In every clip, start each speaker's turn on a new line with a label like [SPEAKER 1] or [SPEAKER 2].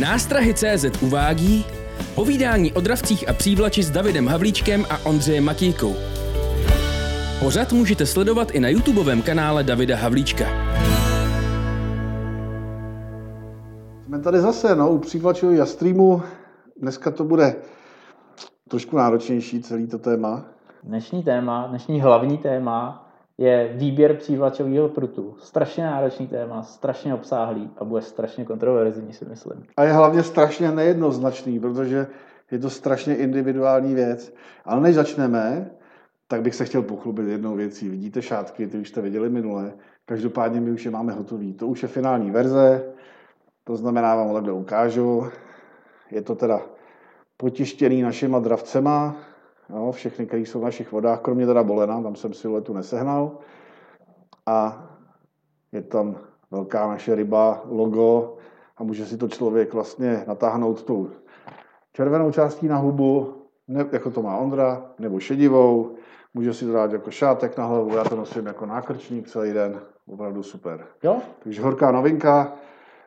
[SPEAKER 1] Nástrahy CZ uvádí povídání o dravcích a přívlači s Davidem Havlíčkem a Ondřejem Matějkou. Pořad můžete sledovat i na YouTubeovém kanále Davida Havlíčka.
[SPEAKER 2] Jsme tady zase, no, u přívlačového jastřímu. Dneska to bude trošku náročnější celý to téma.
[SPEAKER 3] Dnešní téma, dnešní hlavní téma je výběr přívlačového prutu. Strašně náročný téma, strašně obsáhlý a bude strašně kontroverzní, si myslím.
[SPEAKER 2] A je hlavně strašně nejednoznačný, protože je to strašně individuální věc. Ale než začneme, tak bych se chtěl pochlubit jednou věcí. Vidíte šátky, ty už jste viděli minule. Každopádně my už je máme hotový. To už je finální verze, to znamená, vám ho takhle ukážu. Je to teda potištěný našima dravcema, jo, všechny, které jsou v našich vodách, kromě teda Bolena, tam jsem siluetu nesehnal. A je tam velká naše ryba, logo a může si to člověk vlastně natáhnout tou červenou částí na hubu, ne, jako to má Ondra, nebo šedivou, může si to dát jako šátek na hlavu, já to nosím jako nákrčník celý den, opravdu super.
[SPEAKER 3] Jo?
[SPEAKER 2] Takže horká novinka,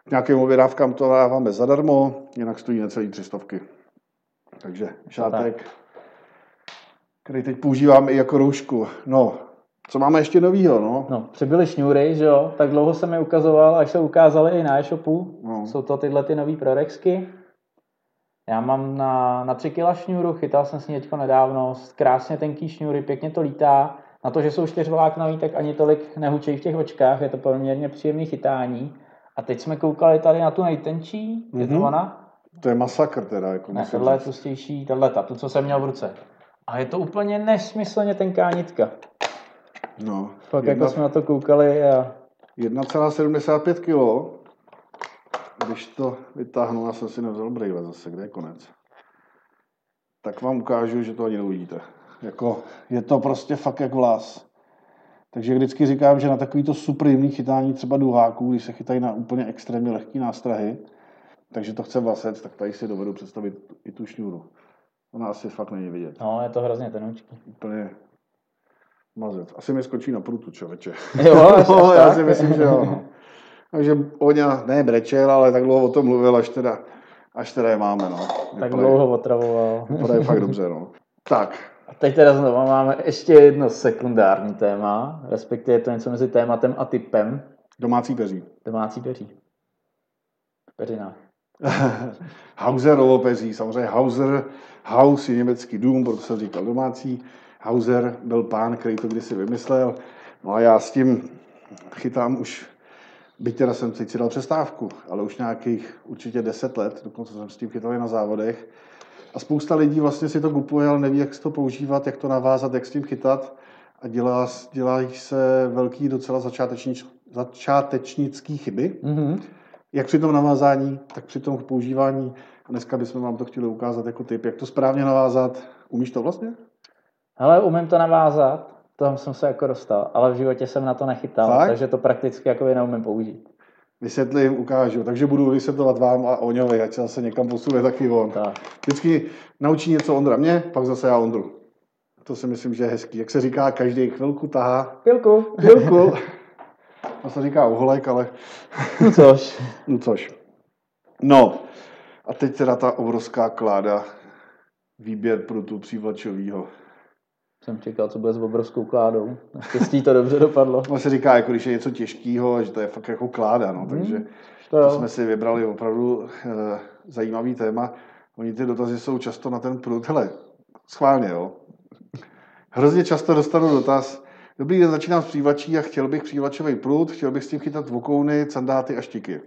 [SPEAKER 2] k nějakým objednávkám to dáváme zadarmo, jinak stojí necelý tři stovky. Takže šátek, který teď používám i jako roušku. No, co máme ještě novýho, no?
[SPEAKER 3] No, přibyly šňůry, že jo? Tak dlouho jsem je ukazoval, až se ukázaly i na e-shopu.
[SPEAKER 2] No.
[SPEAKER 3] Jsou to tyhle ty nový prorexky. Já mám na, na 3 kg šňůru, chytal jsem si teďko nedávno, krásně tenký šňůry, pěkně to lítá. Na to, že jsou čtyřvláknový, tak ani tolik nehučejí v těch očkách, je to poměrně příjemný chytání. A teď jsme koukali tady na tu nejtenčí, je to
[SPEAKER 2] Mhm.
[SPEAKER 3] ona?
[SPEAKER 2] To je masakr teda, jako
[SPEAKER 3] Ne, tohle je tlustější, tahle ta, tu, co jsem měl v ruce. A je to úplně nesmyslně tenká nitka.
[SPEAKER 2] No,
[SPEAKER 3] Fakt
[SPEAKER 2] jedna,
[SPEAKER 3] jako jsme na to koukali a
[SPEAKER 2] 1,75 kg. Když to vytáhnu, já jsem si nevzal brýle zase, kde je konec. Tak vám ukážu, že to ani neuvidíte. Jako, je to prostě fakt jak vlas. Takže vždycky říkám, že na takovýto super jemný chytání třeba duháků, když se chytají na úplně extrémně lehké nástrahy, takže to chce vlasec, tak tady si dovedu představit i tu šňůru. Ona asi fakt není vidět.
[SPEAKER 3] no, je to hrozně tenoučký.
[SPEAKER 2] Úplně mazec. Asi mi skočí na prutu, člověče.
[SPEAKER 3] Jo,
[SPEAKER 2] no, já
[SPEAKER 3] tak?
[SPEAKER 2] si myslím, že jo. no. Takže Oňa ne brečel, ale tak dlouho o tom mluvil, až teda, až teda je máme. No.
[SPEAKER 3] Tak
[SPEAKER 2] Vypadají-
[SPEAKER 3] dlouho otravoval.
[SPEAKER 2] Vypadají fakt dobře. No. Tak,
[SPEAKER 3] A teď teda znovu máme ještě jedno sekundární téma, respektive je to něco mezi tématem a typem.
[SPEAKER 2] domácí peří.
[SPEAKER 3] Domácí peří. Peřina.
[SPEAKER 2] Hauser peří, samozřejmě Hauser, Haus je německý dům, proto jsem říkal domácí. Hauser byl pán, který to kdysi vymyslel. No a já s tím chytám už, byť teda jsem si dal přestávku, ale už nějakých určitě 10 let, dokonce jsem s tím chytal i na závodech. A spousta lidí vlastně si to kupuje, ale neví, jak to používat, jak to navázat, jak s tím chytat. A dělá, dělají se velký docela začátečnič, začátečnický chyby
[SPEAKER 3] Mhm.
[SPEAKER 2] Jak při tom navázání, tak při tom používání. A dneska bychom vám to chtěli ukázat jako tip, jak to správně navázat. Umíš to vlastně?
[SPEAKER 3] Hele, umím to navázat, tam jsem se jako dostal, ale v životě jsem na to nechytal,
[SPEAKER 2] Fakt?
[SPEAKER 3] takže to prakticky jako neumím použít.
[SPEAKER 2] Vysvětlím, ukážu. Takže budu vysvětlovat vám a Oňovi, ať se zase někam posune taky on.
[SPEAKER 3] Tak.
[SPEAKER 2] Vždycky naučí něco Ondra mě, pak zase já Ondru. To si myslím, že je hezký. Jak se říká, každý chvilku tahá.
[SPEAKER 3] Chvilku.
[SPEAKER 2] Chvilku. To se říká uholek, ale
[SPEAKER 3] No což.
[SPEAKER 2] no což. No, a teď teda ta obrovská kláda, výběr prutu přívlačovýho.
[SPEAKER 3] Jsem čekal, co bude s obrovskou kládou. Naštěstí to dobře dopadlo.
[SPEAKER 2] On se říká, jako když je něco těžkého, že to je fakt jako kláda, no, takže
[SPEAKER 3] To
[SPEAKER 2] to jsme si vybrali opravdu e, zajímavý téma. Oni ty dotazy jsou často na ten prut, hele, schválně, jo. Hrozně často dostanu dotaz, dobrý den, začínám s přívlačí a chtěl bych přívlačový prut, chtěl bych s tím chytat vokouny, sandáty a štiky.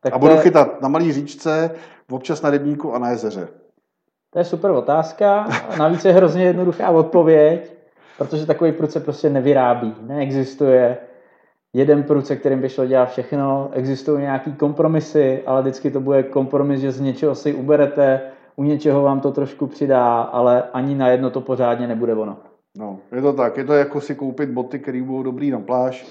[SPEAKER 3] Tak
[SPEAKER 2] A budu
[SPEAKER 3] je-
[SPEAKER 2] chytat na malý říčce, občas na rybníku a na jezeře.
[SPEAKER 3] To je super otázka. a Navíc je hrozně jednoduchá odpověď, protože takový prut se prostě nevyrábí. Neexistuje jeden prut, se kterým by šlo dělat všechno. Existují nějaký kompromisy, ale vždycky to bude kompromis, že z něčeho si uberete, u něčeho vám to trošku přidá, ale ani na jedno to pořádně nebude ono.
[SPEAKER 2] No, je to tak. Je to jako si koupit boty, které budou dobrý na pláž,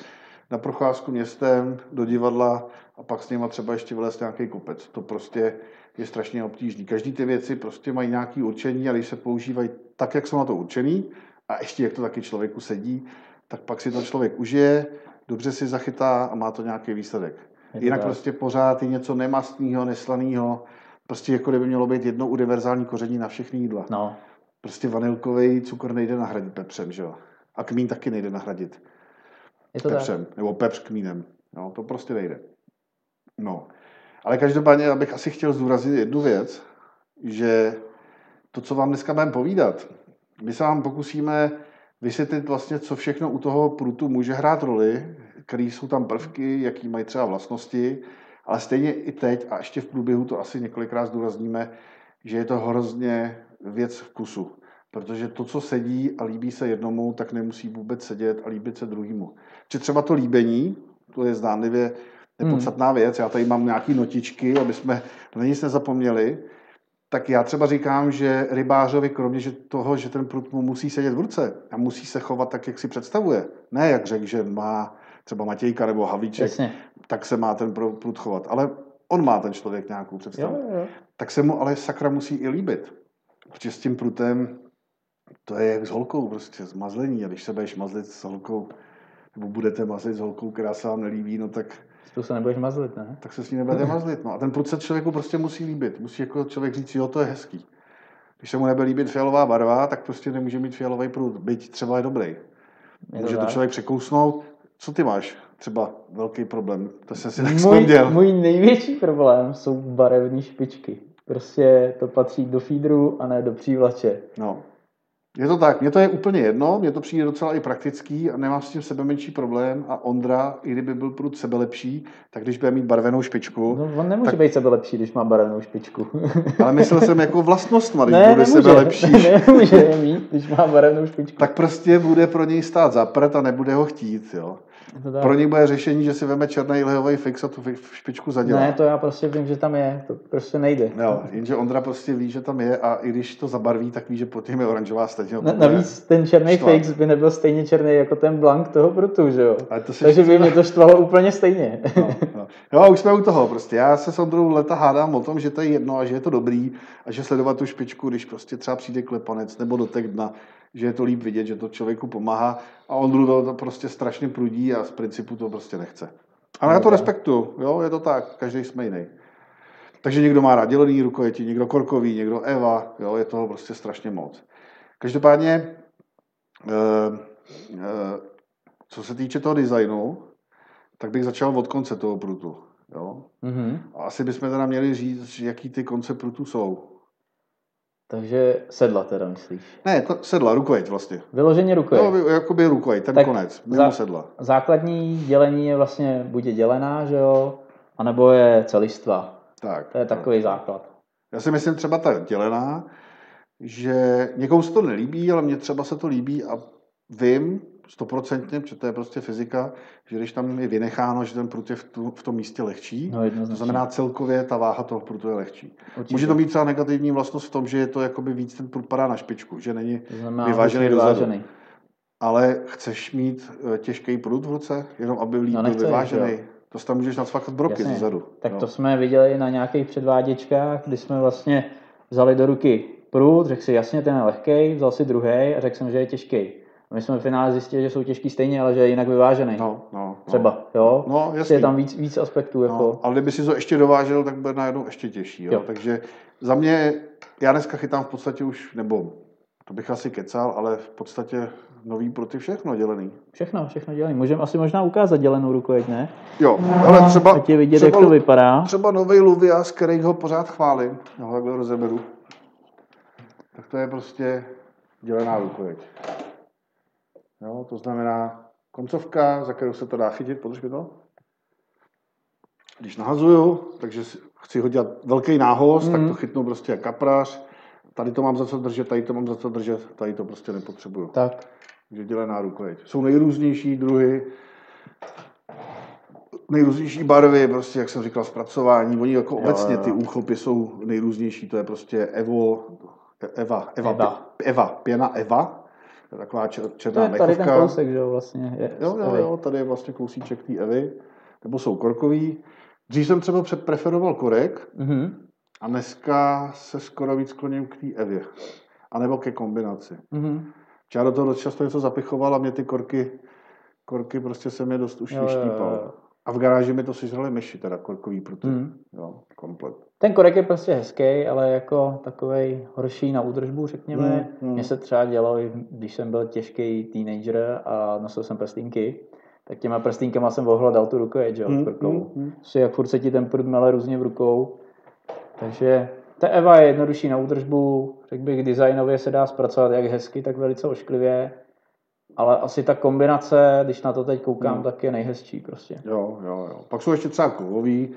[SPEAKER 2] na procházku městem, do divadla a pak s nima třeba ještě vylézt nějaký kopec. To prostě je strašně obtížný. Každý ty věci prostě mají nějaké určení a když se používají tak, jak jsou na to určený a ještě jak to taky člověku sedí, tak pak si to člověk užije, dobře si zachytá a má to nějaký výsledek. Jinak
[SPEAKER 3] tak.
[SPEAKER 2] prostě pořád je něco nemastného, neslaného. Prostě jako kdyby mělo být jedno univerzální koření na všechny jídla.
[SPEAKER 3] No,
[SPEAKER 2] Prostě vanilkový cukr nejde nahradit pepřem, že jo? A kmín taky nejde nahradit
[SPEAKER 3] je to tak.
[SPEAKER 2] pepřem. Nebo pepř kmínem. No, to prostě nejde. No. Ale každopádně já bych asi chtěl zdůraznit jednu věc, že to, co vám dneska budeme povídat, my se vám pokusíme vysvětlit vlastně, co všechno u toho prutu může hrát roli, který jsou tam prvky, jaký mají třeba vlastnosti, ale stejně i teď a ještě v průběhu to asi několikrát zdůrazníme, že je to hrozně věc vkusu. Protože to, co sedí a líbí se jednomu, tak nemusí vůbec sedět a líbit se druhému. Že třeba to líbení, to je zdánlivě nepodstatná věc, já tady mám nějaké notičky, aby jsme na nic nezapomněli, tak já třeba říkám, že rybářovi, kromě že toho, že ten prut mu musí sedět v ruce a musí se chovat tak, jak si představuje, ne jak řekl, že má třeba Matějka nebo Havlíček,
[SPEAKER 3] Jasně.
[SPEAKER 2] tak se má ten prut chovat. Ale on má ten člověk nějakou představu.
[SPEAKER 3] Jo, jo.
[SPEAKER 2] Tak se mu ale sakra musí i líbit. Protože s tím prutem to je jak s holkou, prostě zmazlení. A když se budeš mazlit s holkou, nebo budete mazlit s holkou, která se vám nelíbí, no tak,
[SPEAKER 3] Tu se nebudeš mazlit, ne?
[SPEAKER 2] tak se s ní nebudete mazlit. No a ten prut se člověku prostě musí líbit. Musí jako člověk říct, jo, to je hezký. Když se mu nebude líbit fialová barva, tak prostě nemůže mít fialový prut, byť třeba je dobrý.
[SPEAKER 3] Je
[SPEAKER 2] Může to člověk překousnout. Co ty máš? Třeba velký problém. To jsem si tak
[SPEAKER 3] můj,
[SPEAKER 2] vzpomněl.
[SPEAKER 3] můj největší problém jsou barevné špičky. Prostě to patří do feederu a ne do přívlače.
[SPEAKER 2] No. Je to tak, mně to je úplně jedno, mně to přijde docela i praktický a nemám s tím sebe menší problém a Ondra, i kdyby byl prut sebe lepší, tak když bude mít barvenou špičku,
[SPEAKER 3] No, on nemůže
[SPEAKER 2] Tak-
[SPEAKER 3] být sebe lepší, když má barevnou špičku.
[SPEAKER 2] ale myslel jsem jako vlastnostma, když
[SPEAKER 3] ne,
[SPEAKER 2] bude
[SPEAKER 3] nemůže,
[SPEAKER 2] sebe lepší,
[SPEAKER 3] nemůže je mít, když má barevnou špičku.
[SPEAKER 2] tak prostě bude pro něj stát za prd a nebude ho chtít. Jo. Pro něj bude řešení, že si veme černý lehový fix a tu špičku zadělá.
[SPEAKER 3] Ne, to já prostě vím, že tam je. To prostě nejde.
[SPEAKER 2] Jo, jenže Ondra prostě ví, že tam je a i když to zabarví, tak ví, že pod tím je oranžová stejně.
[SPEAKER 3] Na, navíc ten černý
[SPEAKER 2] štvat.
[SPEAKER 3] fix by nebyl stejně černý jako ten blank toho prutu, že jo?
[SPEAKER 2] To si
[SPEAKER 3] Takže by mě to štvalo úplně stejně.
[SPEAKER 2] No, no. Jo, už jsme u toho prostě. Já se s Ondrou leta hádám o tom, že to je jedno a že je to dobrý a že sledovat tu špičku, když prostě třeba přijde klepanec nebo dotek dna, že je to líp vidět, že to člověku pomáhá a Ondru to, to prostě strašně prudí a z principu to prostě nechce. Ale já to respektuju, jo, je to tak, každý jsme jiný. Takže někdo má rád dělený rukojeti, někdo korkový, někdo Eva, jo, je toho prostě strašně moc. Každopádně, eh, eh, co se týče toho designu, tak bych začal od konce toho prutu. Jo?
[SPEAKER 3] Mhm.
[SPEAKER 2] A asi bychom teda měli říct, jaký ty konce prutu jsou.
[SPEAKER 3] Takže sedla teda, myslíš?
[SPEAKER 2] Ne, to sedla, rukojeť vlastně.
[SPEAKER 3] Vyloženě rukoje.
[SPEAKER 2] No, jakoby rukojeť, ten
[SPEAKER 3] Tak
[SPEAKER 2] konec, mimo
[SPEAKER 3] za-
[SPEAKER 2] sedla.
[SPEAKER 3] Základní dělení je vlastně buď je dělená, že jo, anebo je celistva.
[SPEAKER 2] Tak,
[SPEAKER 3] To je takový základ.
[SPEAKER 2] Já si myslím třeba ta dělená, že někomu se to nelíbí, ale mně třeba se to líbí a vím stoprocentně, protože to je prostě fyzika, že když tam je vynecháno, že ten prut je v, tu, v tom místě lehčí,
[SPEAKER 3] No,
[SPEAKER 2] to znamená celkově ta váha toho prutu je lehčí.
[SPEAKER 3] Určitě.
[SPEAKER 2] Může to mít třeba negativní vlastnost v tom, že je to jakoby víc ten prut padá na špičku, že není,
[SPEAKER 3] to znamená,
[SPEAKER 2] vyvážený
[SPEAKER 3] vyvážený.
[SPEAKER 2] ale chceš mít eh, těžký prut v ruce, jenom aby líp
[SPEAKER 3] No,
[SPEAKER 2] byl vyvážený.
[SPEAKER 3] jo.
[SPEAKER 2] To si tam můžeš nacvakat broky
[SPEAKER 3] Jasně.
[SPEAKER 2] zezadu.
[SPEAKER 3] Tak
[SPEAKER 2] jo.
[SPEAKER 3] to jsme viděli na nějakých předváděčkách, kdy jsme vlastně vzali do ruky prut, řekl si jasně, ten je lehký, vzal si druhý a řekl jsem, že je těžký. My jsme v finále zjistili, že jsou těžký stejně, ale že je jinak vyvážený.
[SPEAKER 2] No, no, no.
[SPEAKER 3] Třeba, jo?
[SPEAKER 2] No, jasný.
[SPEAKER 3] je tam víc, víc aspektů. Jako...
[SPEAKER 2] No, ale kdyby si to ještě dovážel, tak bude najednou ještě těžší. Jo?
[SPEAKER 3] Jo.
[SPEAKER 2] Takže za mě, já dneska chytám v podstatě už, nebo to bych asi kecal, ale v podstatě nový pruty všechno dělený.
[SPEAKER 3] Všechno, všechno dělají. Můžeme asi možná ukázat dělenou rukojeť, ne?
[SPEAKER 2] Jo, ale třeba,
[SPEAKER 3] Ať je vidět,
[SPEAKER 2] třeba,
[SPEAKER 3] jak to vypadá.
[SPEAKER 2] třeba nový Luvias, který ho pořád chválím, já ho takhle rozeberu, tak to je prostě dělená rukojeť. Jo, to znamená koncovka, za kterou se to dá chytit, podrž mi to. Když nahazuju, takže chci ho dělat velký nához, mm. tak to chytnu prostě jak kaprař. Tady to mám za co držet, tady to mám za co držet, tady to prostě nepotřebuju.
[SPEAKER 3] Tak,
[SPEAKER 2] Takže dělená rukojeť. Jsou nejrůznější druhy, nejrůznější barvy, prostě, jak jsem říkal, zpracování. Oni jako
[SPEAKER 3] Jo,
[SPEAKER 2] obecně
[SPEAKER 3] jo,
[SPEAKER 2] ty úchopy jsou nejrůznější. To je prostě Evo, Eva, Eva,
[SPEAKER 3] Eva.
[SPEAKER 2] Eva, Eva pěna Eva. Taková čer,
[SPEAKER 3] to
[SPEAKER 2] černá
[SPEAKER 3] je tady ten kousek, že jo, vlastně. Je,
[SPEAKER 2] Jo, jo, jo, tady je vlastně kousíček té Evy. Nebo jsou korkový. Dřív jsem třeba před- preferoval korek,
[SPEAKER 3] Mhm.
[SPEAKER 2] a dneska se skoro víc kloním k té Evě. A nebo ke kombinaci.
[SPEAKER 3] Mhm.
[SPEAKER 2] Já do toho dost často něco zapichoval a mě ty korky, korky prostě se mě dost už
[SPEAKER 3] Jo, jo, jo.
[SPEAKER 2] A v garáži mi to sežrali myši, teda korkový pruty.
[SPEAKER 3] Mm.
[SPEAKER 2] Jo, komplet.
[SPEAKER 3] Ten korek je prostě hezký, ale jako takový horší na údržbu, řekněme.
[SPEAKER 2] Mm, mm.
[SPEAKER 3] Mně se třeba dělo, i když jsem byl těžký teenager a nosil jsem prstínky, tak těma prstínkama jsem ohledal tu rukojeť, jo,
[SPEAKER 2] Mm,
[SPEAKER 3] krkou.
[SPEAKER 2] mm, mm.
[SPEAKER 3] Prostě jak furt se ti ten prut mele různě v rukou. Takže ta Eva je jednodušší na údržbu, řekl bych, designově se dá zpracovat jak hezky, tak velice ošklivě. Ale asi ta kombinace, když na to teď koukám,
[SPEAKER 2] Hmm.
[SPEAKER 3] tak je nejhezčí prostě.
[SPEAKER 2] Jo, jo, jo. Pak jsou ještě třeba kovový,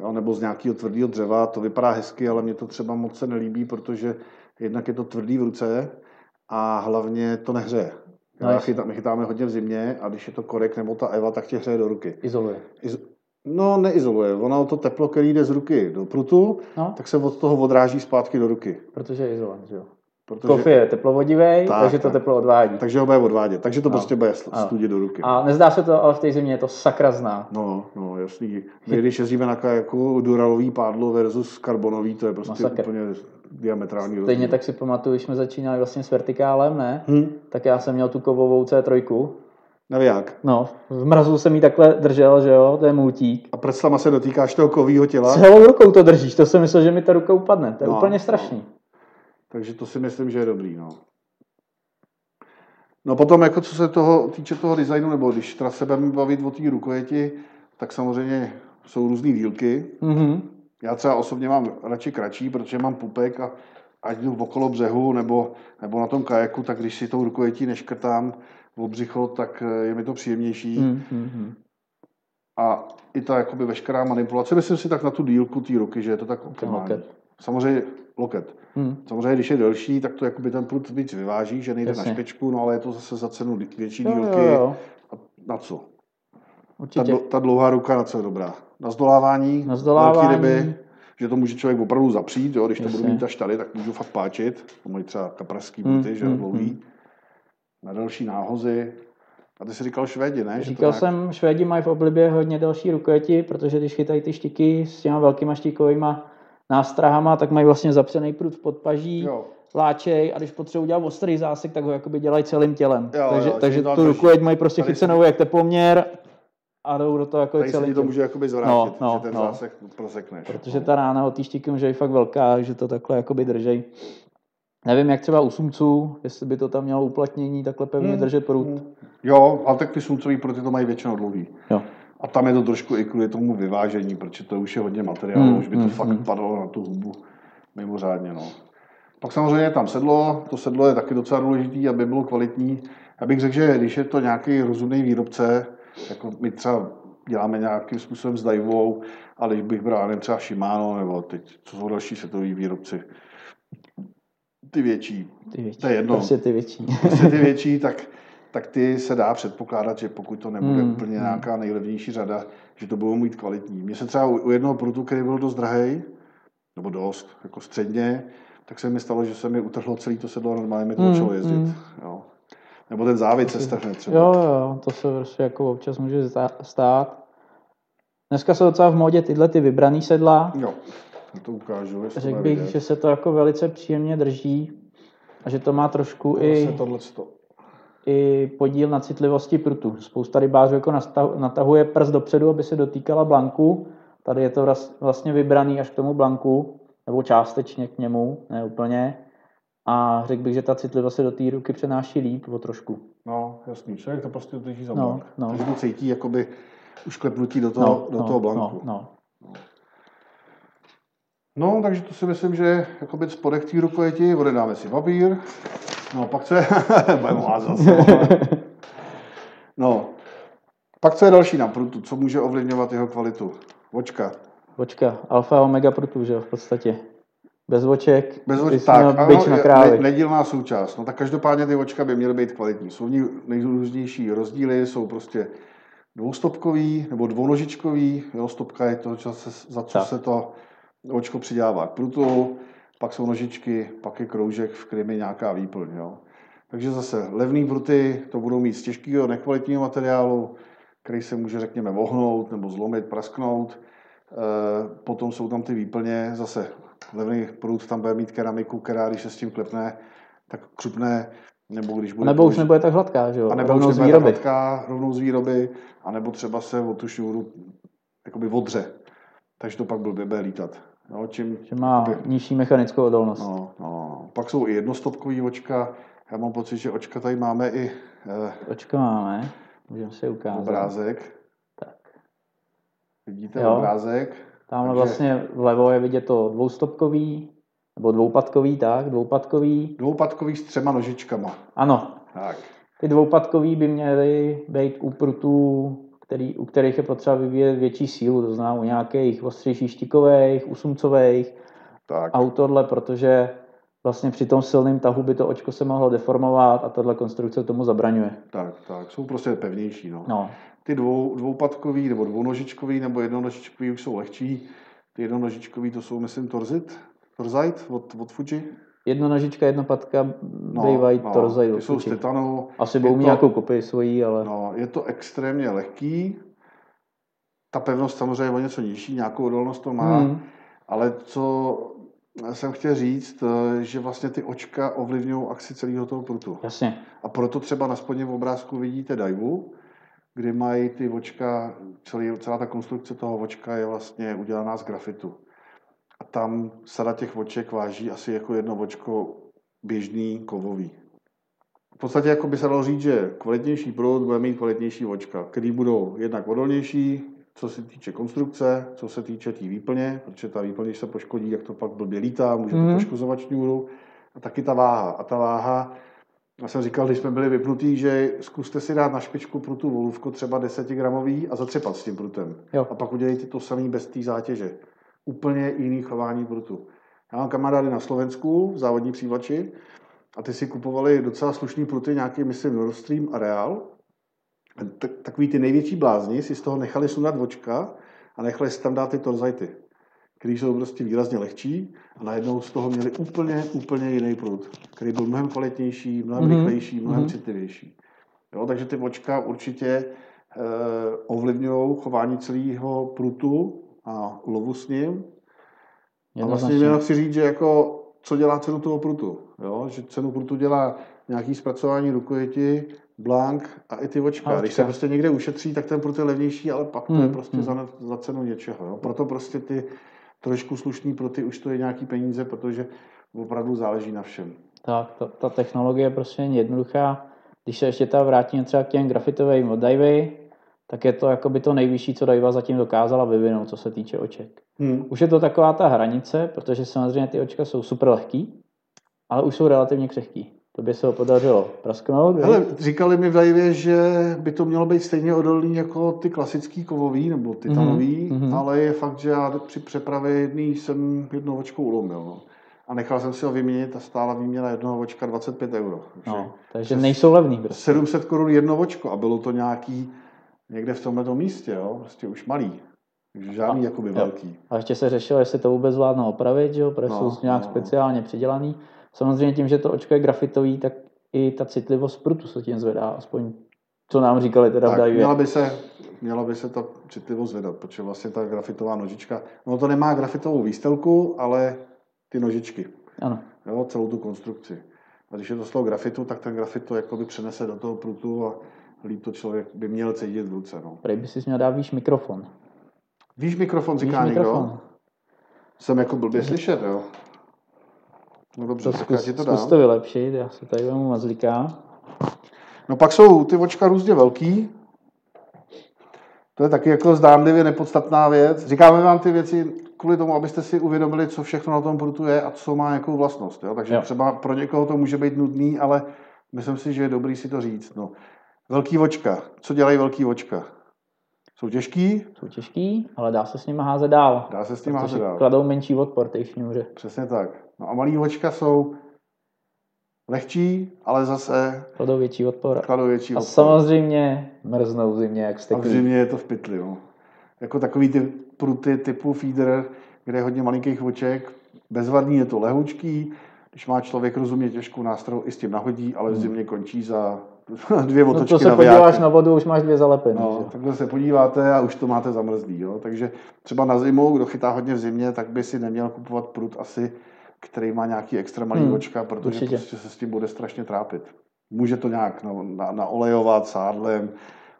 [SPEAKER 2] jo, nebo z nějakého tvrdého dřeva, to vypadá hezky, ale mě to třeba moc se nelíbí, protože jednak je to tvrdý v ruce a hlavně to nehřeje.
[SPEAKER 3] No,
[SPEAKER 2] chytá, my chytáme hodně v zimě a když je to korek nebo ta Eva, tak tě hřeje do ruky.
[SPEAKER 3] Izoluje.
[SPEAKER 2] Iz... No, neizoluje. Ono to teplo, který jde z ruky do prutu,
[SPEAKER 3] No,
[SPEAKER 2] tak se od toho odráží zpátky do ruky.
[SPEAKER 3] protože je izolant, že jo.
[SPEAKER 2] Protože...
[SPEAKER 3] Kofi je teplovodivý,
[SPEAKER 2] Tak,
[SPEAKER 3] takže to
[SPEAKER 2] tak.
[SPEAKER 3] teplo odvádí.
[SPEAKER 2] Takže ho bude odvádět. Takže to
[SPEAKER 3] No.
[SPEAKER 2] prostě bude studit do ruky.
[SPEAKER 3] A nezdá se to, ale v té zimě je to sakra zná.
[SPEAKER 2] No, no, jasný. My, když jezdíme na kajaku, duralový pádlo versus karbonový, to je prostě
[SPEAKER 3] Masakr.
[SPEAKER 2] úplně diametrální rozdíl.
[SPEAKER 3] Stejně tak si pamatuju, když jsme začínali vlastně s vertikálem, ne?
[SPEAKER 2] Hm,
[SPEAKER 3] Tak já jsem měl tu kovovou C3.
[SPEAKER 2] nevíjak.
[SPEAKER 3] No, v mrazu jsem ji takhle držel, že jo, to je multík.
[SPEAKER 2] A prstama se dotýkáš toho kovýho těla,
[SPEAKER 3] Celou rukou to držíš, to jsem myslel, že mi ta ruka upadne. To je
[SPEAKER 2] No,
[SPEAKER 3] úplně
[SPEAKER 2] no. Takže to si myslím, že je dobrý. No. No potom, jako co se toho týče toho designu, nebo když teda se budeme bavit o té rukojeti, tak samozřejmě jsou různé dílky.
[SPEAKER 3] Mhm.
[SPEAKER 2] Já třeba osobně mám radši kratší, protože mám pupek a ať jdu okolo břehu nebo, nebo na tom kajaku, tak když si tou rukojetí neškrtám v břicho, tak eh, je mi to příjemnější.
[SPEAKER 3] Mhm, mhm.
[SPEAKER 2] A i ta jakoby veškerá manipulace, myslím si tak na tu dílku té ruky, že je to tak optimální.
[SPEAKER 3] loket.
[SPEAKER 2] Samozřejmě loket.
[SPEAKER 3] Mhm.
[SPEAKER 2] Samozřejmě, když je delší, tak to jakoby ten prut víc vyváží, že nejde
[SPEAKER 3] Jasně.
[SPEAKER 2] na špičku, no ale je to zase za cenu větší
[SPEAKER 3] Jo,
[SPEAKER 2] dílky.
[SPEAKER 3] jo, jo.
[SPEAKER 2] A na co? Ta,
[SPEAKER 3] Určitě.
[SPEAKER 2] ta dlouhá ruka na co je dobrá? Na zdolávání,
[SPEAKER 3] Na zdolávání.
[SPEAKER 2] velký ryby, že to může člověk opravdu zapřít, jo? když to
[SPEAKER 3] Jasně.
[SPEAKER 2] budu mít až tady, tak můžu fakt páčit. To mají třeba kapraský
[SPEAKER 3] Mm,
[SPEAKER 2] pruty, že jo,
[SPEAKER 3] mm,
[SPEAKER 2] dlouhý. Na další náhozy. A ty jsi říkal Švédi, ne? Že to
[SPEAKER 3] Říkal
[SPEAKER 2] nějak-
[SPEAKER 3] jsem, Švédi mají v oblibě hodně další rukojeti, protože když chytají ty štiky s těma velkýma štikovými nástrahama, tak mají vlastně zapřený prut v podpaží,
[SPEAKER 2] Jo.
[SPEAKER 3] láčej a když potřebují udělat ostrý zásek, tak ho jakoby dělají celým tělem.
[SPEAKER 2] Jo,
[SPEAKER 3] takže
[SPEAKER 2] jo,
[SPEAKER 3] takže tu
[SPEAKER 2] to-
[SPEAKER 3] rukojeť mají prostě
[SPEAKER 2] tady
[SPEAKER 3] chycenou jak tepoměr a jdou do toho jako
[SPEAKER 2] Tady
[SPEAKER 3] celý
[SPEAKER 2] ti to může jakoby zvrátit,
[SPEAKER 3] No, no,
[SPEAKER 2] že ten
[SPEAKER 3] no.
[SPEAKER 2] zásek prosekneš.
[SPEAKER 3] Protože ta rána od té štiky může být fakt velká, že to takhle jakoby držej. Nevím, jak třeba u sumců, jestli by to tam mělo uplatnění, takhle pevně
[SPEAKER 2] Hmm,
[SPEAKER 3] držet prut.
[SPEAKER 2] hmm. Jo, ale tak ty slunцový pruty to mají většinou dlouhý.
[SPEAKER 3] Jo.
[SPEAKER 2] A tam je to trošku i kvůli tomu vyvážení, protože to už je hodně materiálu,
[SPEAKER 3] Hmm,
[SPEAKER 2] už by to
[SPEAKER 3] hmm,
[SPEAKER 2] fakt
[SPEAKER 3] hmm.
[SPEAKER 2] padalo na tu hubu mimořádně. No. Pak samozřejmě je tam sedlo, to sedlo je taky docela důležitý, aby bylo kvalitní. Já bych řekl, že když je to nějaký rozumný výrobce, jako my třeba děláme nějakým způsobem s Daivou, ale když bych bral nevím, třeba Shimano, nebo teď, co jsou další světoví výrobci, ty větší,
[SPEAKER 3] Ty větší.
[SPEAKER 2] To je jedno.
[SPEAKER 3] Prostě ty větší.
[SPEAKER 2] prostě ty větší, tak, tak ty se dá předpokládat, že pokud to nebude
[SPEAKER 3] Hmm,
[SPEAKER 2] úplně
[SPEAKER 3] hmm.
[SPEAKER 2] nějaká nejlevnější řada, že to budou mít kvalitní. Mně se třeba u, jednoho prutu, který byl dost drahý, nebo dost, jako středně, tak se mi stalo, že se mi utrhlo celý to sedlo a normálně mi to
[SPEAKER 3] Hmm,
[SPEAKER 2] začalo jezdit.
[SPEAKER 3] hmm.
[SPEAKER 2] Jo. Nebo ten závět se strhne třeba.
[SPEAKER 3] Jo, jo, to se prostě jako občas může stát. Dneska jsou docela v módě tyhle ty vybraný sedla.
[SPEAKER 2] jo. Já to ukážu, to
[SPEAKER 3] Řekl bych, že se to jako velice příjemně drží a že to má trošku
[SPEAKER 2] Zase
[SPEAKER 3] i,
[SPEAKER 2] tohleto.
[SPEAKER 3] I podíl na citlivosti prutu. Spousta rybářů jako natahuje prst dopředu, aby se dotýkala blanku. Tady je to vlastně vybraný až k tomu blanku, nebo částečně k němu, ne úplně. A řekl bych, že ta citlivost se do té ruky přenáší líp o trošku.
[SPEAKER 2] No, jasný. Člověk to prostě drží za
[SPEAKER 3] No,
[SPEAKER 2] blank.
[SPEAKER 3] no.
[SPEAKER 2] Takže to cítí jakoby ušklepnutí do toho, do toho blanku.
[SPEAKER 3] No, no.
[SPEAKER 2] No, takže to si myslím, že jakoby spodek té rukojeti, odedáme si papír, no pak co je, budeme házat, no, pak co je další na prutu, co může ovlivňovat jeho kvalitu? Vočka.
[SPEAKER 3] Vočka, alfa a omega prutů, že jo, v podstatě. Bez voček,
[SPEAKER 2] Bez voček, tak, ano,
[SPEAKER 3] na
[SPEAKER 2] ne, nedílná součást. No tak každopádně ty očka by měly být kvalitní. Jsou v ní nejrůznější rozdíly, jsou prostě dvoustopkový nebo dvounožičkový. Jo, stopka je to, co se, za co
[SPEAKER 3] Tak.
[SPEAKER 2] se to očko přidává k prutu, pak jsou nožičky, pak je kroužek, v kterém je nějaká výplň. Jo. Takže zase levný pruty to budou mít z těžkého, nekvalitního materiálu, který se může, řekněme, vohnout nebo zlomit, prasknout. E, Potom jsou tam ty výplně, zase levný prut tam bude mít keramiku, která když se s tím klepne, tak křupne Nebo když bude
[SPEAKER 3] Nebo už nebude tak hladká, že jo?
[SPEAKER 2] a nebo
[SPEAKER 3] Rovnou
[SPEAKER 2] už
[SPEAKER 3] z
[SPEAKER 2] nebude tak
[SPEAKER 3] výroby.
[SPEAKER 2] hladká rovnou z výroby, a nebo třeba se o tu šňůru jakoby odře. Takže to pak blbě bude lítat. No, čím,
[SPEAKER 3] Že má
[SPEAKER 2] jakoby-
[SPEAKER 3] nižší mechanickou odolnost.
[SPEAKER 2] no, no. Pak jsou i jednostopkový očka. Já mám pocit, že očka tady máme i eh,
[SPEAKER 3] Očko máme, můžeme si ukázat.
[SPEAKER 2] obrázek.
[SPEAKER 3] Tak.
[SPEAKER 2] Vidíte
[SPEAKER 3] Jo.
[SPEAKER 2] obrázek?
[SPEAKER 3] Tamhle
[SPEAKER 2] Takže-
[SPEAKER 3] vlastně vlevo je vidět to dvoustopkový, nebo dvoupatkový, tak, dvoupatkový.
[SPEAKER 2] Dvoupatkový s třema nožičkama.
[SPEAKER 3] Ano,
[SPEAKER 2] Tak.
[SPEAKER 3] ty dvoupatkový by měly být u prutů, který, u kterých je potřeba vyvíjet větší sílu, to znamená u nějakých ostřejších štikových, u sumcových
[SPEAKER 2] tak.
[SPEAKER 3] a u tohle, protože vlastně při tom silném tahu by to očko se mohlo deformovat a tahle konstrukce tomu zabraňuje.
[SPEAKER 2] Tak, tak, jsou prostě pevnější. No.
[SPEAKER 3] No,
[SPEAKER 2] Ty dvou, dvoupatkový nebo dvounožičkový nebo jednonožičkový už jsou lehčí. Ty jednonožičkový to jsou, myslím, Torzit, Torzite od, od Fuji.
[SPEAKER 3] Jednonožička, jednopatka bývají no, torzaj
[SPEAKER 2] ty jsou z titanu.
[SPEAKER 3] Asi budou mít nějakou kopii svojí, ale
[SPEAKER 2] No, je to extrémně lehký. Ta pevnost samozřejmě je o něco nižší, nějakou odolnost to má.
[SPEAKER 3] Hmm.
[SPEAKER 2] Ale co jsem chtěl říct, že vlastně ty očka ovlivňují akci celého toho prutu.
[SPEAKER 3] jasně.
[SPEAKER 2] A proto třeba na spodním obrázku vidíte dajvu, kdy mají ty očka, celý, celá ta konstrukce toho očka je vlastně udělaná z grafitu. A tam sada těch oček váží asi jako jedno očko běžný kovový. V podstatě jako by se dalo říct, že kvalitnější prut bude mít kvalitnější očka, který budou jednak odolnější, co se týče konstrukce, co se týče té tý výplně, protože ta výplně, když se poškodí, jak to pak blbě lítá, může to
[SPEAKER 3] Mhm.
[SPEAKER 2] poškozovat šňůru. A taky ta váha. A ta váha, já jsem říkal, když jsme byli vypnutí, že zkuste si dát na špičku prutu volůvko třeba 10 gramový a zatřepat s tím prutem.
[SPEAKER 3] Jo.
[SPEAKER 2] A pak udělejte to samý bez té zátěže. Úplně jiný chování prutu. Já mám kamarády na Slovensku v závodní přívlači a ty si kupovali docela slušný pruty, nějaký, myslím, Nord Stream a Real. Tak- Takový ty největší blázni si z toho nechali sundat očka a nechali si tam dát ty torzajty, které jsou prostě výrazně lehčí a najednou z toho měli úplně, úplně jiný prut, který byl mnohem kvalitnější, mnohem
[SPEAKER 3] Mhm.
[SPEAKER 2] rychlejší, mnohem
[SPEAKER 3] Mhm.
[SPEAKER 2] citlivější. Jo, takže ty očka určitě eh, ovlivňují chování celého prutu a lovu s ním. A vlastně měl chci říct, že jako, co dělá cenu toho prutu. Jo? Že cenu prutu dělá nějaký zpracování rukojeti, blank a i ty očka. Když se prostě někde ušetří, tak ten prut je levnější, ale pak to
[SPEAKER 3] Hmm,
[SPEAKER 2] je prostě
[SPEAKER 3] hmm.
[SPEAKER 2] za, za cenu něčeho. Jo? Proto prostě ty trošku slušný pruty už to je nějaký peníze, protože opravdu záleží na všem.
[SPEAKER 3] Tak, ta, ta technologie prostě není jednoduchá. Když se ještě ta vrátíme třeba k těm grafitovým od Divey, tak je to jako by to nejvyšší, co Daiwa zatím dokázala vyvinout, co se týče oček.
[SPEAKER 2] Hmm.
[SPEAKER 3] Už je to taková ta hranice, protože samozřejmě ty očka jsou super lehký, ale už jsou relativně křehký. To by se ho podařilo prasknout.
[SPEAKER 2] Hele, říkali mi v Dajvě, že by to mělo být stejně odolný jako ty klasický kovový nebo titanový,
[SPEAKER 3] Mhm, mhm.
[SPEAKER 2] ale je fakt, že já při přepravě jedný jsem jednou očku ulomil. No. A nechal jsem si ho vyměnit a stála výměna jednoho očka 25 euro. Takže
[SPEAKER 3] no, takže nejsou levný. Prostě.
[SPEAKER 2] 700 korun jedno očko a bylo to nějaký někde v tomhle místě, jo? prostě už malý. Takže žádný
[SPEAKER 3] A-
[SPEAKER 2] jakoby
[SPEAKER 3] jo.
[SPEAKER 2] velký.
[SPEAKER 3] A ještě se řešilo, jestli to vůbec zvládnou opravit, že jo, protože
[SPEAKER 2] No,
[SPEAKER 3] jsou nějak
[SPEAKER 2] no,
[SPEAKER 3] speciálně přidělaný. Samozřejmě tím, že to očko je grafitový, tak i ta citlivost prutu se tím zvedá, aspoň co nám říkali teda v
[SPEAKER 2] Tak,
[SPEAKER 3] Divě.
[SPEAKER 2] měla by, se, měla by se ta citlivost zvedat, protože vlastně ta grafitová nožička, no to nemá grafitovou výstelku, ale ty nožičky,
[SPEAKER 3] Ano,
[SPEAKER 2] jo, celou tu konstrukci. A když je to z toho grafitu, tak ten grafit to jakoby přenese do toho prutu a líp to člověk by měl cítit v ruce. No.
[SPEAKER 3] prej by si měl dát výš mikrofon.
[SPEAKER 2] Víš mikrofon,
[SPEAKER 3] Víš
[SPEAKER 2] říká někdo?
[SPEAKER 3] mikrofon.
[SPEAKER 2] Jsem jako blbě slyšet, jo. No dobře,
[SPEAKER 3] To zkus,
[SPEAKER 2] ti to
[SPEAKER 3] zkus
[SPEAKER 2] dám.
[SPEAKER 3] to vylepšit, já se tady vemu mazlíka.
[SPEAKER 2] No pak jsou ty očka různě velký. To je taky jako zdánlivě nepodstatná věc. Říkáme vám ty věci kvůli tomu, abyste si uvědomili, co všechno na tom prutu je a co má jakou vlastnost. Jo? Takže
[SPEAKER 3] jo.
[SPEAKER 2] třeba pro někoho to může být nudný, ale myslím si, že je dobrý si to říct. No. Velký očka. Co dělají velký očka? Jsou těžký,
[SPEAKER 3] Jsou těžký, ale dá se s nimi házet dál.
[SPEAKER 2] dá se s tím
[SPEAKER 3] protože
[SPEAKER 2] házet dál.
[SPEAKER 3] kladou menší odpor té šňůře.
[SPEAKER 2] Přesně tak. No a malý očka jsou lehčí, ale zase
[SPEAKER 3] Kladou větší odpor.
[SPEAKER 2] kladou větší
[SPEAKER 3] A
[SPEAKER 2] odpor.
[SPEAKER 3] samozřejmě mrznou v zimě, jak
[SPEAKER 2] A v zimě je to v pytli. No. Jako takový ty pruty typu feeder, kde je hodně malinkých oček. Bezvadný je to lehučký. Když má člověk rozumně těžkou nástroj, i s tím nahodí, ale v zimě končí za dvě
[SPEAKER 3] No
[SPEAKER 2] otočky
[SPEAKER 3] to se
[SPEAKER 2] na
[SPEAKER 3] podíváš
[SPEAKER 2] vojáky.
[SPEAKER 3] na vodu, už máš dvě zalepiny.
[SPEAKER 2] No,
[SPEAKER 3] že?
[SPEAKER 2] takhle se podíváte a už to máte zamrzlý. Jo? Takže třeba na zimu, kdo chytá hodně v zimě, tak by si neměl kupovat prut asi, který má nějaký extra malý
[SPEAKER 3] Hmm,
[SPEAKER 2] očka, protože
[SPEAKER 3] určitě.
[SPEAKER 2] prostě se s tím bude strašně trápit. Může to nějak na, na, naolejovat sádlem,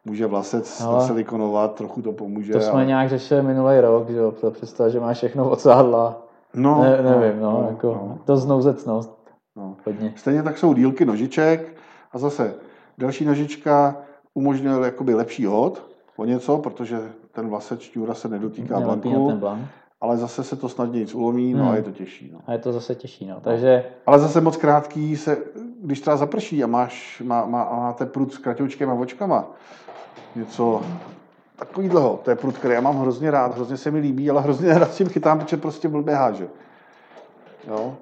[SPEAKER 2] může vlasec
[SPEAKER 3] Ale-
[SPEAKER 2] nasilikonovat, trochu to pomůže.
[SPEAKER 3] To jsme
[SPEAKER 2] ale-
[SPEAKER 3] nějak řešili minulý rok, že jo, to představ, že máš všechno od sádla.
[SPEAKER 2] no,
[SPEAKER 3] ne, nevím, no, jako,
[SPEAKER 2] no,
[SPEAKER 3] to znouzecnost
[SPEAKER 2] no.
[SPEAKER 3] hodně.
[SPEAKER 2] Stejně tak jsou dílky nožiček a zase delší nožička umožňuje jakoby lepší hod o něco, protože ten vlasec šťůra se nedotýká blanku,
[SPEAKER 3] ten blank.
[SPEAKER 2] ale zase se to snadněji ulomí, no
[SPEAKER 3] Hmm.
[SPEAKER 2] a je to těžší. No.
[SPEAKER 3] A je to zase těžší, no. Takže
[SPEAKER 2] Ale zase moc krátký se, když třeba zaprší a máš, má, má, a máte prut s kratoučkýma očkama, něco takovýhleho, to je prut, který já mám hrozně rád, hrozně se mi líbí, ale hrozně rád s tím chytám, protože prostě blbě háže. Jo?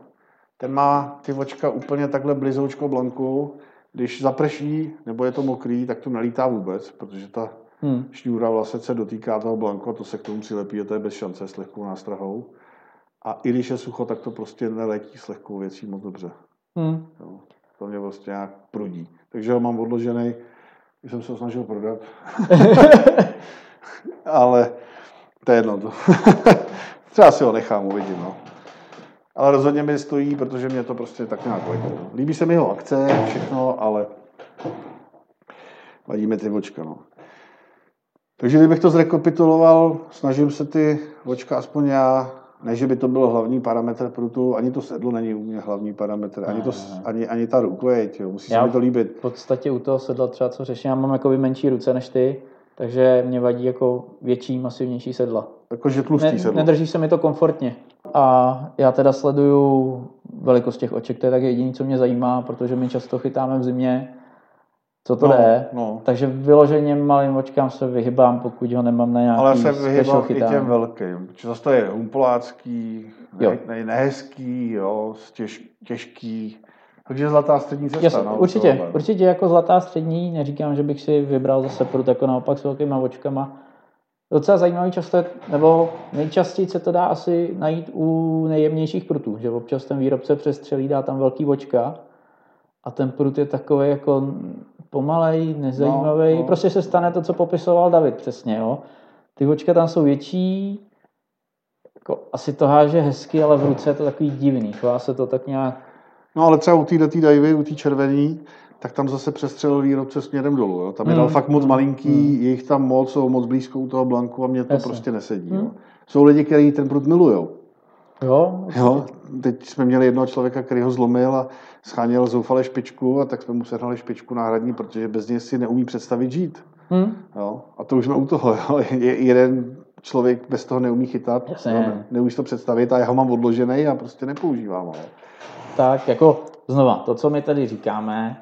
[SPEAKER 2] Ten má ty očka úplně takhle blizoučko blanku, když zaprší nebo je to mokrý, tak to nelítá vůbec, protože ta
[SPEAKER 3] hm,
[SPEAKER 2] šňůra vlastně se dotýká toho blanku a to se k tomu přilepí a to je bez šance s lehkou nástrahou. A i když je sucho, tak to prostě neletí s lehkou věcí moc dobře.
[SPEAKER 3] hm.
[SPEAKER 2] Jo. To mě prostě nějak prudí. Takže ho mám odložený, když jsem se ho snažil prodat. Ale to je jedno. To. Třeba si ho nechám, uvidím. No. Ale rozhodně mi stojí, protože mě to prostě tak nějak vadí. Líbí se mi jeho akce, všechno, ale vadí mi ty očka. No. Takže kdybych to zrekapituloval, snažím se ty očka aspoň já, ne, že by to byl hlavní parametr pro tu, ani to sedlo není u mě hlavní parametr, ani, to, ani, ani ta rukojeť, jo. musí
[SPEAKER 3] Já-
[SPEAKER 2] se mi to líbit.
[SPEAKER 3] V podstatě u toho sedla třeba co řeším, já mám jako menší ruce než ty, takže mě vadí jako větší, masivnější sedla.
[SPEAKER 2] Jakože tlustý
[SPEAKER 3] Ne,
[SPEAKER 2] sedlo.
[SPEAKER 3] nedrží se mi to komfortně. A já teda sleduju velikost těch oček, to je tak jediné, co mě zajímá, protože my často chytáme v zimě, co to
[SPEAKER 2] no,
[SPEAKER 3] jde.
[SPEAKER 2] no.
[SPEAKER 3] Takže vyloženě malým očkám se vyhybám, pokud ho nemám na nějaký
[SPEAKER 2] Ale se vyhýbám i těm velkým. Zase to je humpolácký,
[SPEAKER 3] Jo.
[SPEAKER 2] ne, ne, nehezký, jo, těž, těžký. Takže zlatá střední cesta.
[SPEAKER 3] Jasně,
[SPEAKER 2] no,
[SPEAKER 3] určitě,
[SPEAKER 2] tohle.
[SPEAKER 3] určitě jako zlatá střední, neříkám, že bych si vybral zase prut jako naopak s velkýma očkama. Docela zajímavý často, nebo nejčastěji se to dá asi najít u nejjemnějších prutů, že občas ten výrobce přestřelí, dá tam velký očka a ten prut je takový jako pomalej, nezajímavý.
[SPEAKER 2] No, no.
[SPEAKER 3] Prostě se stane to, co popisoval David přesně. Jo? Ty očka tam jsou větší, jako asi to háže hezky, ale v ruce je to takový divný. Chová se to tak nějak
[SPEAKER 2] No ale třeba u té tý divy, u té červený, tak tam zase přestřelil výrobce směrem dolů. Jo. Tam je
[SPEAKER 3] Hmm.
[SPEAKER 2] dal fakt moc malinký,
[SPEAKER 3] Hmm.
[SPEAKER 2] je jich tam moc, jsou moc blízko u toho blanku a mě to
[SPEAKER 3] Jasně.
[SPEAKER 2] prostě nesedí.
[SPEAKER 3] Hmm.
[SPEAKER 2] Jo. Jsou lidi, kteří ten prut milujou.
[SPEAKER 3] Jo,
[SPEAKER 2] Jo, teď jsme měli jednoho člověka, který ho zlomil a scháněl zoufale špičku a tak jsme mu sehnali špičku náhradní, protože bez něj si neumí představit žít.
[SPEAKER 3] Hm?
[SPEAKER 2] Jo. A to už jsme u toho. Jo. Je, jeden člověk bez toho neumí chytat,
[SPEAKER 3] Jasně.
[SPEAKER 2] jo, ne, neumí si to představit a já ho mám odložený a prostě nepoužívám ho.
[SPEAKER 3] Tak jako znova, to, co my tady říkáme,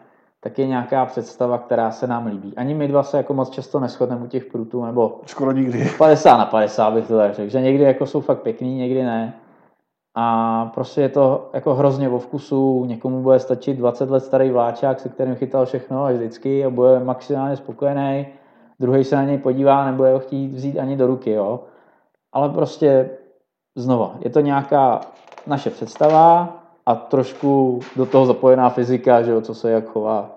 [SPEAKER 3] tak je nějaká představa, která se nám líbí. Ani my dva se jako moc často neschodneme u těch prutů, nebo
[SPEAKER 2] Skoro nikdy.
[SPEAKER 3] 50 na 50 bych to tak řekl, že někdy jako jsou fakt pěkný, někdy ne. A prostě je to jako hrozně o vkusu, někomu bude stačit 20 let starý vláčák, se kterým chytal všechno až vždycky a bude maximálně spokojený. Druhý se na něj podívá, nebude ho chtít vzít ani do ruky, jo. Ale prostě znova, je to nějaká naše představa a trošku do toho zapojená fyzika, že jo, co se jak chová.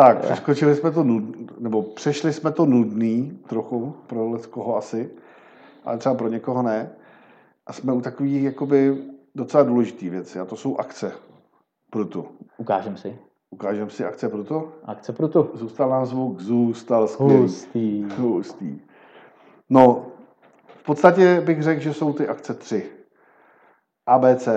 [SPEAKER 2] Tak, přeskočili jsme to, nud, nebo přešli jsme to nudný trochu, pro koho asi, ale třeba pro někoho ne. A jsme u takových jakoby docela důležitý věci a to jsou akce prutu.
[SPEAKER 3] Ukážem si.
[SPEAKER 2] Ukážeme si akce prutu?
[SPEAKER 3] Akce prutu.
[SPEAKER 2] Zůstal nám zvuk, zůstal skvělý.
[SPEAKER 3] Hustý.
[SPEAKER 2] Hustý. No, v podstatě bych řekl, že jsou ty akce tři. ABC.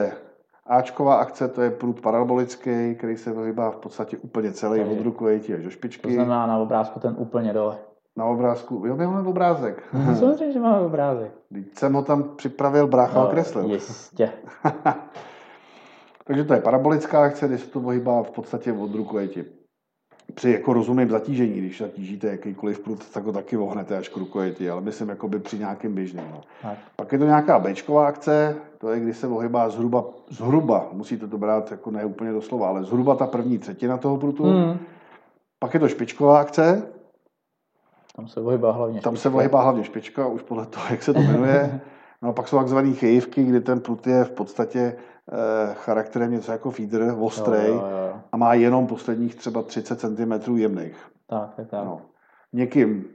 [SPEAKER 2] Ačková akce, to je prut parabolický, který se vyhybá v podstatě úplně celý
[SPEAKER 3] Takže-
[SPEAKER 2] od rukojeti až do
[SPEAKER 3] To
[SPEAKER 2] špičky.
[SPEAKER 3] znamená na obrázku ten úplně dole.
[SPEAKER 2] Na obrázku, jo, my máme obrázek.
[SPEAKER 3] Samozřejmě, že máme obrázek.
[SPEAKER 2] Teď jsem ho tam připravil, brácha
[SPEAKER 3] No,
[SPEAKER 2] okreslil.
[SPEAKER 3] Jistě.
[SPEAKER 2] Takže to je parabolická akce, kdy se to pohybá v podstatě od rukojeti. Při jako rozumném zatížení, když zatížíte jakýkoliv prut, tak ho taky vohnete až k rukojeti, ale myslím jakoby při nějakém běžném. No.
[SPEAKER 3] Tak.
[SPEAKER 2] Pak je to nějaká Bčková akce, to je, kdy se ohybá zhruba, zhruba, musíte to brát jako ne úplně doslova, ale zhruba ta první třetina toho prutu.
[SPEAKER 3] Hmm.
[SPEAKER 2] Pak je to špičková akce,
[SPEAKER 3] Tam se ohybá hlavně
[SPEAKER 2] tam se
[SPEAKER 3] špička.
[SPEAKER 2] ohybá hlavně špička, už podle toho, jak se to jmenuje. No a pak jsou takzvané chejivky, kdy ten prut je v podstatě eh, charakterem něco jako feeder, ostrej,
[SPEAKER 3] Jo, jo, jo.
[SPEAKER 2] A má jenom posledních třeba 30 cm jemných.
[SPEAKER 3] Tak, tak, tak.
[SPEAKER 2] No. Někým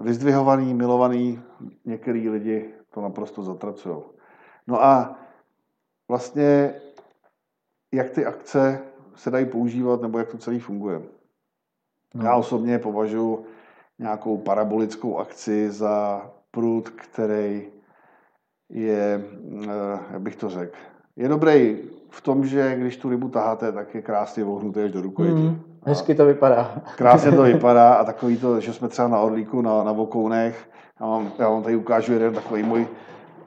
[SPEAKER 2] vyzdvihovaný, milovaný, některý lidi to naprosto zatracují. No a vlastně jak ty akce se dají používat, nebo jak to celý funguje.
[SPEAKER 3] No.
[SPEAKER 2] Já osobně považuji nějakou parabolickou akci za prut, který je, eh, jak bych to řekl, je dobrý v tom, že když tu rybu taháte, tak je krásně vohnutý až do rukojeti.
[SPEAKER 3] Mm, hezky to vypadá.
[SPEAKER 2] Krásně to vypadá a takový to, že jsme třeba na Orlíku, na, na Vokounech, já vám, já vám tady ukážu jeden takový můj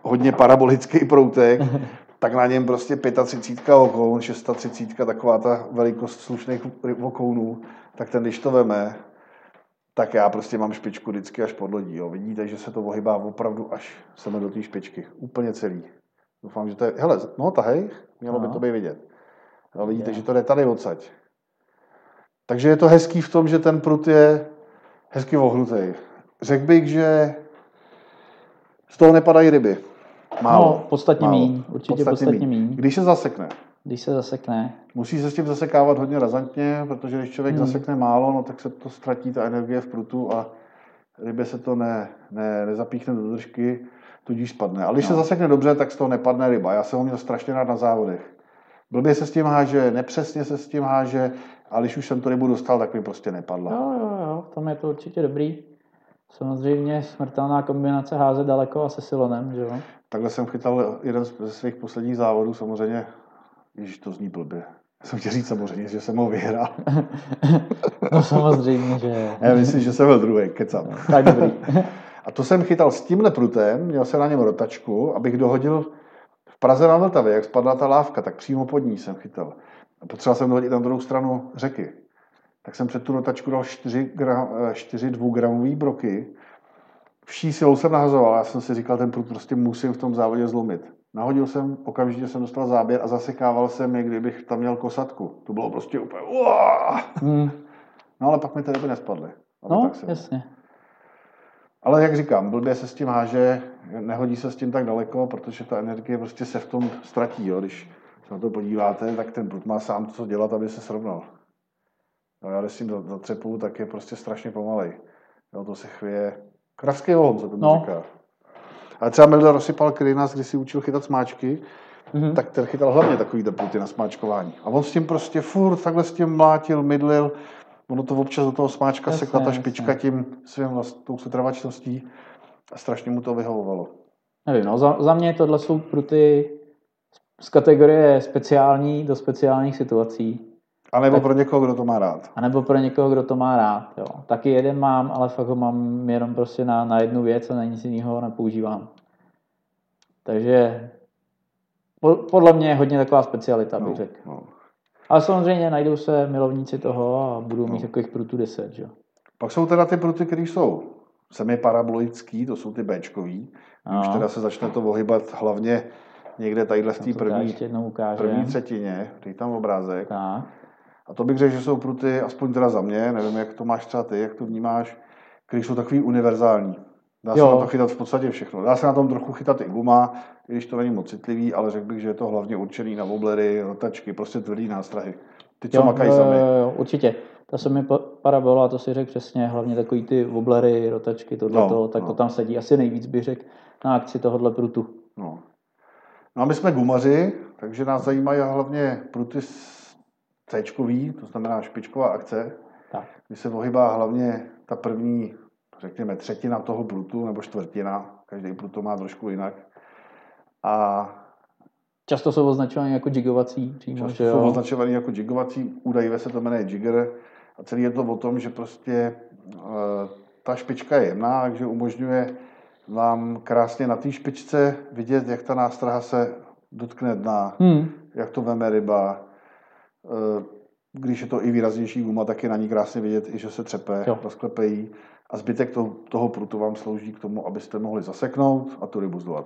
[SPEAKER 2] hodně parabolický proutek, tak na něm prostě 35 vokoun, 630 taková ta velikost slušných vokounů, tak ten, když to veme, tak já prostě mám špičku vždycky až pod lodí. Jo. Vidíte, že se to ohybá opravdu až sem do té špičky. Úplně celý. Doufám, že to je... Hele, no tahej, mělo by
[SPEAKER 3] No.
[SPEAKER 2] to být vidět. Jo, vidíte,
[SPEAKER 3] Je.
[SPEAKER 2] že to jde tady odsaď. Takže je to hezký v tom, že ten prut je hezky vohnutý. Řekl bych, že z toho nepadají ryby. Málo.
[SPEAKER 3] No, podstatně
[SPEAKER 2] Málo.
[SPEAKER 3] míň, určitě podstatně míň.
[SPEAKER 2] Když se zasekne,
[SPEAKER 3] Když se zasekne.
[SPEAKER 2] musí se s tím zasekávat hodně razantně, protože když člověk
[SPEAKER 3] Hmm.
[SPEAKER 2] zasekne málo, no, tak se to ztratí ta energie v prutu a rybě se to ne, ne, nezapíchne do držky, tudíž spadne. Ale když se
[SPEAKER 3] No.
[SPEAKER 2] zasekne dobře, tak z toho nepadne ryba. Já jsem ho měl strašně rád na závodech. Blbě se s tím háže, nepřesně se s tím háže, a když už jsem tu rybu dostal, tak mi prostě nepadla.
[SPEAKER 3] Jo, jo, jo, v tom je to určitě dobrý. Samozřejmě smrtelná kombinace házet daleko a se silonem, že jo?
[SPEAKER 2] Takhle jsem chytal jeden ze svých posledních závodů, samozřejmě, když to zní blbě. Já jsem chtěl říct samozřejmě, že jsem ho vyhrál.
[SPEAKER 3] No samozřejmě, že
[SPEAKER 2] Já myslím, že jsem byl druhý, kecam.
[SPEAKER 3] tak dobrý.
[SPEAKER 2] A to jsem chytal s tímhle prutem, měl jsem na něm rotačku, abych dohodil v Praze na Vltavě, jak spadla ta lávka, tak přímo pod ní jsem chytal. A potřeboval jsem dohodit na druhou stranu řeky. Tak jsem před tu rotačku dal 4, gram, 4 dvougramové broky. Vší silou jsem nahazoval, já jsem si říkal, ten prut prostě musím v tom závodě zlomit. Nahodil jsem, okamžitě jsem dostal záběr a zasekával jsem je, kdybych tam měl kosatku. To bylo prostě úplně!
[SPEAKER 3] Hmm.
[SPEAKER 2] No ale pak mi ty ryby nespadly.
[SPEAKER 3] No,
[SPEAKER 2] tak jsem-
[SPEAKER 3] jasně.
[SPEAKER 2] Ale jak říkám, blbě se s tím háže, nehodí se s tím tak daleko, protože ta energie prostě se v tom ztratí. Jo. Když se na to podíváte, tak ten prut má sám co dělat, aby se srovnal. No, já když s tím za- zatřepu, tak je prostě strašně pomalej. Jo, to se chvěje. Kravský ohon se tomu
[SPEAKER 3] No.
[SPEAKER 2] říká. Ale třeba Milda Rozsypal, který nás kdysi učil chytat smáčky,
[SPEAKER 3] Mhm.
[SPEAKER 2] tak ten chytal hlavně takový pruty na smáčkování. A on s tím prostě furt takhle s tím mlátil, mydlil. Ono to občas do toho smáčka
[SPEAKER 3] Jasně,
[SPEAKER 2] sekla ta
[SPEAKER 3] jasně.
[SPEAKER 2] špička tím svým vlast, tou setrvačností a strašně mu to vyhovovalo.
[SPEAKER 3] Nevím, no, za, za mě tohle jsou pruty z kategorie speciální do speciálních situací.
[SPEAKER 2] A nebo
[SPEAKER 3] Tak-
[SPEAKER 2] pro někoho, kdo to má rád.
[SPEAKER 3] A nebo pro někoho, kdo to má rád. Jo. Taky jeden mám, ale fakt ho mám jenom prostě na, na jednu věc a na nic jiného nepoužívám. Takže po, podle mě je hodně taková specialita, bych
[SPEAKER 2] No,
[SPEAKER 3] řekl.
[SPEAKER 2] no.
[SPEAKER 3] Ale samozřejmě najdou se milovníci toho a budou mít
[SPEAKER 2] No.
[SPEAKER 3] takových prutů 10. Že? jo.
[SPEAKER 2] Pak jsou teda ty pruty, které jsou semiparabolický, to jsou ty Bčkový. No. Už teda se začne to ohybat hlavně někde tadyhle v té první, první třetině, dej tam obrázek.
[SPEAKER 3] Tak.
[SPEAKER 2] A to bych řekl, že jsou pruty, aspoň teda za mě, nevím, jak to máš třeba ty, jak to vnímáš, které jsou takový univerzální. Dá se
[SPEAKER 3] Jo.
[SPEAKER 2] na to chytat v podstatě všechno. Dá se na tom trochu chytat i guma, i když to není moc citlivý, ale řekl bych, že je to hlavně určený na woblery, rotačky, prostě tvrdý nástrahy. Ty, co
[SPEAKER 3] Jo,
[SPEAKER 2] makají
[SPEAKER 3] jo,
[SPEAKER 2] sami.
[SPEAKER 3] jo, jo, určitě. Ta se mi parabola, to si řekl přesně, hlavně takový ty woblery, rotačky, tohle,
[SPEAKER 2] No,
[SPEAKER 3] no, tak
[SPEAKER 2] no.
[SPEAKER 3] to tam sedí asi nejvíc, bych řekl, na akci tohohle prutu.
[SPEAKER 2] No. no a my jsme gumaři, takže nás zajímají hlavně pruty C, to znamená špičková akce,
[SPEAKER 3] Tak.
[SPEAKER 2] kdy se ohybá hlavně ta první, řekněme, třetina toho prutu, nebo čtvrtina, každý prut to má trošku jinak. A
[SPEAKER 3] Často jsou označovány jako jigovací přímo,
[SPEAKER 2] často jsou
[SPEAKER 3] jo?
[SPEAKER 2] označovaný jako jigovací, údajivě se to jmenuje jigger a celý je to o tom, že prostě eh, ta špička je jemná, takže umožňuje vám krásně na té špičce vidět, jak ta nástraha se dotkne dna,
[SPEAKER 3] Hmm.
[SPEAKER 2] jak to veme ryba. Eh, Když je to i výraznější guma, tak je na ní krásně vidět i, že se třepe,
[SPEAKER 3] Jo.
[SPEAKER 2] rozklepe jí. A zbytek toho, toho prutu vám slouží k tomu, abyste mohli zaseknout a tu rybu zdolat.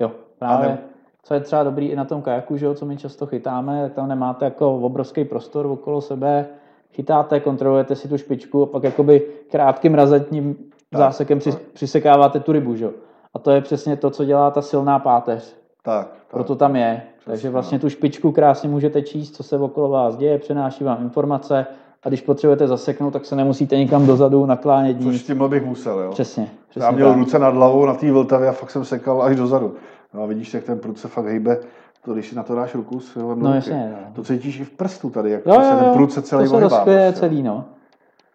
[SPEAKER 3] Jo, právě.
[SPEAKER 2] ne-
[SPEAKER 3] Co je třeba dobrý i na tom kajaku, že jo, co my často chytáme, tak tam nemáte jako obrovský prostor okolo sebe, chytáte, kontrolujete si tu špičku a pak jakoby krátkým razantním
[SPEAKER 2] Tak,
[SPEAKER 3] zásekem
[SPEAKER 2] tak.
[SPEAKER 3] přisekáváte tu rybu, že jo. A to je přesně to, co dělá ta silná páteř.
[SPEAKER 2] Tak, tak.
[SPEAKER 3] Proto tam je. Takže
[SPEAKER 2] no.
[SPEAKER 3] vlastně tu špičku krásně můžete číst, co se okolo vás děje, přenáší vám informace a když potřebujete zaseknout, tak se nemusíte nikam dozadu naklánět
[SPEAKER 2] Což tímhle bych musel, jo.
[SPEAKER 3] Přesně.
[SPEAKER 2] Já
[SPEAKER 3] přesně
[SPEAKER 2] měl
[SPEAKER 3] tak.
[SPEAKER 2] ruce nad hlavou na té Vltavě a fakt jsem sekal až dozadu. No a vidíš, jak ten prut se fakt hejbe to, když si na to dáš ruku s no,
[SPEAKER 3] no jasně, no.
[SPEAKER 2] to cítíš i v prstu tady, jak
[SPEAKER 3] jo, jo, jo.
[SPEAKER 2] ten prut se celý
[SPEAKER 3] to se rozkvěje
[SPEAKER 2] prostě.
[SPEAKER 3] celý, no.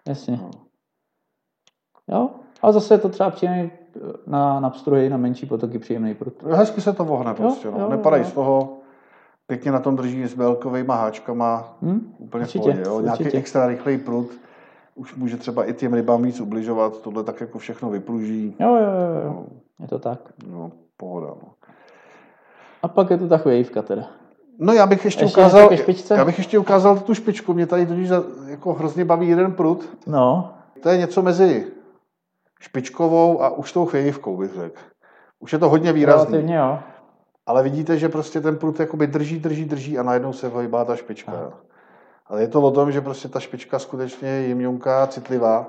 [SPEAKER 3] Jasně.
[SPEAKER 2] No.
[SPEAKER 3] Jo, a zase je to třeba příjemný na, na pstruhy, na menší potoky příjemný prut.
[SPEAKER 2] Hezky se to vohne prostě, no.
[SPEAKER 3] jo,
[SPEAKER 2] Nepadají
[SPEAKER 3] jo.
[SPEAKER 2] z toho, pěkně na tom drží s velkovými háčkama,
[SPEAKER 3] Hm?
[SPEAKER 2] úplně
[SPEAKER 3] Určitě,
[SPEAKER 2] v pohodě, jo. Nějaký
[SPEAKER 3] určitě.
[SPEAKER 2] extra rychlej prut, už může třeba i těm rybám víc ubližovat, tohle tak jako všechno vypruží.
[SPEAKER 3] Jo, jo, jo, jo.
[SPEAKER 2] No,
[SPEAKER 3] Je to tak.
[SPEAKER 2] no pohoda, no.
[SPEAKER 3] A pak je tu ta chvějivka teda.
[SPEAKER 2] No já bych ještě,
[SPEAKER 3] Ještě
[SPEAKER 2] ukázal, já bych ještě ukázal tu špičku, mě tady totiž jako hrozně baví jeden prut.
[SPEAKER 3] No,
[SPEAKER 2] To je něco mezi špičkovou a už tou chvějivkou, bych řekl. Už je to hodně výrazný.
[SPEAKER 3] relativně jo.
[SPEAKER 2] Ale vidíte, že prostě ten prut jakoby drží, drží, drží a najednou se hojbá ta špička.
[SPEAKER 3] Aha.
[SPEAKER 2] jo. Ale je to o tom, že prostě ta špička skutečně je jemňonká, citlivá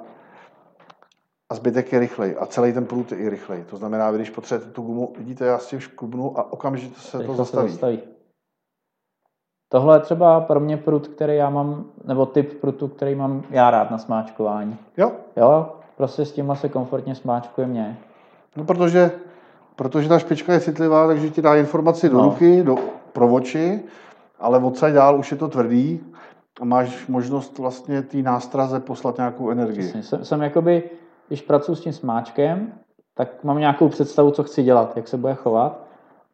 [SPEAKER 2] a zbytek je rychlej. A celý ten prut je i rychlej. To znamená, když potřebujete tu gumu, vidíte, já s tím škubnu a okamžitě se to zastaví.
[SPEAKER 3] Se zastaví. Tohle je třeba pro mě prut, který já mám, nebo typ prutu, který mám já rád na smáčkování.
[SPEAKER 2] Jo,
[SPEAKER 3] Jo, prostě s tímhle se komfortně smáčkuje mě.
[SPEAKER 2] no protože, protože ta špička je citlivá, takže ti dá informaci do
[SPEAKER 3] No.
[SPEAKER 2] ruky, do, pro oči, ale odsaď dál už je to tvrdý a máš možnost vlastně té nástraze poslat nějakou energii.
[SPEAKER 3] Přesně. Jsem, jsem jakoby, když pracuji s tím smáčkem, tak mám nějakou představu, co chci dělat, jak se bude chovat.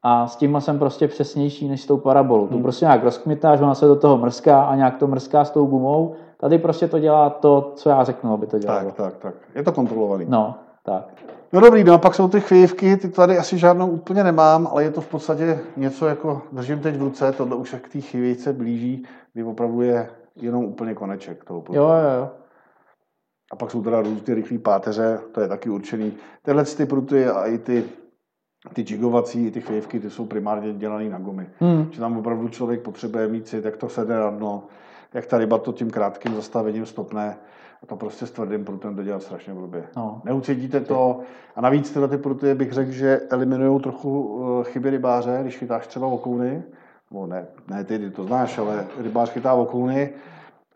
[SPEAKER 3] A s tímhle jsem prostě přesnější než s tou parabolou. Tu
[SPEAKER 2] Hmm.
[SPEAKER 3] prostě nějak rozkmitáš, ona se do toho mrská a nějak to mrská s tou gumou. Tady prostě to dělá to, co já řeknu, aby to dělalo.
[SPEAKER 2] Tak, tak, tak. Je to kontrolovaný.
[SPEAKER 3] No, tak.
[SPEAKER 2] No dobrý, no a pak jsou ty chvějivky, ty tady asi žádnou úplně nemám, ale je to v podstatě něco jako, držím teď v ruce, tohle už se k té chvějivce blíží, kdy opravdu je jenom úplně koneček toho.
[SPEAKER 3] Jo, jo, jo.
[SPEAKER 2] A pak jsou teda různé rychlé páteře, to je taky určený. Tyhle ty pruty a i ty, ty jigovací, i ty chvějivky, ty jsou primárně dělané na gumy.
[SPEAKER 3] Hmm.
[SPEAKER 2] Že tam opravdu člověk potřebuje mít cit, jak to sedne na dno, jak ta ryba to tím krátkým zastavením stopne. A to prostě s tvrdým prutem to dělat strašně blbě.
[SPEAKER 3] No.
[SPEAKER 2] Neucítíte to. A navíc tyhle ty pruty bych řekl, že eliminují trochu eh, chyby rybáře, když chytáš třeba okouny. No ne, ne ty, ty to znáš, ale rybář chytá okouny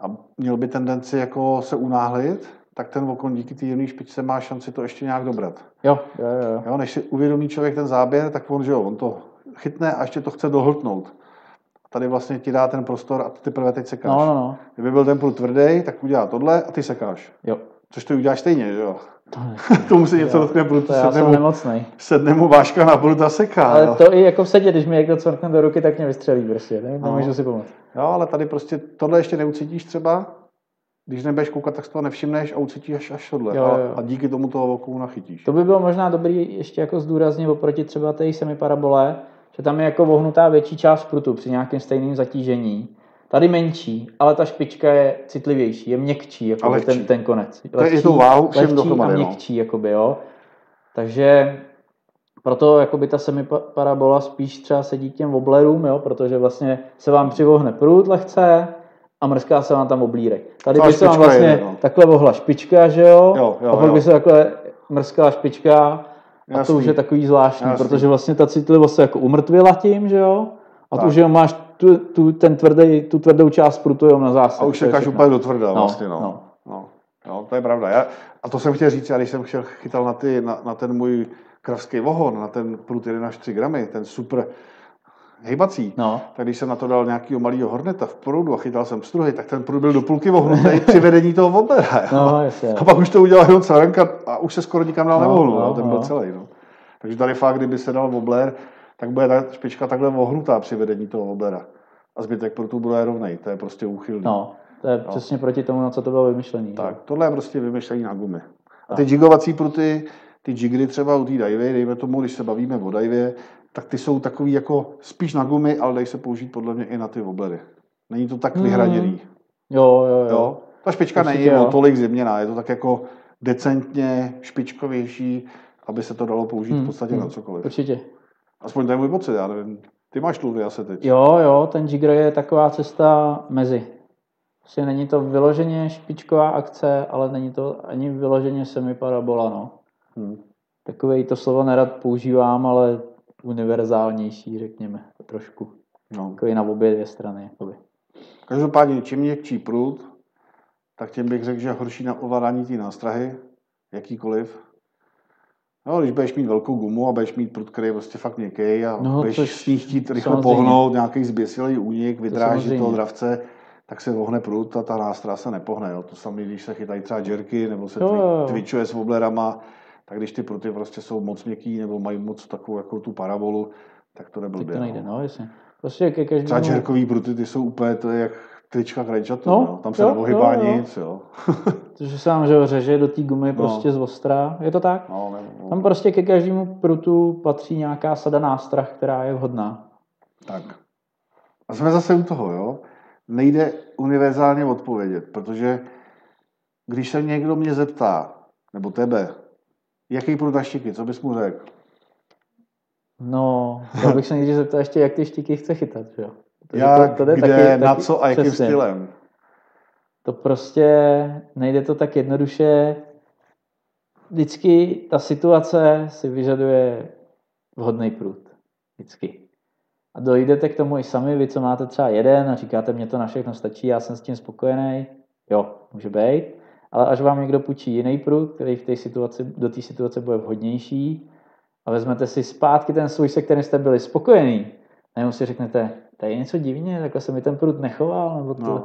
[SPEAKER 2] a měl by tendenci jako se unáhlit, tak ten okon díky té jemné špičce má šanci to ještě nějak dobrat.
[SPEAKER 3] Jo, jo, jo, jo.
[SPEAKER 2] Jo, než si uvědomí člověk ten záběr, tak on, že jo, on to chytne a ještě to chce dohltnout. Tady vlastně ti dá ten prostor a ty teprve teď sekáš.
[SPEAKER 3] No, no, no.
[SPEAKER 2] Kdyby byl ten prut tvrdý, tak udělá tohle a ty sekáš.
[SPEAKER 3] Jo.
[SPEAKER 2] Což ty uděláš stejně, že jo?
[SPEAKER 3] To
[SPEAKER 2] se něco dotkne prutu, sedne
[SPEAKER 3] jsem
[SPEAKER 2] mu,
[SPEAKER 3] nemocnej.
[SPEAKER 2] sedne mu váška na prut a seká.
[SPEAKER 3] Ale
[SPEAKER 2] jo.
[SPEAKER 3] to i jako v sedě, když mi někdo cvrkne do ruky, tak mě vystřelí prostě. Ne?
[SPEAKER 2] No.
[SPEAKER 3] Nemůžu si pomoct.
[SPEAKER 2] jo, ale tady prostě tohle ještě neucítíš třeba, když nebudeš koukat, tak si to nevšimneš a ucítíš až, až tohle.
[SPEAKER 3] Jo,
[SPEAKER 2] a,
[SPEAKER 3] jo.
[SPEAKER 2] a, díky tomu toho okou nachytíš.
[SPEAKER 3] To by bylo možná dobrý ještě jako zdůraznit oproti třeba té semiparabole, že tam je jako vohnutá větší část prutu při nějakém stejném zatížení. Tady menší, ale ta špička je citlivější, je měkčí, jako
[SPEAKER 2] lehčí.
[SPEAKER 3] ten, ten konec.
[SPEAKER 2] To je i váhou všem
[SPEAKER 3] lehčí
[SPEAKER 2] dohromady, no.
[SPEAKER 3] měkčí, jakoby, jo. Takže proto jakoby ta semiparabola spíš třeba sedí k těm woblerům, jo, protože vlastně se vám přivohne prut lehce a mrská se vám tam oblírek. Tady
[SPEAKER 2] Ta
[SPEAKER 3] by se vám vlastně
[SPEAKER 2] jede, no.
[SPEAKER 3] takhle vohla špička, že jo,
[SPEAKER 2] Jo, jo,
[SPEAKER 3] a pak
[SPEAKER 2] jo.
[SPEAKER 3] by se takhle mrskala špička a to
[SPEAKER 2] Jasný.
[SPEAKER 3] už je takový zvláštní,
[SPEAKER 2] Jasný.
[SPEAKER 3] protože vlastně ta citlivost se jako umrtvila tím, že jo, a
[SPEAKER 2] Tak.
[SPEAKER 3] tu, že jo, máš tu, tu, ten tvrdý, tu tvrdou část prutu jenom na zásah.
[SPEAKER 2] A už sekáš
[SPEAKER 3] všechno.
[SPEAKER 2] úplně do tvrda
[SPEAKER 3] No,
[SPEAKER 2] vlastně, no.
[SPEAKER 3] no.
[SPEAKER 2] no. no. to je pravda. Já, a to jsem chtěl říct, já když jsem chtěl, chytal na, ty, na, na ten můj kravský vohon, na ten prut 1 až 3 gramy, ten super hejbací,
[SPEAKER 3] No,
[SPEAKER 2] tak když jsem na to dal nějakého malého horneta v proudu a chytal jsem struhy, tak ten prut byl do půlky vohnutý při vedení toho voblera. jo.
[SPEAKER 3] no, jasně.
[SPEAKER 2] A pak už to udělal jenom caranka a už se skoro nikam dál
[SPEAKER 3] No,
[SPEAKER 2] nevohnul,
[SPEAKER 3] no,
[SPEAKER 2] no, ten byl
[SPEAKER 3] no.
[SPEAKER 2] celý. No. Takže tady fakt, kdyby se dal wobler, tak bude ta špička takhle vohnutá při vedení toho woblera. A zbytek prutu bude rovnej, to je prostě úchylný.
[SPEAKER 3] No, to je přesně proti tomu, na co to bylo vymyšlený.
[SPEAKER 2] Tak, tohle je prostě vymyšlení na gumy. A ty jigovací pruty, ty jigry třeba u té dajvy, dejme tomu, když se bavíme o dajvě, tak ty jsou takový jako spíš na gumy, ale dají se použít podle mě i na ty woblery. Není to tak
[SPEAKER 3] Mm.
[SPEAKER 2] vyhraněný.
[SPEAKER 3] Jo, jo, jo.
[SPEAKER 2] Jo? Ta špička není
[SPEAKER 3] jo.
[SPEAKER 2] o tolik zimněná, je to tak jako decentně špičkovější, aby se to dalo použít v
[SPEAKER 3] Hmm,
[SPEAKER 2] podstatě
[SPEAKER 3] hmm.
[SPEAKER 2] na cokoliv.
[SPEAKER 3] Určitě.
[SPEAKER 2] Aspoň to je můj pocit, já nevím. Ty máš tluvy asi teď.
[SPEAKER 3] Jo, jo, ten Jigger je taková cesta mezi. Prostě není to vyloženě špičková akce, ale není to ani vyloženě semiparabola, no.
[SPEAKER 2] Hmm.
[SPEAKER 3] Takový to slovo nerad používám, ale univerzálnější, řekněme, trošku.
[SPEAKER 2] No.
[SPEAKER 3] Takový na obě dvě strany. Jakoby.
[SPEAKER 2] Každopádně, čím měkčí prut, tak tím bych řekl, že horší na ovládání té nástrahy, jakýkoliv. No, když budeš mít velkou gumu a budeš mít prut, který je prostě fakt měkký a
[SPEAKER 3] No,
[SPEAKER 2] budeš
[SPEAKER 3] což
[SPEAKER 2] s ní chtít rychle
[SPEAKER 3] samozřejmě.
[SPEAKER 2] pohnout, nějaký zběsilý únik, vydráží
[SPEAKER 3] samozřejmě.
[SPEAKER 2] toho dravce, tak se vohne prut a ta nástroj se nepohne. Jo. To samé, když se chytají třeba jerky nebo se
[SPEAKER 3] Jo,
[SPEAKER 2] twitchuje s woblerama, tak když ty pruty prostě jsou moc měkký nebo mají moc takovou jako tu parabolu, tak to
[SPEAKER 3] Tak
[SPEAKER 2] neblbě.
[SPEAKER 3] to nejde,
[SPEAKER 2] no.
[SPEAKER 3] no, jasně. Prostě ke
[SPEAKER 2] Třeba
[SPEAKER 3] každému...
[SPEAKER 2] jerkový pruty, ty jsou úplně, to je jak trička krajčatu,
[SPEAKER 3] No,
[SPEAKER 2] no, tam se neohybá nic, jo.
[SPEAKER 3] Protože se vám, že řeže do té gumy
[SPEAKER 2] No.
[SPEAKER 3] prostě z ostra. Je to tak?
[SPEAKER 2] No, ne, no.
[SPEAKER 3] Tam prostě ke každému prutu patří nějaká sada nástrah, která je vhodná.
[SPEAKER 2] Tak. A jsme zase u toho, jo. Nejde univerzálně odpovědět, protože když se někdo mě zeptá, nebo tebe, jaký prut a štiky, co bys mu řekl?
[SPEAKER 3] No, já bych se někdy zeptal ještě, jak ty štiky chce chytat, že jo? Protože
[SPEAKER 2] Jak,
[SPEAKER 3] to jde
[SPEAKER 2] kde,
[SPEAKER 3] taky-
[SPEAKER 2] na
[SPEAKER 3] taky-
[SPEAKER 2] co a jakým
[SPEAKER 3] přesně.
[SPEAKER 2] stylem?
[SPEAKER 3] To prostě nejde to tak jednoduše. Vždycky ta situace si vyžaduje vhodný prut. Vždycky. A dojdete k tomu i sami, vy, co máte třeba jeden a říkáte, mě to na všechno stačí, já jsem s tím spokojený. Jo, může být. Ale až vám někdo půjčí jiný prut, který v té situaci, do té situace bude vhodnější a vezmete si zpátky ten svůj, se kterým jste byli spokojený, najednou si řeknete, tady je něco divně, takhle se mi ten prut nechoval, nebo to,
[SPEAKER 2] No.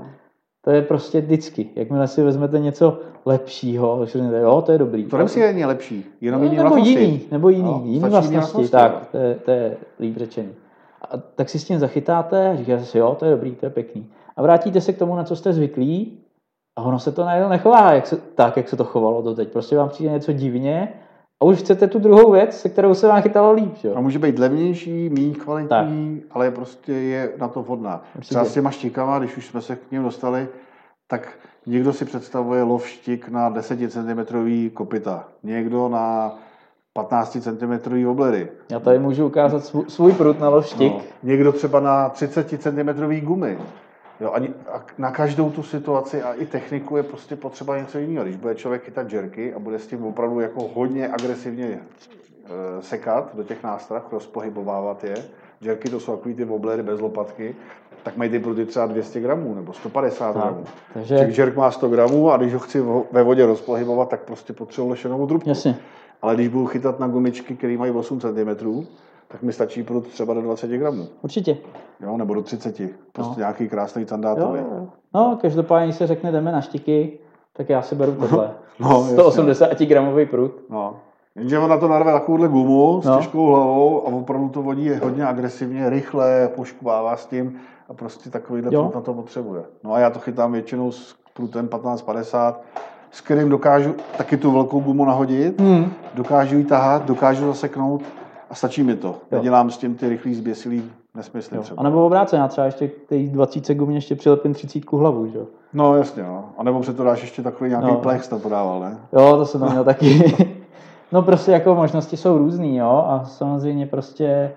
[SPEAKER 3] to je prostě vždycky. Jakmile si vezmete něco lepšího, tak si řeknete, jo, to je dobrý.
[SPEAKER 2] To nemusí být lepší, jenom
[SPEAKER 3] no,
[SPEAKER 2] jiný
[SPEAKER 3] nebo
[SPEAKER 2] vlastnosti.
[SPEAKER 3] jiný, nebo jiný,
[SPEAKER 2] No,
[SPEAKER 3] jiný vlastnosti,
[SPEAKER 2] vlastnosti,
[SPEAKER 3] tak,
[SPEAKER 2] jo.
[SPEAKER 3] to je, to je líp řečený. A tak si s tím zachytáte říkáte si, jo, to je dobrý, to je pěkný. A vrátíte se k tomu, na co jste zvyklí a ono se to najednou nechová jak se, tak, jak se to chovalo doteď. Prostě vám přijde něco divně a už chcete tu druhou věc, se kterou se vám chytalo líp. Že?
[SPEAKER 2] A může být levnější, méně kvalitní, tak. ale prostě je na to vhodná.
[SPEAKER 3] Určitě.
[SPEAKER 2] Třeba s těma štikama, když už jsme se k ním dostali, tak někdo si představuje lov štik na 10 cm kopita, někdo na 15 cm oblery.
[SPEAKER 3] Já tady můžu ukázat svůj, prut na loštik.
[SPEAKER 2] No, někdo třeba na 30 cm gumy. Jo, ani, a na každou tu situaci a i techniku je prostě potřeba něco jiného. Když bude člověk chytat jerky a bude s tím opravdu jako hodně agresivně e, sekat do těch nástrah, rozpohybovávat je, jerky to jsou takový ty woblery bez lopatky, tak mají ty pruty třeba 200 gramů nebo 150
[SPEAKER 3] Tak,
[SPEAKER 2] gramů.
[SPEAKER 3] takže-
[SPEAKER 2] Čili jerk má 100 gramů a když ho chci ve vodě rozpohybovat, tak prostě potřebuji lešenou trubku.
[SPEAKER 3] Jasně.
[SPEAKER 2] Ale když budu chytat na gumičky, které mají 8 cm, tak mi stačí prut třeba do 20 gramů.
[SPEAKER 3] Určitě.
[SPEAKER 2] Jo, nebo do 30. Prostě
[SPEAKER 3] No.
[SPEAKER 2] nějaký krásný
[SPEAKER 3] jo, jo. No, každopádně, když se řekne, jdeme na štiky, tak já si beru tohle.
[SPEAKER 2] No, jasně.
[SPEAKER 3] 180 gramový prut.
[SPEAKER 2] No. Jenže on na to narve takovouhle gumu s
[SPEAKER 3] No.
[SPEAKER 2] těžkou hlavou a opravdu to vodí hodně agresivně, rychle, poškvává s tím a prostě takovýhle
[SPEAKER 3] Jo.
[SPEAKER 2] prut na to potřebuje. No a já to chytám většinou s prutem 1550, s kterým dokážu taky tu velkou gumu nahodit,
[SPEAKER 3] Hmm.
[SPEAKER 2] dokážu ji tahat, dokážu zaseknout a stačí mi to.
[SPEAKER 3] Jo.
[SPEAKER 2] Nedělám s tím ty rychlý zběsilý nesmysly
[SPEAKER 3] Jo.
[SPEAKER 2] třeba.
[SPEAKER 3] A nebo obráceně, já třeba ještě k té 20 gumě ještě přilepím 30 hlavu, že jo?
[SPEAKER 2] No jasně, no. A nebo před to dáš ještě takový nějaký
[SPEAKER 3] No.
[SPEAKER 2] plex, to podával, ne?
[SPEAKER 3] Jo, to jsem tam měl taky. no prostě jako možnosti jsou různý, jo, a samozřejmě prostě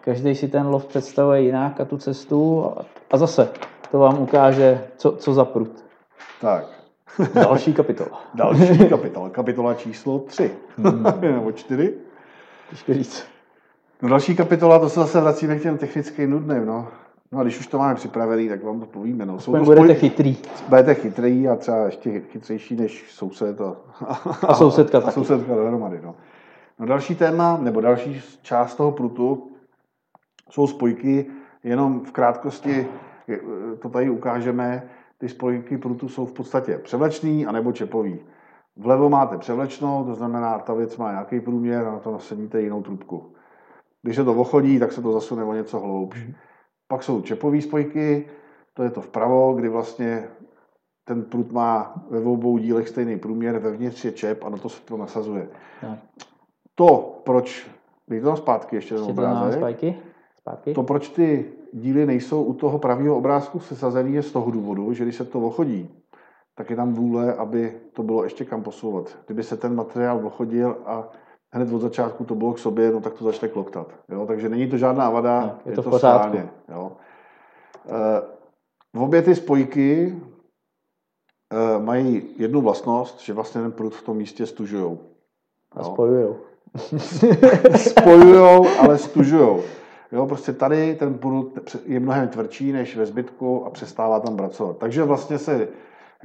[SPEAKER 3] každý si ten lov představuje jinak a tu cestu a, a zase to vám ukáže, co, co za prut.
[SPEAKER 2] Tak.
[SPEAKER 3] Další kapitola.
[SPEAKER 2] Další kapitola. Kapitola číslo 3. Nebo 4.
[SPEAKER 3] Těžko říct.
[SPEAKER 2] No další kapitola, to se zase vracíme k těm technickým nudným, no. No a když už to máme připravený, tak vám to povíme, no. Jsou to
[SPEAKER 3] budete
[SPEAKER 2] spoj-
[SPEAKER 3] chytrý.
[SPEAKER 2] budete chytrý a třeba ještě chytřejší než soused a,
[SPEAKER 3] A sousedka
[SPEAKER 2] a
[SPEAKER 3] taky.
[SPEAKER 2] sousedka dohromady, no. No další téma, nebo další část toho prutu jsou spojky, jenom v krátkosti to tady ukážeme, ty spojky prutu jsou v podstatě převlečný anebo čepový. Vlevo máte převlečnou, to znamená, ta věc má nějaký průměr a na to nasadíte jinou trubku. Když se to ochodí, tak se to zasune o něco hloubš. Pak jsou čepové spojky, to je to vpravo, kdy vlastně ten prut má ve obou dílech stejný průměr, vevnitř je čep a na to se to nasazuje.
[SPEAKER 3] Tak.
[SPEAKER 2] To, proč, dej to zpátky ještě ten obrázek,
[SPEAKER 3] spajky? Zpátky?
[SPEAKER 2] to, proč ty díly nejsou u toho pravého obrázku sesazený, je z toho důvodu, že když se to ochodí, tak je tam vůle, aby to bylo ještě kam posouvat. Kdyby se ten materiál ochodil a hned od začátku to bylo k sobě, no tak to začne kloktat. Jo? Takže není to žádná vada,
[SPEAKER 3] No, je
[SPEAKER 2] je,
[SPEAKER 3] to
[SPEAKER 2] to,
[SPEAKER 3] v
[SPEAKER 2] správně. Jo? E, obě ty spojky e, mají jednu vlastnost, že vlastně ten prut v tom místě stužujou.
[SPEAKER 3] A spojujou.
[SPEAKER 2] spojujou, ale stužujou. Jo, prostě tady ten prut je mnohem tvrdší než ve zbytku a přestává tam pracovat. Takže vlastně se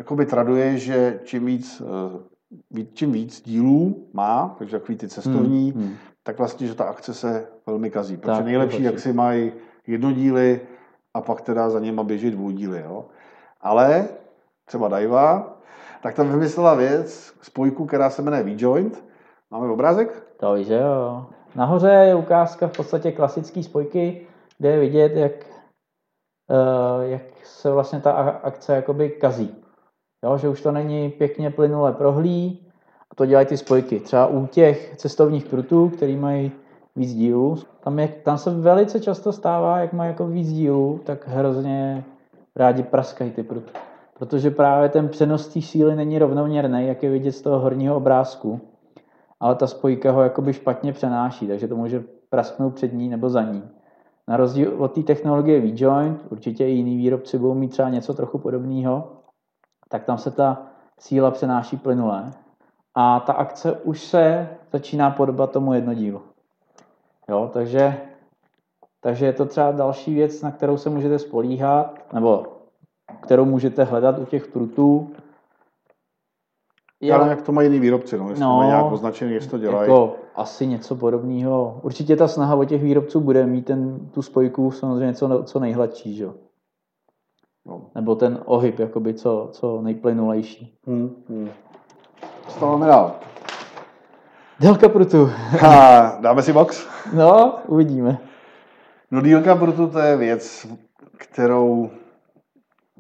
[SPEAKER 2] jakoby traduje, že čím víc eh, čím víc dílů má, takže takový ty cestovní,
[SPEAKER 3] Hmm, hmm.
[SPEAKER 2] tak vlastně, že ta akce se velmi kazí. Protože
[SPEAKER 3] Tak,
[SPEAKER 2] nejlepší, jak si mají jednodíly a pak teda za něma běží dvoudíly. Jo? Ale třeba Daiwa, tak tam vymyslela věc, spojku, která se jmenuje V-Joint. Máme obrázek?
[SPEAKER 3] To víš, že jo. Nahoře je ukázka v podstatě klasické spojky, kde je vidět, jak, eh, jak se vlastně ta akce jakoby kazí. Jo, že už to není pěkně plynule prohlí a to dělají ty spojky. Třeba u těch cestovních prutů, který mají víc dílů, tam, je, tam se velice často stává, jak mají jako víc dílů, tak hrozně rádi praskají ty pruty. Protože právě ten přenos té síly není rovnoměrný, jak je vidět z toho horního obrázku ale ta spojka ho jakoby špatně přenáší, takže to může prasknout před ní nebo za ní. Na rozdíl od té technologie V-Joint, určitě i jiný výrobci budou mít třeba něco trochu podobného, tak tam se ta síla přenáší plynule a ta akce už se začíná podobat tomu jednodílu. Jo, takže, takže je to třeba další věc, na kterou se můžete spolíhat, nebo kterou můžete hledat u těch prutů.
[SPEAKER 2] Já nevím, jak to mají jiný výrobci, no, jestli
[SPEAKER 3] No,
[SPEAKER 2] to mají nějak označený, jestli to dělají.
[SPEAKER 3] Jako asi něco podobného. Určitě ta snaha od těch výrobců bude mít ten, tu spojku samozřejmě co, co nejhladší, že?
[SPEAKER 2] No.
[SPEAKER 3] Nebo ten ohyb, jakoby co, co nejplynulejší.
[SPEAKER 2] Hmm, hmm. Co máme dál?
[SPEAKER 3] Délka prutu.
[SPEAKER 2] Ha, dáme si box?
[SPEAKER 3] No, uvidíme.
[SPEAKER 2] No dílka proto to je věc, kterou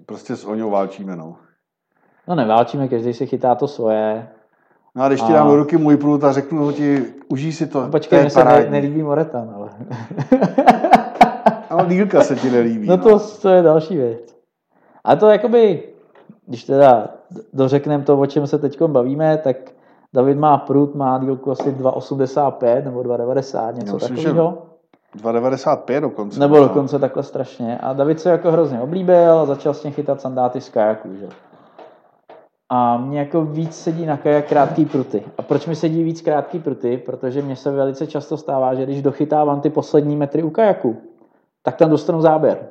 [SPEAKER 2] prostě s Oňou válčíme, no.
[SPEAKER 3] No neválčíme, každý si chytá to svoje.
[SPEAKER 2] No a když ti
[SPEAKER 3] A-
[SPEAKER 2] dám do ruky můj prut a řeknu ho ti, užij si to, to
[SPEAKER 3] Počkej,
[SPEAKER 2] je
[SPEAKER 3] mně se ne, nelíbí Moretan, ale...
[SPEAKER 2] Ale dílka se ti nelíbí.
[SPEAKER 3] no to, to je další věc. A to jakoby, když teda dořekneme to, o čem se teď bavíme, tak David má prut, má dílku asi 2,85 nebo 2,90, něco
[SPEAKER 2] myslím, že-
[SPEAKER 3] takového.
[SPEAKER 2] 2,95 dokonce.
[SPEAKER 3] Nebo dokonce takhle strašně. A David se jako hrozně oblíbil a začal s tím chytat sandáty z kajaku. Že? A mě jako víc sedí na kajak krátký pruty. A proč mi sedí víc krátký pruty? Protože mně se velice často stává, že když dochytávám ty poslední metry u kajaku, tak tam dostanu záběr.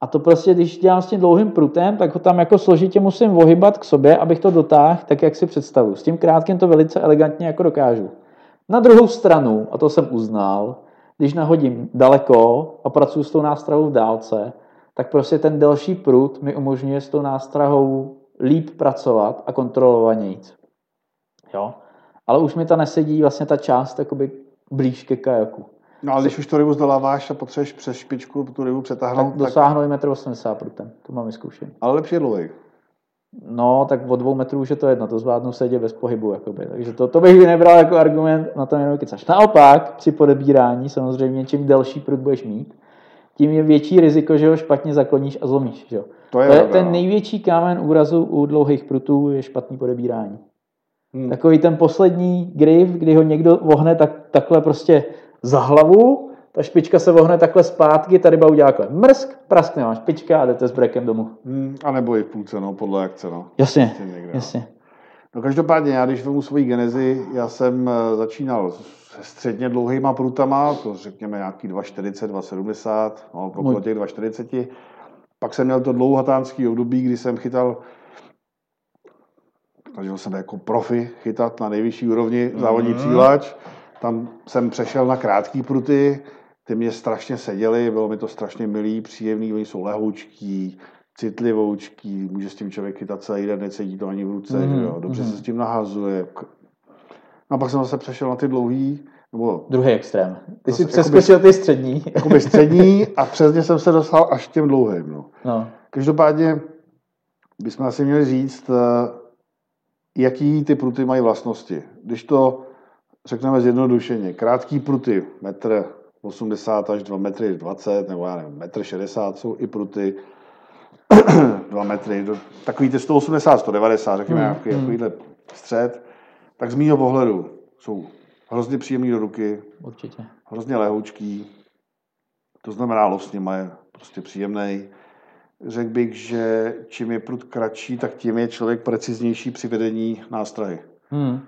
[SPEAKER 3] A to prostě, když dělám s tím dlouhým prutem, tak ho tam jako složitě musím ohybat k sobě, abych to dotáhl tak, jak si představuju. S tím krátkým to velice elegantně jako dokážu. Na druhou stranu, a to jsem uznal, když nahodím daleko a pracuji s tou nástrahou v dálce, tak prostě ten delší prut mi umožňuje s tou nástrahou líp pracovat a kontrolovanějíc. Jo? Ale už mi ta nesedí vlastně ta část blíž ke kajaku.
[SPEAKER 2] No ale když už tu rybu zdoláváš a potřebuješ přes špičku tu rybu přetáhnout,
[SPEAKER 3] Tak
[SPEAKER 2] tak,
[SPEAKER 3] dosáhnu i 1,80 m prutem. To mám vyzkoušený.
[SPEAKER 2] ale lepší je dlouhý.
[SPEAKER 3] No, tak od dvou metrů už je to jedno, to zvládnu sedět bez pohybu. Jakoby. Takže to, to bych nebral jako argument, na tom jenom kecaš. Naopak, při podebírání, samozřejmě, čím delší prut budeš mít, tím je větší riziko, že ho špatně zakloníš a zlomíš. Že?
[SPEAKER 2] To je,
[SPEAKER 3] To je
[SPEAKER 2] pravda,
[SPEAKER 3] ten
[SPEAKER 2] no.
[SPEAKER 3] největší kámen úrazu u dlouhých prutů, je špatný podebírání.
[SPEAKER 2] Hmm.
[SPEAKER 3] Takový ten poslední grif, kdy ho někdo vohne tak, takhle prostě za hlavu, ta špička se vohne takhle zpátky, ta ryba udělá takhle mrsk, praskne vám špička a jdete s brekem domů.
[SPEAKER 2] Hmm, a nebo i v půlce, no, podle akce, no.
[SPEAKER 3] Jasně,
[SPEAKER 2] Prostě někde, no.
[SPEAKER 3] jasně.
[SPEAKER 2] No každopádně, já když vezmu svoji genezi, já jsem eh, začínal se středně dlouhýma prutama, to řekněme nějaký 2,40, 2,70, no, okolo těch 2,40. Pak jsem měl to dlouhatánský období, kdy jsem chytal, snažil jsem jako profi chytat na nejvyšší úrovni závodní
[SPEAKER 3] Mhm.
[SPEAKER 2] přílač. Tam jsem přešel na krátký pruty, ty mě strašně seděly, bylo mi to strašně milý, příjemný, oni jsou lehoučký, citlivoučký, může s tím člověk chytat celý den, necítí to ani v ruce,
[SPEAKER 3] Mhm,
[SPEAKER 2] že jo, dobře
[SPEAKER 3] mhm.
[SPEAKER 2] se s tím nahazuje. No a pak jsem zase přešel na ty dlouhý, nebo
[SPEAKER 3] Druhý extrém. Ty
[SPEAKER 2] Zase
[SPEAKER 3] jsi
[SPEAKER 2] jakoby-
[SPEAKER 3] přeskočil ty střední.
[SPEAKER 2] jakoby střední a přesně jsem se dostal až k těm dlouhým. No.
[SPEAKER 3] No.
[SPEAKER 2] Každopádně bychom asi měli říct, eh, jaký ty pruty mají vlastnosti. Když to řekneme zjednodušeně, krátký pruty, metr 80 až 2 metry 20, nebo já nevím, metr 60 jsou i pruty 2 metry, do, takový ty 180, 190, řekněme,
[SPEAKER 3] Hmm,
[SPEAKER 2] nějaký,
[SPEAKER 3] hmm.
[SPEAKER 2] takovýhle střed, tak z mýho pohledu jsou hrozně příjemný do ruky,
[SPEAKER 3] Určitě.
[SPEAKER 2] hrozně lehoučký, to znamená, lov s nima je prostě příjemný. Řekl bych, že čím je prut kratší, tak tím je člověk preciznější při vedení nástrahy.
[SPEAKER 3] Hmm.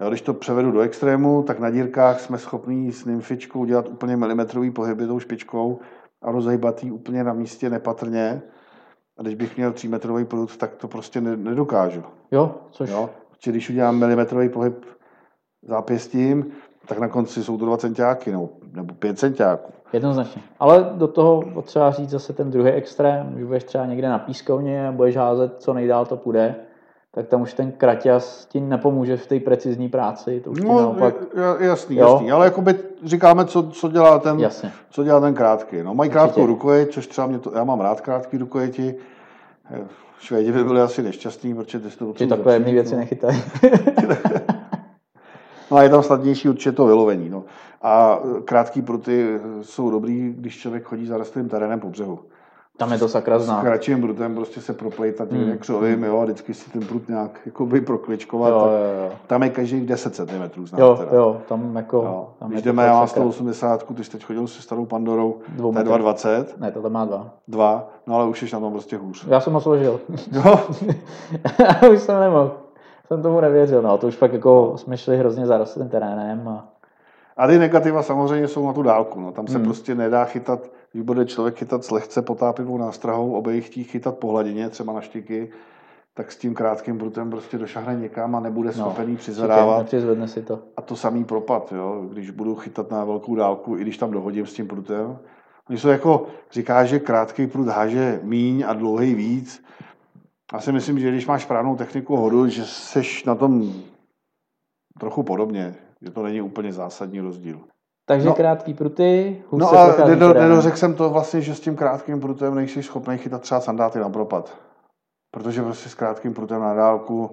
[SPEAKER 2] Jo, když to převedu do extrému, tak na dírkách jsme schopní s nymfičkou dělat úplně milimetrový pohyby tou špičkou a rozhýbat ji úplně na místě nepatrně. A když bych měl 3 metrový prut, tak to prostě ne- nedokážu.
[SPEAKER 3] Jo, což
[SPEAKER 2] Jo? Protože když udělám milimetrový pohyb zápěstím, tak na konci jsou to 2 centiáky nebo, nebo 5 centiáků.
[SPEAKER 3] Jednoznačně. Ale do toho potřeba říct zase ten druhý extrém, když budeš třeba někde na pískovně a budeš házet, co nejdál to půjde, tak tam už ten kraťas ti nepomůže v té precizní práci. To už
[SPEAKER 2] no,
[SPEAKER 3] naopak...
[SPEAKER 2] jasný, jo? jasný. Ale jakoby říkáme, co, co, dělá ten,
[SPEAKER 3] Jasně.
[SPEAKER 2] co dělá ten krátký. No, mají krátkou rukojeť, což třeba mě to, já mám rád krátký rukojeti. Švédi by byli asi nešťastní, protože ty to
[SPEAKER 3] Ty takové jedné věci nechytají.
[SPEAKER 2] no a je tam snadnější určitě to vylovení. No. A krátký pruty jsou dobrý, když člověk chodí za zarostlým terénem po břehu.
[SPEAKER 3] Tam je to sakra znát.
[SPEAKER 2] S kratším prutem prostě se proplejtat hmm. křovím, jo, a vždycky si ten prut nějak jakoby prokličkovat. Jo, jo, jo. Tam je každý 10 cm znát.
[SPEAKER 3] Jo, teda. jo, tam jako... Jo.
[SPEAKER 2] Tam Když jdeme, já mám 180, ty jsi teď chodil se starou Pandorou, to je 2,20.
[SPEAKER 3] Ne, tohle má dva.
[SPEAKER 2] Dva, no ale už jsi na tom prostě hůř.
[SPEAKER 3] Já jsem ho složil. Jo? už jsem nemohl. Jsem tomu nevěřil, no, to už fakt jako jsme šli hrozně zarostlým terénem a
[SPEAKER 2] a ty negativa samozřejmě jsou na tu dálku. No. Tam se hmm. prostě nedá chytat, když bude člověk chytat s lehce potápivou nástrahou, obejich chtít chytat po hladině, třeba na štiky, tak s tím krátkým brutem prostě došahne někam a nebude no, schopený no, přizvedávat.
[SPEAKER 3] si to.
[SPEAKER 2] A to samý propad, jo? když budu chytat na velkou dálku, i když tam dohodím s tím prutem. Když to jako říká, že krátký prut háže míň a dlouhý víc. Já si myslím, že když máš správnou techniku hodu, že seš na tom trochu podobně že to není úplně zásadní rozdíl.
[SPEAKER 3] Takže no, krátký pruty,
[SPEAKER 2] No a nedořekl jsem to vlastně, že s tím krátkým prutem nejsi schopný chytat třeba sandáty na propad. Protože prostě s krátkým prutem na dálku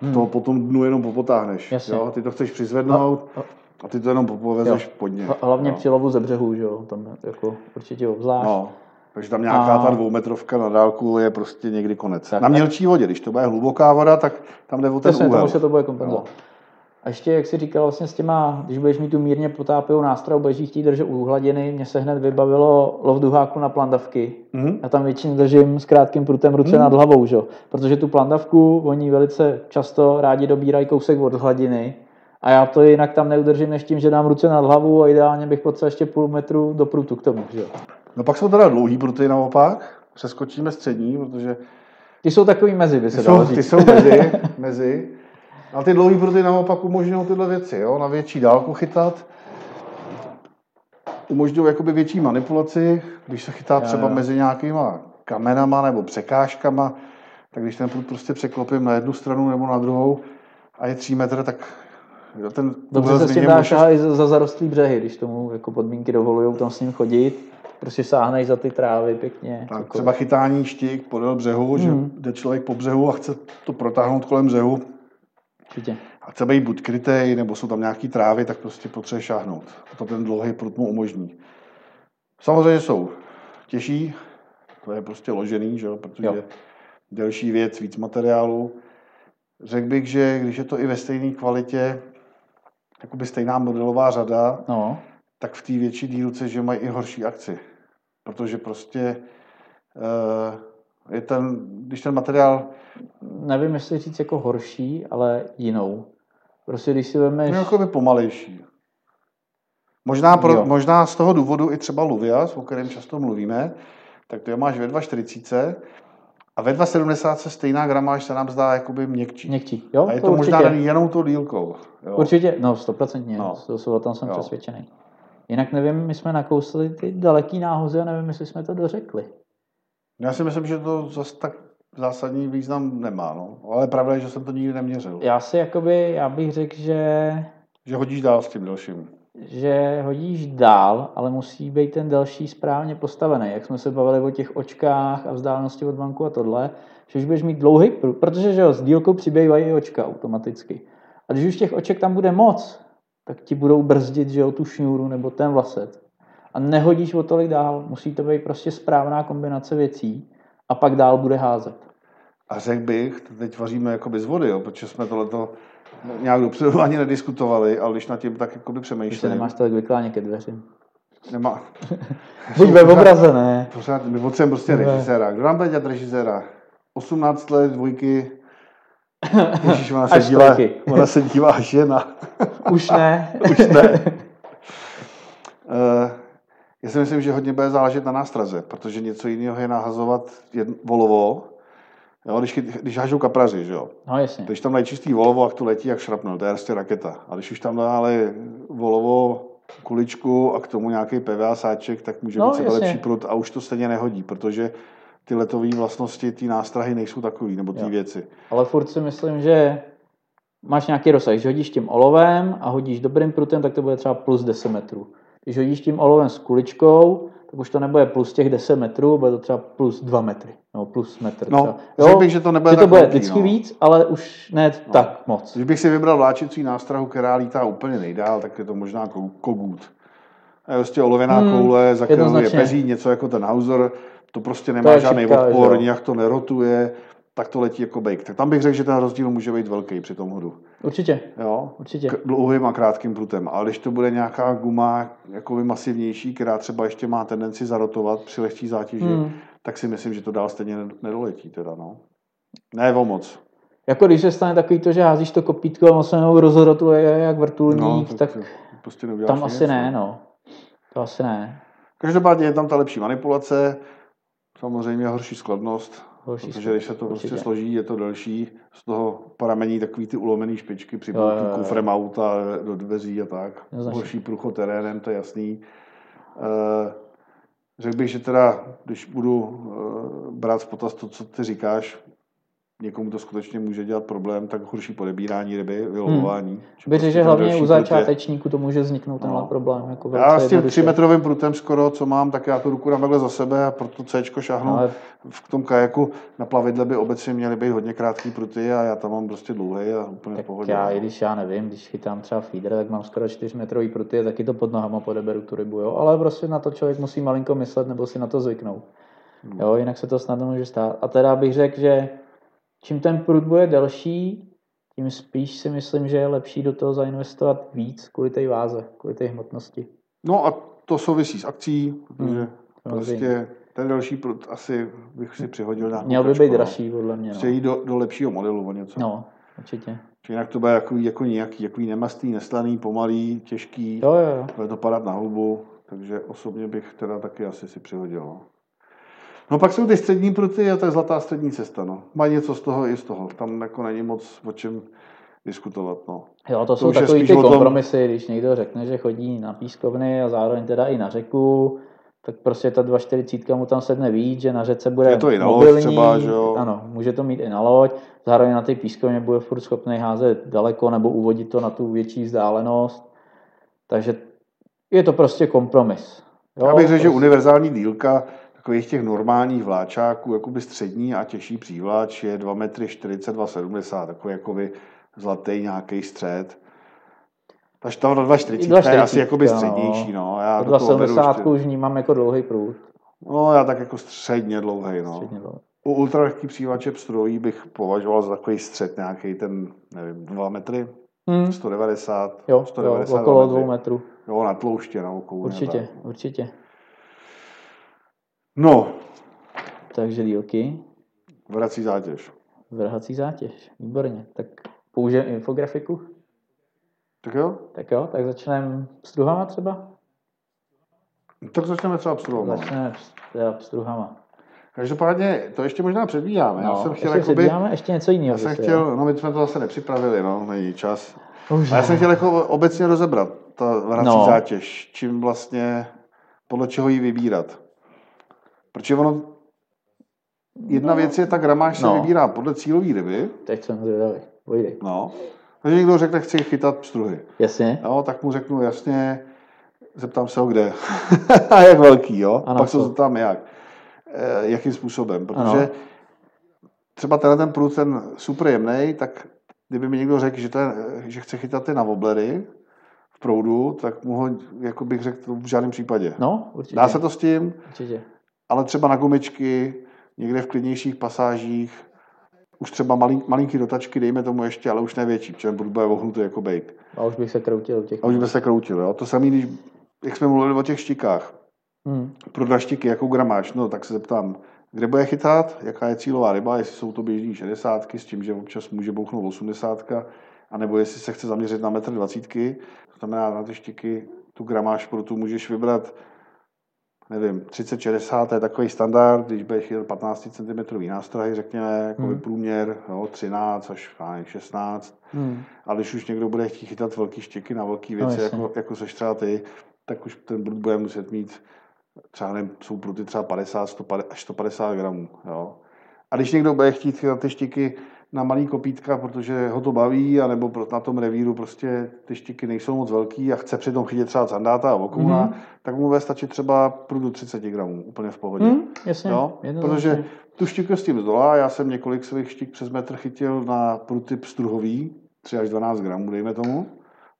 [SPEAKER 2] hmm. to potom dnu jenom popotáhneš. Jo? Ty to chceš přizvednout no, no. a ty to jenom popovezeš pod ně.
[SPEAKER 3] Hlavně no. při lovu ze břehu, že jo? Tam jako určitě obzvlášť. No.
[SPEAKER 2] Takže tam nějaká a... ta dvoumetrovka na dálku je prostě někdy konec. Tak, na mělčí vodě, když to bude hluboká voda, tak tam jde o ten úhel.
[SPEAKER 3] se to bude kompenzovat. No. A ještě, jak jsi říkal, vlastně s těma, když budeš mít tu mírně potápivou nástroj, budeš chtít držet u hladiny, mě se hned vybavilo lov duháku na plandavky. Mm. Já tam většinou držím s krátkým prutem ruce mm. nad hlavou, že? protože tu plandavku oni velice často rádi dobírají kousek od hladiny. A já to jinak tam neudržím než tím, že dám ruce nad hlavu a ideálně bych potřeboval ještě půl metru do prutu k tomu. Že?
[SPEAKER 2] No pak jsou teda dlouhý pruty naopak, přeskočíme střední, protože...
[SPEAKER 3] Ty jsou takový mezi, by se
[SPEAKER 2] ty dalo jsou, říct. Ty jsou mezi, mezi. A ty dlouhý pruty naopak umožňují tyhle věci, jo? na větší dálku chytat. Umožňují jakoby větší manipulaci, když se chytá třeba jo. mezi nějakýma kamenama nebo překážkama, tak když ten prut prostě překlopím na jednu stranu nebo na druhou a je tři metr, tak ten
[SPEAKER 3] Dobře se s tím dáš můžeš... i za zarostlý břehy, když tomu jako podmínky dovolují tam s ním chodit, prostě sáhneš za ty trávy pěkně.
[SPEAKER 2] Tak třeba chytání štík podél břehu, mm. že mhm. jde člověk po břehu a chce to protáhnout kolem břehu,
[SPEAKER 3] Určitě.
[SPEAKER 2] A chce být buď krytej, nebo jsou tam nějaký trávy, tak prostě potřebuje šáhnout. A to ten dlouhý prut mu umožní. Samozřejmě jsou těžší, to je prostě ložený, že? protože jo. delší věc, víc materiálu. Řekl bych, že když je to i ve stejné kvalitě, jakoby stejná modelová řada, no. tak v té větší dílce, že mají i horší akci. Protože prostě uh, je ten, když ten materiál
[SPEAKER 3] nevím, jestli říct jako horší, ale jinou. Prostě když si vemeš...
[SPEAKER 2] No, jako by pomalejší. Možná, pro, možná z toho důvodu i třeba Luvias, o kterém často mluvíme, tak to je máš ve 2,40 a ve 2,70 se stejná gramáž se nám zdá jakoby měkčí.
[SPEAKER 3] Měkčí, jo?
[SPEAKER 2] A je to, to možná daný jenom tou dílkou. Jo?
[SPEAKER 3] Určitě, no stoprocentně, no. To, o tom jsem jo. přesvědčený. Jinak nevím, my jsme nakousli ty daleký náhozy a nevím, jestli jsme to dořekli.
[SPEAKER 2] Já si myslím, že to zase tak zásadní význam nemá, no. Ale pravda je, že jsem to nikdy neměřil.
[SPEAKER 3] Já si jakoby, já bych řekl, že...
[SPEAKER 2] Že hodíš dál s tím dalším.
[SPEAKER 3] Že hodíš dál, ale musí být ten další správně postavený. Jak jsme se bavili o těch očkách a vzdálenosti od banku a tohle, že už budeš mít dlouhý, protože že jo, s dílkou přibývají i očka automaticky. A když už těch oček tam bude moc, tak ti budou brzdit, že jo, tu šňůru nebo ten vlaset. A nehodíš o tolik dál. Musí to být prostě správná kombinace věcí a pak dál bude házet.
[SPEAKER 2] A řekl bych, teď vaříme jakoby z vody, jo, protože jsme tohleto nějak dopředu ani nediskutovali, ale když nad tím tak jakoby přemýšlím.
[SPEAKER 3] nemáš tolik vykláně ke dveřím.
[SPEAKER 2] Nemá.
[SPEAKER 3] Buď ve obraze, ne?
[SPEAKER 2] Pořád, my potřebujeme prostě režiséra. Kdo nám bude dělat režiséra? 18 let, dvojky, Ježíš, ona se, dívá, ona se dívá až jedna.
[SPEAKER 3] Už ne.
[SPEAKER 2] Už ne. Uh, Já si myslím, že hodně bude záležet na nástraze, protože něco jiného je nahazovat jen, volovo Jo, když, když hážou kapraři, že jo.
[SPEAKER 3] No jasně.
[SPEAKER 2] Když tam dají čistý volovo, jak to letí jak šrapnel, to je prostě raketa. A když už tam dále volovo, kuličku a k tomu nějaký PVA sáček, tak může
[SPEAKER 3] No,
[SPEAKER 2] být sebe lepší prut a už to stejně nehodí, protože ty letové vlastnosti, ty nástrahy nejsou takový, nebo ty věci.
[SPEAKER 3] Ale furt si myslím, že máš nějaký rozsah. Když hodíš tím olovem a hodíš dobrým prutem, tak to bude třeba plus 10 metrů. Když hodíš tím olovem s kuličkou, tak už to nebude plus těch 10 metrů, bude to třeba plus 2 metry. Nebo plus metr.
[SPEAKER 2] No,
[SPEAKER 3] třeba.
[SPEAKER 2] řekl bych, že to nebude
[SPEAKER 3] že to bude
[SPEAKER 2] velký,
[SPEAKER 3] vždycky
[SPEAKER 2] no.
[SPEAKER 3] víc, ale už ne tak moc.
[SPEAKER 2] Když bych si vybral vláčicí nástrahu, která lítá úplně nejdál, tak je to možná ko- kogut. A je prostě olověná
[SPEAKER 3] Hmm,
[SPEAKER 2] koule, za kterou je peří, něco jako ten Hauser, to prostě
[SPEAKER 3] To
[SPEAKER 2] nemá
[SPEAKER 3] je
[SPEAKER 2] žádný
[SPEAKER 3] čipka, že
[SPEAKER 2] odpor,
[SPEAKER 3] jo.
[SPEAKER 2] nijak to nerotuje, tak to letí jako bejk. Tak tam bych řekl, že ten rozdíl může být velký při tom hodu.
[SPEAKER 3] Určitě,
[SPEAKER 2] Jo?
[SPEAKER 3] určitě.
[SPEAKER 2] K- dlouhým a krátkým prutem. Ale když to bude nějaká guma jakoby masivnější, která třeba ještě má tendenci zarotovat při lehčí zátěži,
[SPEAKER 3] Hmm.
[SPEAKER 2] tak si myslím, že to dál stejně ned- nedoletí. Teda, no. Ne o moc.
[SPEAKER 3] Jako když se stane takový to, že házíš to kopítko a se jenom rozrotuje jak vrtulník,
[SPEAKER 2] No,
[SPEAKER 3] tak,
[SPEAKER 2] to prostě
[SPEAKER 3] tam
[SPEAKER 2] nic,
[SPEAKER 3] asi ne,
[SPEAKER 2] no.
[SPEAKER 3] no. To asi ne.
[SPEAKER 2] Každopádně je tam ta lepší manipulace, samozřejmě horší skladnost,
[SPEAKER 3] Horší
[SPEAKER 2] protože když se to prostě
[SPEAKER 3] určitě.
[SPEAKER 2] složí, je to delší, z toho paramení takový ty ulomený špičky při
[SPEAKER 3] Jo, jo, jo, jo.
[SPEAKER 2] kufrem auta do dveří a tak.
[SPEAKER 3] Jednoznačně.
[SPEAKER 2] Horší průchod terénem, to je jasný. Eh, Řekl bych, že teda, když budu eh, brát v potaz to, co ty říkáš, někomu to skutečně může dělat problém, tak horší podebírání ryby, vylovování. Že
[SPEAKER 3] Bych řekl,
[SPEAKER 2] prostě
[SPEAKER 3] že hlavně u začátečníku to může vzniknout tenhle
[SPEAKER 2] No.
[SPEAKER 3] problém. Jako
[SPEAKER 2] Já s tím
[SPEAKER 3] jednoduše.
[SPEAKER 2] 3 metrovým prutem skoro, co mám, tak já tu ruku dám takhle za sebe a proto C šáhnu.
[SPEAKER 3] Ale
[SPEAKER 2] V tom kajaku na plavidle by obecně měly být hodně krátký pruty a já tam mám prostě dlouhý a úplně v
[SPEAKER 3] tak
[SPEAKER 2] pohodě.
[SPEAKER 3] já, i když já nevím, když chytám třeba feeder, tak mám skoro 4 metrový pruty a taky to pod nohama podeberu tu rybu, jo. Ale prostě na to člověk musí malinko myslet nebo si na to zvyknout.
[SPEAKER 2] Hmm.
[SPEAKER 3] Jo, jinak se to snadno může stát. A teda bych řekl, že čím ten prut bude delší, tím spíš si myslím, že je lepší do toho zainvestovat víc kvůli té váze, kvůli té hmotnosti.
[SPEAKER 2] No a to souvisí s akcí, protože
[SPEAKER 3] Hmm,
[SPEAKER 2] prostě ten další prut asi bych si přihodil na
[SPEAKER 3] Měl by být dražší, podle mě. No,
[SPEAKER 2] jít do, do lepšího modelu o něco.
[SPEAKER 3] no určitě.
[SPEAKER 2] Jinak to bude jako, jako nějaký, jako nemastný, neslaný, pomalý, těžký,
[SPEAKER 3] Jo, jo, jo.
[SPEAKER 2] bude to padat na houbu, takže osobně bych teda taky asi si přihodil. No. No pak jsou ty střední pruty a to je zlatá střední cesta. No. Má něco z toho i z toho. Tam jako není moc o čem diskutovat. No.
[SPEAKER 3] Jo, to,
[SPEAKER 2] To
[SPEAKER 3] jsou takový ty
[SPEAKER 2] o tom-
[SPEAKER 3] kompromisy, když někdo řekne, že chodí na pískovny a zároveň teda i na řeku, tak prostě ta 240 mu tam sedne víc, že na řece bude
[SPEAKER 2] Je to i na loď
[SPEAKER 3] mobilní,
[SPEAKER 2] třeba, že jo?
[SPEAKER 3] Ano, může to mít i na loď, zároveň na té pískovně bude furt schopný házet daleko nebo uvodit to na tu větší vzdálenost. Takže je to prostě kompromis. Jo,
[SPEAKER 2] Já bych řekl, že
[SPEAKER 3] prostě-
[SPEAKER 2] univerzální dílka takových těch normálních vláčáků, jakoby střední a těžší přívlač je 2 metry 42,70, takový jakoby zlatý nějaký střed. Takže ta 2,40 je asi jakoby
[SPEAKER 3] 2,40,
[SPEAKER 2] střednější, no. Já
[SPEAKER 3] To
[SPEAKER 2] do toho beru
[SPEAKER 3] 270
[SPEAKER 2] ještě-
[SPEAKER 3] už vnímám jako dlouhý průd.
[SPEAKER 2] No, já tak jako středně dlouhý, no.
[SPEAKER 3] Středně dlouhý.
[SPEAKER 2] U ultralehký přívlače pstrojí bych považoval za takový střed nějaký ten, nevím, 2 metry,
[SPEAKER 3] Hmm.
[SPEAKER 2] 190,
[SPEAKER 3] Jo, jo,
[SPEAKER 2] 190
[SPEAKER 3] okolo
[SPEAKER 2] metry.
[SPEAKER 3] dvou metrů.
[SPEAKER 2] Jo, na tlouště, na okou.
[SPEAKER 3] Určitě, určitě.
[SPEAKER 2] No,
[SPEAKER 3] Takže dílky,
[SPEAKER 2] vrací zátěž.
[SPEAKER 3] vrhací zátěž. Výborně. Tak použijeme infografiku.
[SPEAKER 2] Tak jo?
[SPEAKER 3] Tak jo, tak začneme s druhama třeba?
[SPEAKER 2] Tak začneme třeba pstrovat.
[SPEAKER 3] Začneme s- teda pstruhama.
[SPEAKER 2] Každopádně to ještě možná předbíháme. já
[SPEAKER 3] No,
[SPEAKER 2] jsem chtěl,
[SPEAKER 3] ještě
[SPEAKER 2] jakoby,
[SPEAKER 3] ještě něco jiného.
[SPEAKER 2] já jsem chtěl, no my jsme to zase nepřipravili, no, není čas.
[SPEAKER 3] Už
[SPEAKER 2] A já jsem chtěl jako obecně rozebrat ta vrací
[SPEAKER 3] No.
[SPEAKER 2] zátěž, čím vlastně, podle čeho ji vybírat. Protože ono, jedna
[SPEAKER 3] No.
[SPEAKER 2] věc je ta gramáž se
[SPEAKER 3] No.
[SPEAKER 2] vybírá podle cílové ryby,
[SPEAKER 3] Teď jsem zvědavý. Pojdej.
[SPEAKER 2] no. Takže někdo řekne, chci chytat pstruhy.
[SPEAKER 3] Jasně?
[SPEAKER 2] Jo, tak mu řeknu jasně, zeptám se ho kde. a jak velký, jo?
[SPEAKER 3] Ano,
[SPEAKER 2] Pak se zeptám jak. E, jakým způsobem, protože
[SPEAKER 3] Ano.
[SPEAKER 2] třeba tenhle ten prut, ten super jemný, tak kdyby mi někdo řekl, že, to je, že chce chytat ty na woblery v proudu, tak mu ho, jako bych řekl, v žádném případě.
[SPEAKER 3] No, určitě.
[SPEAKER 2] Dá se to s tím,
[SPEAKER 3] Určitě.
[SPEAKER 2] Ale třeba na gumičky, někde v klidnějších pasážích, už třeba malink, malinký dotačky, dejme tomu ještě, ale už nevětší, protože prut bude ohnutý jako bejk.
[SPEAKER 3] A už bych se kroutil u těch.
[SPEAKER 2] A už by se kroutil. Jo? To samé, když, jak jsme mluvili o těch štikách,
[SPEAKER 3] Hmm.
[SPEAKER 2] pro dva štiky, jakou gramáž, no tak se zeptám, kde bude chytat, jaká je cílová ryba, jestli jsou to běžný 60, s tím, že občas může bouchnout 80, anebo jestli se chce zaměřit na metr 20, to znamená na ty štiky, tu gramáž pro tu můžeš vybrat nevím, 30-60, to je takový standard, když budeš chytat 15 cm nástrahy, řekněme, jako hmm. průměr, jo, 13 až 16. Hmm. A když už někdo bude chtít chytat velký štěky na velké věci, no, jako, jako seš třeba ty, tak už ten brud bude muset mít třeba nevím, jsou pruty třeba 50, 150 až 150 gramů. Jo. A když někdo bude chtít chytat ty štiky na malý kopítka, protože ho to baví, anebo na tom revíru prostě ty štiky nejsou moc velký a chce přitom chytit třeba sandáta a okouna, mm-hmm. tak mu bude stačit třeba prudu 30 gramů, úplně v pohodě. Mm,
[SPEAKER 3] jasně,
[SPEAKER 2] jo? Protože tu štiku s tím zdolá, já jsem několik svých štik přes metr chytil na pruty pstruhový, 3 až 12 gramů, dejme tomu,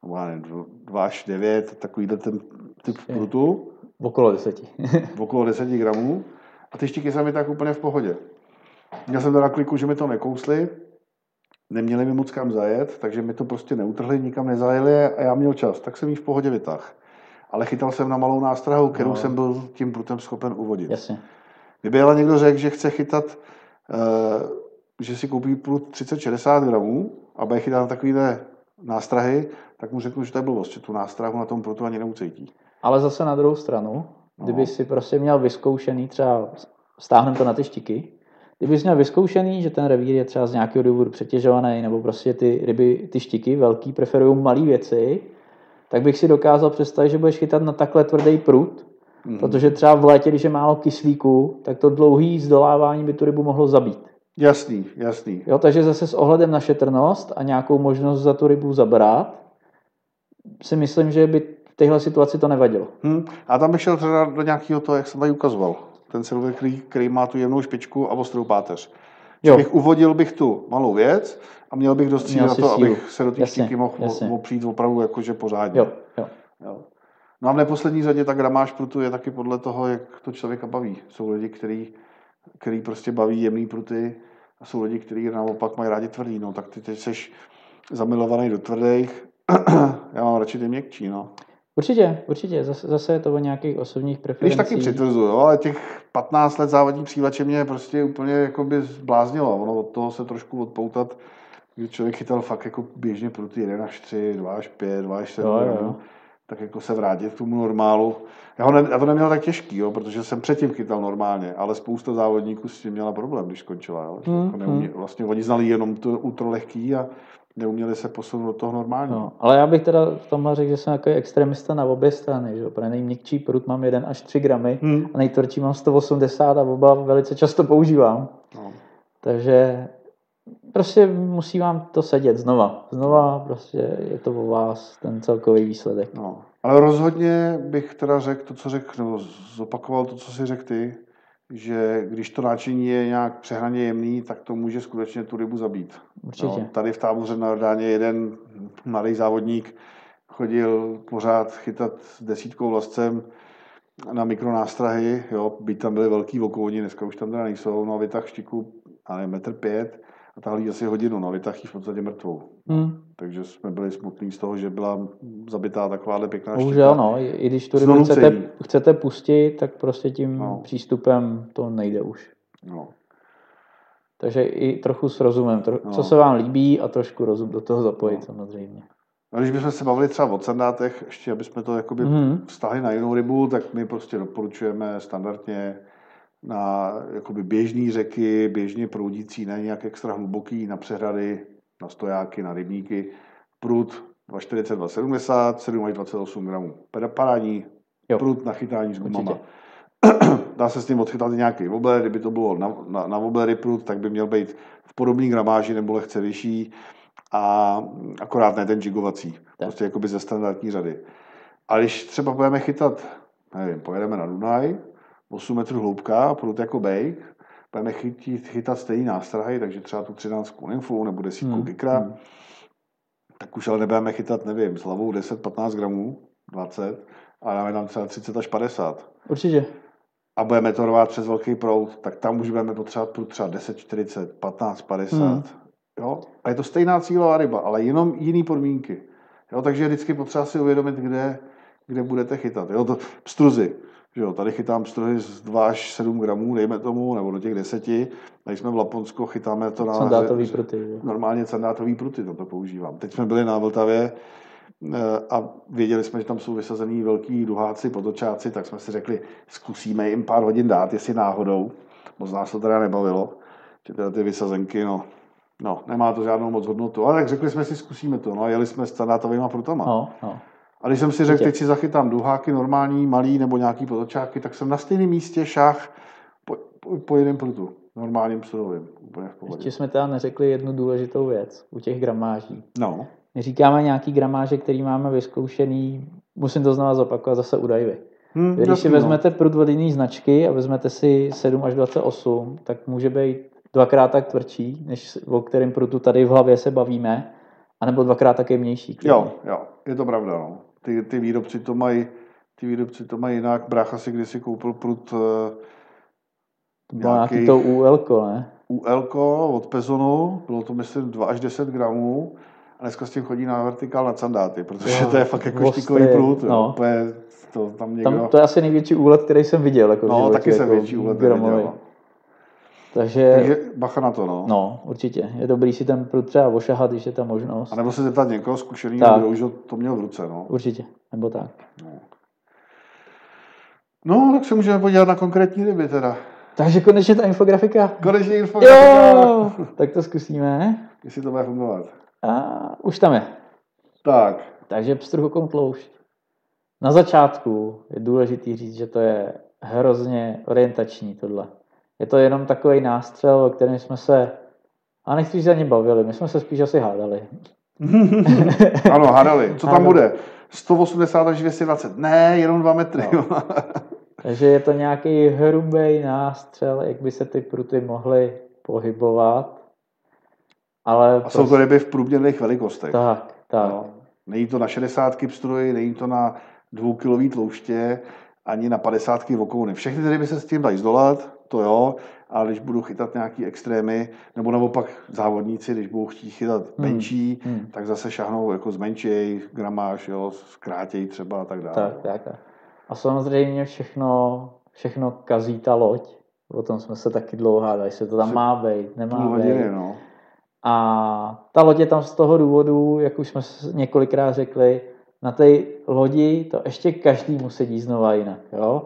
[SPEAKER 2] nebo já nevím, 2 až 9, takovýhle ten typ prutu.
[SPEAKER 3] Okolo 10.
[SPEAKER 2] okolo 10 gramů. A ty štiky jsou mi tak úplně v pohodě. Měl jsem to na kliku, že mi to nekousli, neměli mi moc kam zajet, takže mi to prostě neutrhli, nikam nezajeli a já měl čas, tak jsem ji v pohodě vytáhl. Ale chytal jsem na malou nástrahu, kterou no. jsem byl tím prutem schopen uvodit.
[SPEAKER 3] Jasně.
[SPEAKER 2] Kdyby ale někdo řekl, že chce chytat, uh, že si koupí prut 30-60 gramů a bude chytat na takovýhle nástrahy, tak mu řeknu, že to je blbost, že tu nástrahu na tom prutu ani neucítí.
[SPEAKER 3] Ale zase na druhou stranu, kdyby no. si prostě měl vyzkoušený třeba, stáhnem to na ty štiky, Kdyby jsi měl vyzkoušený, že ten revír je třeba z nějakého důvodu přetěžovaný, nebo prostě ty ryby, ty štiky velký, preferují malé věci, tak bych si dokázal představit, že budeš chytat na takhle tvrdý prut, mm. protože třeba v létě, když je málo kyslíku, tak to dlouhý zdolávání by tu rybu mohlo zabít.
[SPEAKER 2] Jasný, jasný.
[SPEAKER 3] Jo, takže zase s ohledem na šetrnost a nějakou možnost za tu rybu zabrat, si myslím, že by v téhle situaci to nevadilo.
[SPEAKER 2] Hmm. A tam bych šel třeba do nějakého toho, jak jsem tady ukazoval ten silver, který, který má tu jemnou špičku a ostrou páteř. Jo. Bych uvodil bych tu malou věc a měl bych dost na to, sílu. abych se do té štíky mohl jasně. opřít opravdu jakože pořádně.
[SPEAKER 3] Jo, jo.
[SPEAKER 2] Jo. No a v neposlední řadě ta gramáž prutu je taky podle toho, jak to člověka baví. Jsou lidi, který, který prostě baví jemný pruty a jsou lidi, kteří naopak mají rádi tvrdý. No, tak ty teď jsi zamilovaný do tvrdých. Já mám radši ty měkčí. No.
[SPEAKER 3] Určitě, určitě. Zase, zase je to o nějakých osobních preferencích.
[SPEAKER 2] Když taky přitvrzuju, ale těch 15 let závodní přívače mě prostě úplně jako by zbláznilo. Ono od toho se trošku odpoutat, když člověk chytal fakt jako běžně pro ty 1 až 3, 2 až 5, 2 až 7 jo, jo. tak jako se vrátit k tomu normálu. Já, ho ne, já to neměl tak těžký, jo, protože jsem předtím chytal normálně, ale spousta závodníků s tím měla problém, když skončila. Jo. Hmm, jako neumě, hmm. Vlastně oni znali jenom to ultralehký a neuměli se posunout do toho normálního. No,
[SPEAKER 3] ale já bych teda v tomhle řekl, že jsem jako extremista na obě strany. Že? Pro nejměkčí prut mám 1 až 3 gramy hmm. a nejtvrdší mám 180 a oba velice často používám. No. Takže prostě musí vám to sedět znova. Znova prostě je to o vás ten celkový výsledek.
[SPEAKER 2] No. Ale rozhodně bych teda řekl to, co řekl, nebo zopakoval to, co si řekl ty, že když to náčiní je nějak přehraně jemný, tak to může skutečně tu rybu zabít.
[SPEAKER 3] Určitě. No,
[SPEAKER 2] tady v táboře na Jordáně jeden mladý závodník chodil pořád chytat desítkou vlastcem na mikronástrahy, jo, byť tam byly velký vokouni, dneska už tam teda nejsou, no a vytah štiku, ale metr pět, a tahli asi hodinu, no, vytáhl v podstatě mrtvou. Hmm. Takže jsme byli smutní z toho, že byla zabitá takováhle pěkná
[SPEAKER 3] Bohužel, no, i když tu rybu chcete, chcete pustit, tak prostě tím no. přístupem to nejde už.
[SPEAKER 2] No.
[SPEAKER 3] Takže i trochu s rozumem, tro, no. co se vám líbí a trošku rozum do toho zapojit no. samozřejmě.
[SPEAKER 2] No, když bychom se bavili třeba o sandátech, ještě aby jsme to jakoby mm. vztahli na jinou rybu, tak my prostě doporučujeme standardně na jakoby běžné řeky, běžně proudící, ne nějak extra hluboký, na přehrady, na stojáky, na rybníky. Prut 240, 270, 7 až 28 gramů. Parádní prut na chytání s gumama. Dá se s tím odchytat nějaký wobler, kdyby to bylo na, na, na woblery prut, tak by měl být v podobné gramáži nebo lehce vyšší a akorát ne ten jigovací, prostě jakoby ze standardní řady. A když třeba budeme chytat, nevím, pojedeme na Dunaj, 8 metrů hloubka prut jako bejk, budeme chytit, chytat stejný nástrahy, takže třeba tu 13 nymfu nebo desítku hmm. kikra, hmm. tak už ale nebudeme chytat, nevím, s hlavou 10-15 gramů, 20, a dáme tam třeba 30 až 50.
[SPEAKER 3] Určitě.
[SPEAKER 2] A budeme to rvát přes velký proud, tak tam už budeme potřebovat prut třeba 10, 40, 15, 50. Hmm. Jo? A je to stejná cílová ryba, ale jenom jiný podmínky. Jo? Takže je vždycky potřeba si uvědomit, kde, kde budete chytat. Jo? To, pstruzy. Že jo, tady chytám strohy z 2 až 7 gramů, dejme tomu, nebo do těch 10. Tady jsme v Laponsku, chytáme to na...
[SPEAKER 3] Sandátový pruty.
[SPEAKER 2] Normálně sandátový pruty, to používám. Teď jsme byli na Vltavě, eh, a věděli jsme, že tam jsou vysazený velký duháci, potočáci, tak jsme si řekli, zkusíme jim pár hodin dát, jestli náhodou. Moc nás to teda nebavilo, že teda ty vysazenky, no, no, nemá to žádnou moc hodnotu. Ale tak řekli jsme si, zkusíme to, no a jeli jsme standardovými prutama.
[SPEAKER 3] No, no.
[SPEAKER 2] A když jsem si řekl, teď si zachytám duháky normální, malý nebo nějaký potočáky, tak jsem na stejném místě šách po, po, po jeden prutu. Normálním surovým. Úplně v pohodě.
[SPEAKER 3] Ještě jsme teda neřekli jednu důležitou věc u těch gramáží.
[SPEAKER 2] No,
[SPEAKER 3] My říkáme nějaký gramáže, který máme vyzkoušený, musím to znova zopakovat, zase u Divey.
[SPEAKER 2] hm,
[SPEAKER 3] Když
[SPEAKER 2] jasný,
[SPEAKER 3] si
[SPEAKER 2] no.
[SPEAKER 3] vezmete prut od jiný značky a vezmete si 7 až 28, tak může být dvakrát tak tvrdší, než o kterém prutu tady v hlavě se bavíme, anebo dvakrát tak jemnější. klidně.
[SPEAKER 2] Jo, jo, je to pravda. No. Ty, ty výrobci to mají ty výrobci to mají jinak. Brácha si kdysi koupil prut eh,
[SPEAKER 3] nějaký to UL, ne?
[SPEAKER 2] UL od Pezonu, bylo to myslím 2 až 10 gramů a dneska s tím chodí na vertikál na sandáty, protože
[SPEAKER 3] Jo,
[SPEAKER 2] to je fakt jako
[SPEAKER 3] ostrý,
[SPEAKER 2] štikový prut. Jo.
[SPEAKER 3] no.
[SPEAKER 2] Úplně to tam někdo...
[SPEAKER 3] Tam, to je asi největší úlet, který jsem viděl. Jako
[SPEAKER 2] no,
[SPEAKER 3] životě,
[SPEAKER 2] taky jsem
[SPEAKER 3] jako
[SPEAKER 2] větší úlet neviděl. No.
[SPEAKER 3] Takže,
[SPEAKER 2] Takže bacha na to, no.
[SPEAKER 3] no, určitě. Je dobrý si ten prut třeba ošahat, když je ta možnost.
[SPEAKER 2] A nebo se zeptat někoho zkušeného, kdo už to měl v ruce, no.
[SPEAKER 3] Určitě, nebo tak.
[SPEAKER 2] No, tak se můžeme podívat na konkrétní ryby teda.
[SPEAKER 3] Takže konečně ta infografika.
[SPEAKER 2] Konečně infografika,
[SPEAKER 3] Jo, tak to zkusíme.
[SPEAKER 2] jestli to bude fungovat.
[SPEAKER 3] A už tam je.
[SPEAKER 2] Tak,
[SPEAKER 3] Takže pstruhokom tloušť. Na začátku je důležitý říct, že to je hrozně orientační tohle. Je to jenom takový nástřel, o kterém jsme se, a nechci říct ani bavili, my jsme se spíš asi hádali.
[SPEAKER 2] ano, hádali. Co tam
[SPEAKER 3] Hádali.
[SPEAKER 2] bude? 180 až 220. Ne, jenom 2 metry.
[SPEAKER 3] No. Takže je to nějaký hrubý nástřel, jak by se ty pruty mohly pohybovat. Ale
[SPEAKER 2] A jsou to ryby v průměrných velikostech.
[SPEAKER 3] tak, tak.
[SPEAKER 2] No. Není to na 60 pstruhy, není to na dvoukilový tlouště, ani na 50 vokouny. Všechny ty ryby se s tím dají zdolat, to jo, ale když budu chytat nějaký extrémy, nebo naopak závodníci, když budou chtít chytat
[SPEAKER 3] Hmm.
[SPEAKER 2] menší,
[SPEAKER 3] Hmm.
[SPEAKER 2] tak zase šahnou jako zmenšej, gramáž, jo, zkrátěj třeba a tak dále.
[SPEAKER 3] Tak, tak, tak. A samozřejmě všechno, všechno kazí ta loď. O tom jsme se taky dlouho hádali, jestli to tam má být, nemá
[SPEAKER 2] hodiny,
[SPEAKER 3] být.
[SPEAKER 2] no.
[SPEAKER 3] A ta loď je tam z toho důvodu, jak už jsme několikrát řekli, na té lodi to ještě každý musí jít znova jinak. Jo?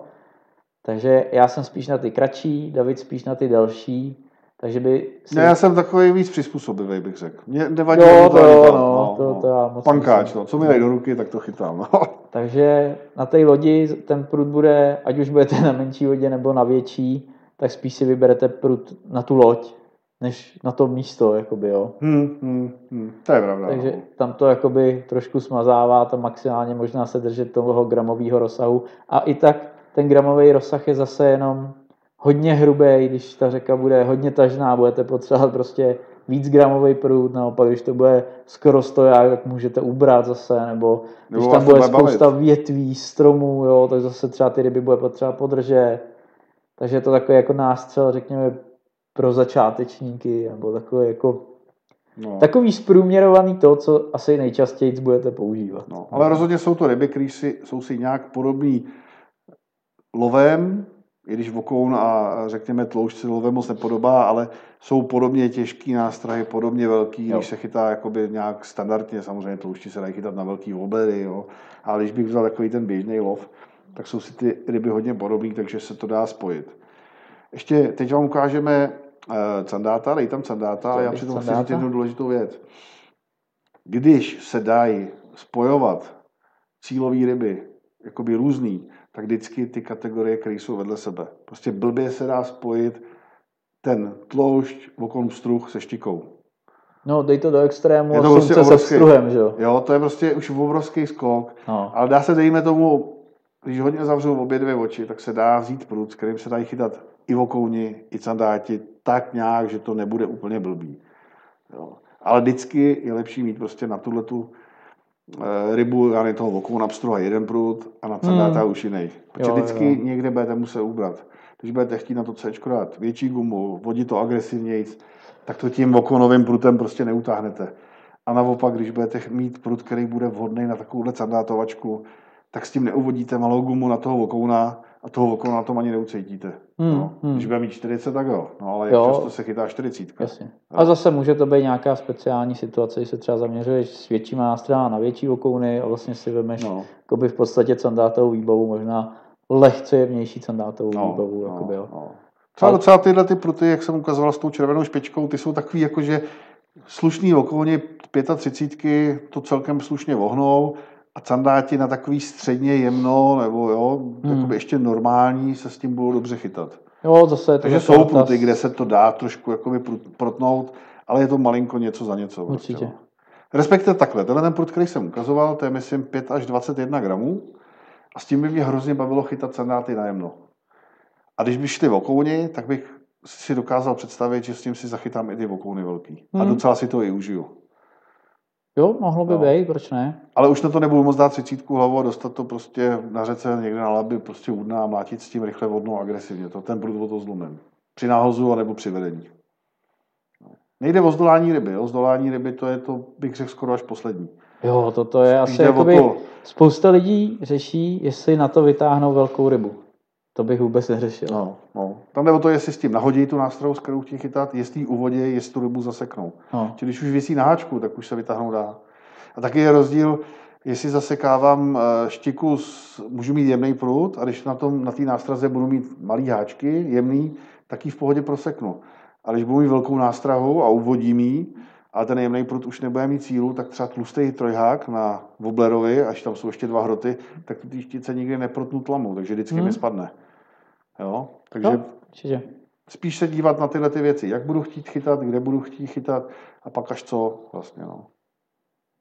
[SPEAKER 3] Takže já jsem spíš na ty kratší, David spíš na ty delší, takže by si...
[SPEAKER 2] Ne, já jsem takový víc přizpůsobivý, bych řekl. Mě nevadí
[SPEAKER 3] Jo, to jo,
[SPEAKER 2] ani
[SPEAKER 3] no, to- to já moc
[SPEAKER 2] Pankáč, no, co mi dají do ruky, tak to chytám. No.
[SPEAKER 3] Takže na té lodi ten prut bude, ať už budete na menší vodě nebo na větší, tak spíš si vyberete prut na tu loď, než na to místo, jakoby, jo.
[SPEAKER 2] Hmm, hmm, hmm, to je pravda.
[SPEAKER 3] Takže
[SPEAKER 2] no.
[SPEAKER 3] tam to jakoby trošku smazává, to maximálně možná se držet toho gramového rozsahu. A i tak ten gramový rozsah je zase jenom hodně hrubý, když ta řeka bude hodně tažná, budete potřebovat prostě víc gramový prut, naopak když to bude skoro stoják, tak můžete ubrat zase, nebo když
[SPEAKER 2] Nebo
[SPEAKER 3] tam bude
[SPEAKER 2] bude bavit.
[SPEAKER 3] spousta větví, stromů, jo, tak zase třeba ty ryby bude potřeba podržet. Takže je to takový jako nástřel, řekněme, pro začátečníky, nebo takový jako
[SPEAKER 2] No.
[SPEAKER 3] Takový zprůměrovaný to, co asi nejčastěji budete používat.
[SPEAKER 2] No, ale rozhodně jsou to ryby, které jsou si nějak podobný lovem, i když vokoun a řekněme tloušť si lovem moc nepodobá, ale jsou podobně těžký nástrahy, podobně velký,
[SPEAKER 3] Jo.
[SPEAKER 2] když se chytá jakoby nějak standardně, samozřejmě tloušti se dají chytat na velký oblery, jo. ale když bych vzal takový ten běžný lov, tak jsou si ty ryby hodně podobný, takže se to dá spojit. Ještě teď vám ukážeme uh, candáta, dej tam candáta, ale já přitom chci říct jednu důležitou věc. Když se dají spojovat cílové ryby, jakoby různý, tak vždycky ty kategorie, které jsou vedle sebe. Prostě blbě se dá spojit ten tloušť okolo struh se štikou.
[SPEAKER 3] No, dej to do extrému
[SPEAKER 2] Je
[SPEAKER 3] a
[SPEAKER 2] to prostě
[SPEAKER 3] slunce se
[SPEAKER 2] obrovský.
[SPEAKER 3] struhem, že jo?
[SPEAKER 2] Jo, to je prostě už obrovský skok,
[SPEAKER 3] No.
[SPEAKER 2] ale dá se, dejme tomu, když hodně zavřou obě dvě oči, tak se dá vzít prut, s kterým se dají chytat i vokouni, i candáti, tak nějak, že to nebude úplně blbý. Jo. Ale vždycky je lepší mít prostě na tuhle tu rybu, já nevím, toho vokouna pstruha jeden prut a na
[SPEAKER 3] Hmm.
[SPEAKER 2] už jiný. Protože
[SPEAKER 3] Jo,
[SPEAKER 2] vždycky
[SPEAKER 3] jo.
[SPEAKER 2] někde budete muset ubrat. Když budete chtít na to C dát větší gumu, vodit to agresivněji, tak to tím vokonovým prutem prostě neutáhnete. A naopak, když budete mít prut, který bude vhodný na takovouhle candátovačku, tak s tím neuvodíte malou gumu na toho vokouna a toho vokouna na tom ani neucítíte.
[SPEAKER 3] Hmm,
[SPEAKER 2] no.
[SPEAKER 3] hmm.
[SPEAKER 2] Když bude mít 40, tak jo. No, ale jak
[SPEAKER 3] Jo.
[SPEAKER 2] často se chytá 40.
[SPEAKER 3] Jasně. A zase může to být nějaká speciální situace, když se třeba zaměřuješ s většíma nástrojama na větší okouny a vlastně si vemeš
[SPEAKER 2] No.
[SPEAKER 3] jakoby v podstatě candátovou výbavu, možná lehce jemnější candátovou
[SPEAKER 2] No,
[SPEAKER 3] výbavu.
[SPEAKER 2] no,
[SPEAKER 3] jakoby, jo.
[SPEAKER 2] no. Třeba docela tyhle ty pruty, jak jsem ukazoval s tou červenou špičkou, ty jsou takový jakože slušný okouně 35, to celkem slušně vohnou a candáti na takový středně jemno, nebo jo,
[SPEAKER 3] Hmm.
[SPEAKER 2] ještě normální se s tím budou dobře chytat.
[SPEAKER 3] Jo, zase je to
[SPEAKER 2] Takže jsou pruty, kde se to dá trošku jakoby protnout, ale je to malinko něco za něco. prostě,
[SPEAKER 3] Určitě.
[SPEAKER 2] no. Respektive takhle, tenhle ten prut, který jsem ukazoval, to je myslím 5 až 21 gramů a s tím by mě hrozně bavilo chytat sandáty na jemno. A když by šli vokouni, tak bych si dokázal představit, že s tím si zachytám i ty vokouny velký. A
[SPEAKER 3] Hmm.
[SPEAKER 2] docela si to i užiju.
[SPEAKER 3] Jo, mohlo by
[SPEAKER 2] No.
[SPEAKER 3] být, proč ne?
[SPEAKER 2] Ale už na to nebudu moc dát třicítku hlavu a dostat to prostě na řece někde na laby prostě udná a mlátit s tím rychle vodnou agresivně. To ten prut to zlomem. Při náhozu anebo při vedení. No. Nejde o zdolání ryby. O zdolání ryby to je to, bych řekl, skoro až poslední.
[SPEAKER 3] Jo, toto je
[SPEAKER 2] Spíš
[SPEAKER 3] asi jakoby,
[SPEAKER 2] to-
[SPEAKER 3] spousta lidí řeší, jestli na to vytáhnou velkou rybu. To bych vůbec neřešil.
[SPEAKER 2] No, no. Tam jde o to, jestli s tím nahodí tu nástrojovou, s kterou chtějí chytat, jestli ji uvodí, jestli tu rybu zaseknou.
[SPEAKER 3] No.
[SPEAKER 2] Čili když už visí na háčku, tak už se vytáhnout dá. A taky je rozdíl, jestli zasekávám eh, štiku, s, můžu mít jemný prut a když na tom na té nástraze budu mít malý háčky, jemný, tak ji v pohodě proseknu. A když budu mít velkou nástrahu a uvodím ji, ale ten jemný prut už nebude mít sílu, tak třeba tlustý trojhák na Wobblerovi, až tam jsou ještě dva hroty, tak té štice nikdy neprotnu tlamu, takže vždycky
[SPEAKER 3] Hmm.
[SPEAKER 2] mi spadne. Jo? Takže
[SPEAKER 3] určitě.
[SPEAKER 2] spíš se dívat na tyhle ty věci, jak budu chtít chytat, kde budu chtít chytat a pak až co vlastně. No.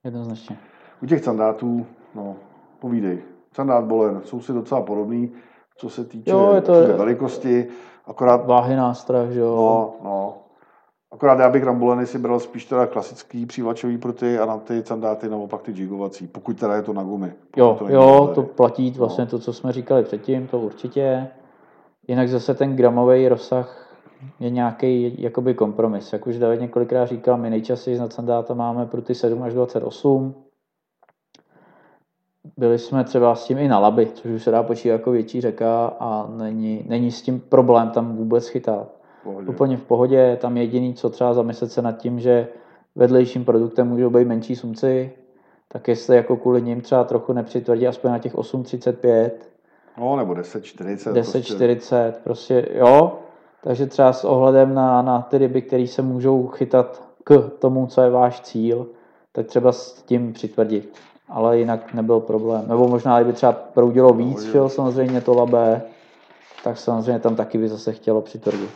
[SPEAKER 3] Jednoznačně.
[SPEAKER 2] U těch sandátů, no, povídej. Sandát bolen jsou si docela podobný, co se týče
[SPEAKER 3] Jo, je to-
[SPEAKER 2] velikosti, akorát,
[SPEAKER 3] Váhy nástrah, že jo.
[SPEAKER 2] no, no, akorát já bych ramboleny si bral spíš teda klasický přívlačový pruty a na ty sandáty naopak ty jigovací, pokud teda je to na gumy.
[SPEAKER 3] Jo,
[SPEAKER 2] to
[SPEAKER 3] jo, to platí vlastně
[SPEAKER 2] No.
[SPEAKER 3] to, co jsme říkali předtím, to určitě. Jinak zase ten gramový rozsah je nějaký jakoby kompromis. Jak už David několikrát říkal, my nejčastěji na sandáta máme pruty 7 až 28. Byli jsme třeba s tím i na Laby, což už se dá počítat jako větší řeka a není, není s tím problém tam vůbec chytat.
[SPEAKER 2] Pohodě.
[SPEAKER 3] Úplně v pohodě, tam jediný, co třeba zamyslet se nad tím, že vedlejším produktem můžou být menší sumci, tak jestli jako kvůli ním třeba trochu nepřitvrdí aspoň na těch 8,35,
[SPEAKER 2] No, nebo 10, 40.
[SPEAKER 3] 10, 40, prostě jo. Takže třeba s ohledem na, na ty ryby, které se můžou chytat k tomu, co je váš cíl, tak třeba s tím přitvrdit. Ale jinak nebyl problém. Nebo možná, kdyby třeba proudilo víc,
[SPEAKER 2] jo.
[SPEAKER 3] že jo, samozřejmě to labé, tak samozřejmě tam taky by zase chtělo přitvrdit.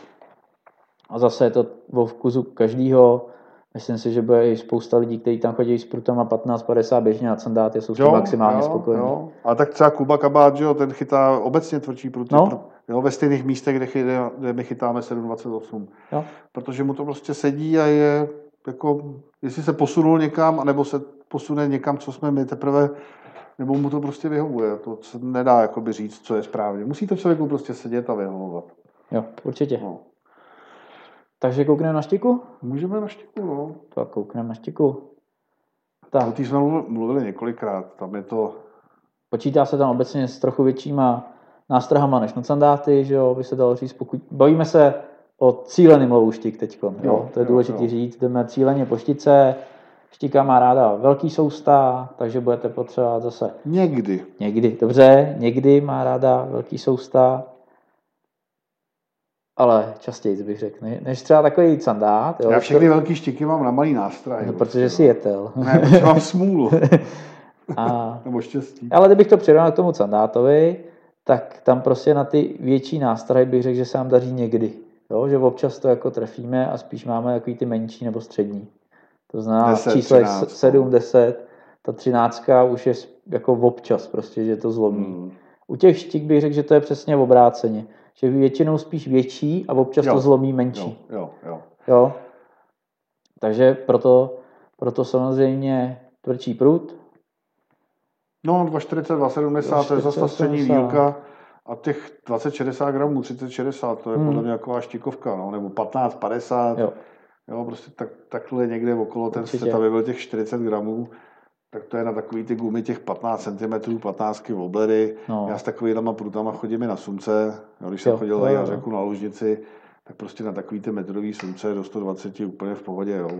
[SPEAKER 3] A zase je to o vkusu každýho. Myslím si, že bude i spousta lidí, kteří tam chodí s prutama 15-50 běžně na sandáty, jsou s tím maximálně spokojení.
[SPEAKER 2] Jo. A tak třeba Kuba Kabát, že jo, ten chytá obecně tvrdší pruty,
[SPEAKER 3] No.
[SPEAKER 2] no. jo, ve stejných místech, kde, chytá, kde my chytáme 7,28.
[SPEAKER 3] Jo.
[SPEAKER 2] Protože mu to prostě sedí a je jako, jestli se posunul někam, anebo se posune někam, co jsme my teprve, nebo mu to prostě vyhovuje. To se nedá jakoby říct, co je správně. Musí to člověku prostě sedět a vyhovovat.
[SPEAKER 3] Jo, určitě.
[SPEAKER 2] No.
[SPEAKER 3] Takže koukneme na štiku?
[SPEAKER 2] Můžeme na štiku, no.
[SPEAKER 3] Tak koukneme na štiku.
[SPEAKER 2] O
[SPEAKER 3] Tak,
[SPEAKER 2] té jsme mluvili- mluvili několikrát. Tam je to,
[SPEAKER 3] počítá se tam obecně s trochu většíma nástrahama než na sandáty, že jo, by se dalo říct, pokud bavíme se o cíleným lovu štik teď, jo,
[SPEAKER 2] Jo,
[SPEAKER 3] to je důležité říct, jdeme cíleně po štice, štika má ráda velký sousta, takže budete potřebovat zase
[SPEAKER 2] někdy.
[SPEAKER 3] někdy, dobře, někdy má ráda velký sousta, ale častěji bych řekl, ne- než třeba takový sandát, jo,
[SPEAKER 2] Já všechny velké štiky mám na malý nástroj.
[SPEAKER 3] no, protože jsi jetel.
[SPEAKER 2] Ne, protože mám smůlu.
[SPEAKER 3] A
[SPEAKER 2] Nebo štěstí.
[SPEAKER 3] Ale kdybych to přirovnal k tomu sandátovi, tak tam prostě na ty větší nástrahy bych řekl, že se nám daří někdy. Jo? Že občas to jako trefíme a spíš máme takový ty menší nebo střední. To znamená
[SPEAKER 2] 10,
[SPEAKER 3] číslo
[SPEAKER 2] 13,
[SPEAKER 3] 7, 10, ta třináctka už je jako občas prostě, že to zlomí.
[SPEAKER 2] Hmm.
[SPEAKER 3] U těch štik bych řekl, že to je přesně obráceně. Že většinou spíš větší a občas
[SPEAKER 2] Jo.
[SPEAKER 3] to zlomí menší.
[SPEAKER 2] Jo, jo, jo.
[SPEAKER 3] Jo. Takže proto, proto samozřejmě tvrdší prut,
[SPEAKER 2] No, 240, 270, to je zase ta
[SPEAKER 3] 240,
[SPEAKER 2] střední
[SPEAKER 3] 270.
[SPEAKER 2] dílka. A těch 20-60 gramů, 30-60, to je
[SPEAKER 3] Hmm.
[SPEAKER 2] podle mě taková štikovka, no, nebo 15-50.
[SPEAKER 3] jo.
[SPEAKER 2] Jo, prostě tak, takhle někde okolo ten
[SPEAKER 3] Určitě.
[SPEAKER 2] set, aby byl těch 40 gramů. Tak to je na takový ty gumy těch 15 cm, 15 woblery.
[SPEAKER 3] No.
[SPEAKER 2] Já s takovými prutama chodím i na sumce. Jo, když jsem
[SPEAKER 3] Jo,
[SPEAKER 2] chodil na řeku na Lužnici, tak prostě na takový ty metrový sumce do 120 úplně v pohodě. Jo.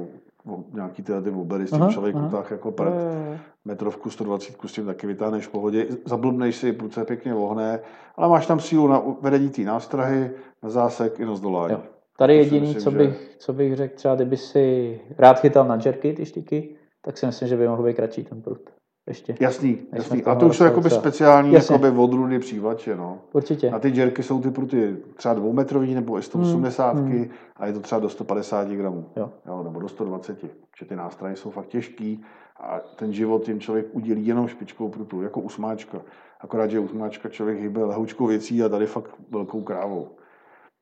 [SPEAKER 2] O- Nějaký tyhle ty woblery s tím
[SPEAKER 3] Aha,
[SPEAKER 2] člověk
[SPEAKER 3] aha.
[SPEAKER 2] utáh jako prd.
[SPEAKER 3] Jo.
[SPEAKER 2] Metrovku 120 s tím taky vytáhneš v pohodě. Zablbneš si, pruce pěkně ohne, ale máš tam sílu na vedení té nástrahy, na zásek i na zdolání.
[SPEAKER 3] Jo. Tady jediný,
[SPEAKER 2] myslím,
[SPEAKER 3] co
[SPEAKER 2] že-
[SPEAKER 3] bych, co bych řekl, třeba kdyby si rád chytal na jerky ty štíky, tak si myslím, že by mohl být kratší ten prut. Ještě.
[SPEAKER 2] Jasný, jasný. A to už jsou jakoby speciální
[SPEAKER 3] Jasně.
[SPEAKER 2] jakoby odrůdy přívlače. No.
[SPEAKER 3] Určitě.
[SPEAKER 2] Na ty džerky jsou ty pruty třeba dvoumetrový nebo i 180
[SPEAKER 3] Hmm, hmm.
[SPEAKER 2] a je to třeba do 150 gramů.
[SPEAKER 3] Jo.
[SPEAKER 2] Jo, nebo do 120. Že ty nástroje jsou fakt těžký a ten život jim člověk udělí jenom špičkou prutu, jako usmáčka. Akorát, že usmáčka člověk hýbe lehoučkou věcí a tady fakt velkou krávou.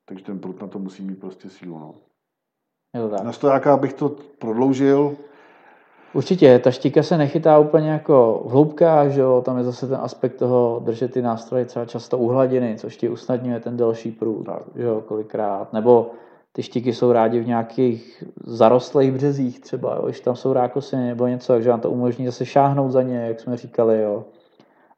[SPEAKER 2] Takže ten prut na to musí mít prostě sílu. No.
[SPEAKER 3] Je to tak.
[SPEAKER 2] Na stojáka bych to prodloužil,
[SPEAKER 3] Určitě, ta štika se nechytá úplně jako v hloubkách, že jo? tam je zase ten aspekt toho držet ty nástroje třeba často u hladiny, což ti usnadňuje ten delší průd, že jo, kolikrát. Nebo ty štiky jsou rádi v nějakých zarostlých březích třeba, jo? když tam jsou rákosiny nebo něco, takže vám to umožní zase šáhnout za ně, jak jsme říkali. Jo?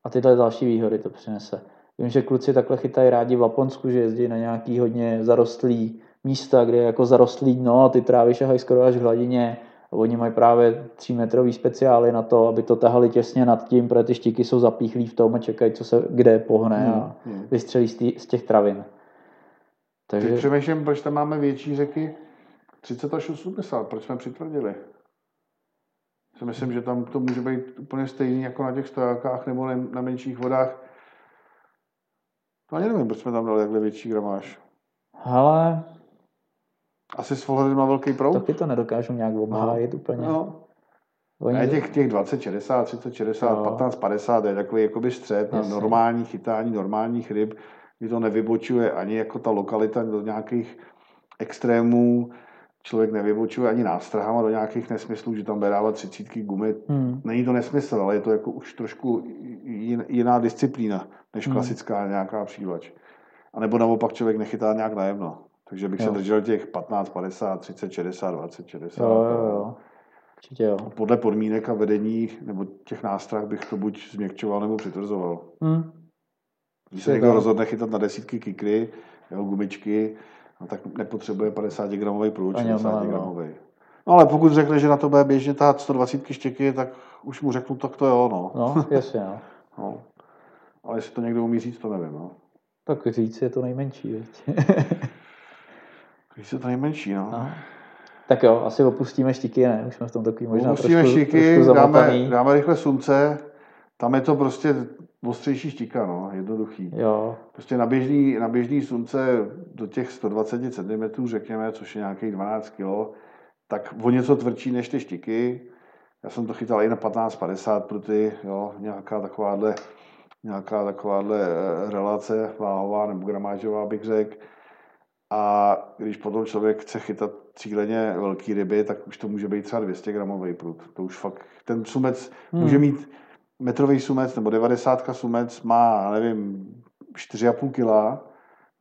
[SPEAKER 3] A tyhle další výhody to přinese. Vím, že kluci takhle chytají rádi v Laponsku, že jezdí na nějaký hodně zarostlý místa, kde je jako zarostlý dno a ty trávy šahají skoro až k hladině. Oni mají právě 3 metrový speciály na to, aby to tahali těsně nad tím, protože ty štiky jsou zapíchlí v tom a čekají, co se kde pohne a
[SPEAKER 2] Hmm, hmm.
[SPEAKER 3] vystřelí z, tý, z těch travin.
[SPEAKER 2] Teď
[SPEAKER 3] Takže
[SPEAKER 2] přemýšlím, proč tam máme větší řeky 30 až 80, proč jsme přitvrdili. Si myslím, že tam to může být úplně stejný jako na těch stojákách nebo na, na menších vodách. To ani nevím, proč jsme tam dali takhle větší gramáž.
[SPEAKER 3] ale
[SPEAKER 2] Asi s ohledem na velký proud.
[SPEAKER 3] taky to nedokážu nějak obhájit úplně.
[SPEAKER 2] No.
[SPEAKER 3] Oni,
[SPEAKER 2] Ne, těch, těch 20, 60, 30, 60,
[SPEAKER 3] Jo.
[SPEAKER 2] 15, 50 je takový jakoby střed na normální chytání normálních ryb, kdy to nevybočuje ani jako ta lokalita do nějakých extrémů, člověk nevybočuje ani nástrahama do nějakých nesmyslů, že tam dávat třicítky gumy.
[SPEAKER 3] hmm,
[SPEAKER 2] Není to nesmysl, ale je to jako už trošku jin- jiná disciplína, než
[SPEAKER 3] Hmm.
[SPEAKER 2] klasická nějaká přívlač. A nebo naopak člověk nechytá nějak najemno. Takže bych se
[SPEAKER 3] Jo.
[SPEAKER 2] držel těch 15, 50, 30, 60, 20, 60.
[SPEAKER 3] jo, jo, jo. Určitě jo.
[SPEAKER 2] Podle podmínek a vedení nebo těch nástrah bych to buď změkčoval nebo přitvrzoval.
[SPEAKER 3] Hmm.
[SPEAKER 2] Když se někdo
[SPEAKER 3] tak.
[SPEAKER 2] rozhodne chytat na desítky kikry, jeho gumičky, no, tak nepotřebuje 50 gramový průč,
[SPEAKER 3] Ani
[SPEAKER 2] 60
[SPEAKER 3] omylem, no.
[SPEAKER 2] gramový. No ale pokud řekne, že na to bude běžně tahat 120 štěky, tak už mu řeknu, tak to jo, no.
[SPEAKER 3] No, jasně, no.
[SPEAKER 2] no. Ale jestli to někdo umí říct, to nevím. No.
[SPEAKER 3] Tak říct je to nejmenší, viď?
[SPEAKER 2] Když je to nejmenší, no.
[SPEAKER 3] no. Tak jo, asi opustíme štiky, ne? Už jsme v tom takový možná
[SPEAKER 2] Opustíme
[SPEAKER 3] trošku,
[SPEAKER 2] štiky,
[SPEAKER 3] trošku
[SPEAKER 2] dáme, dáme rychle slunce, tam je to prostě ostřejší štika, no, jednoduchý.
[SPEAKER 3] Jo,
[SPEAKER 2] Prostě na běžný, na běžný slunce do těch 120 cm, řekněme, což je nějakých 12 kg, tak o něco tvrdší než ty štiky. Já jsem to chytal i na 15-50 pruty, jo, nějaká takováhle, nějaká takováhle eh, relace váhová nebo gramážová bych řekl. A když potom člověk chce chytat cíleně velký ryby, tak už to může být třeba 200 gramový prut. To už fakt, ten sumec
[SPEAKER 3] Hmm.
[SPEAKER 2] může mít metrový sumec nebo 90 sumec má, nevím, 4,5 kg,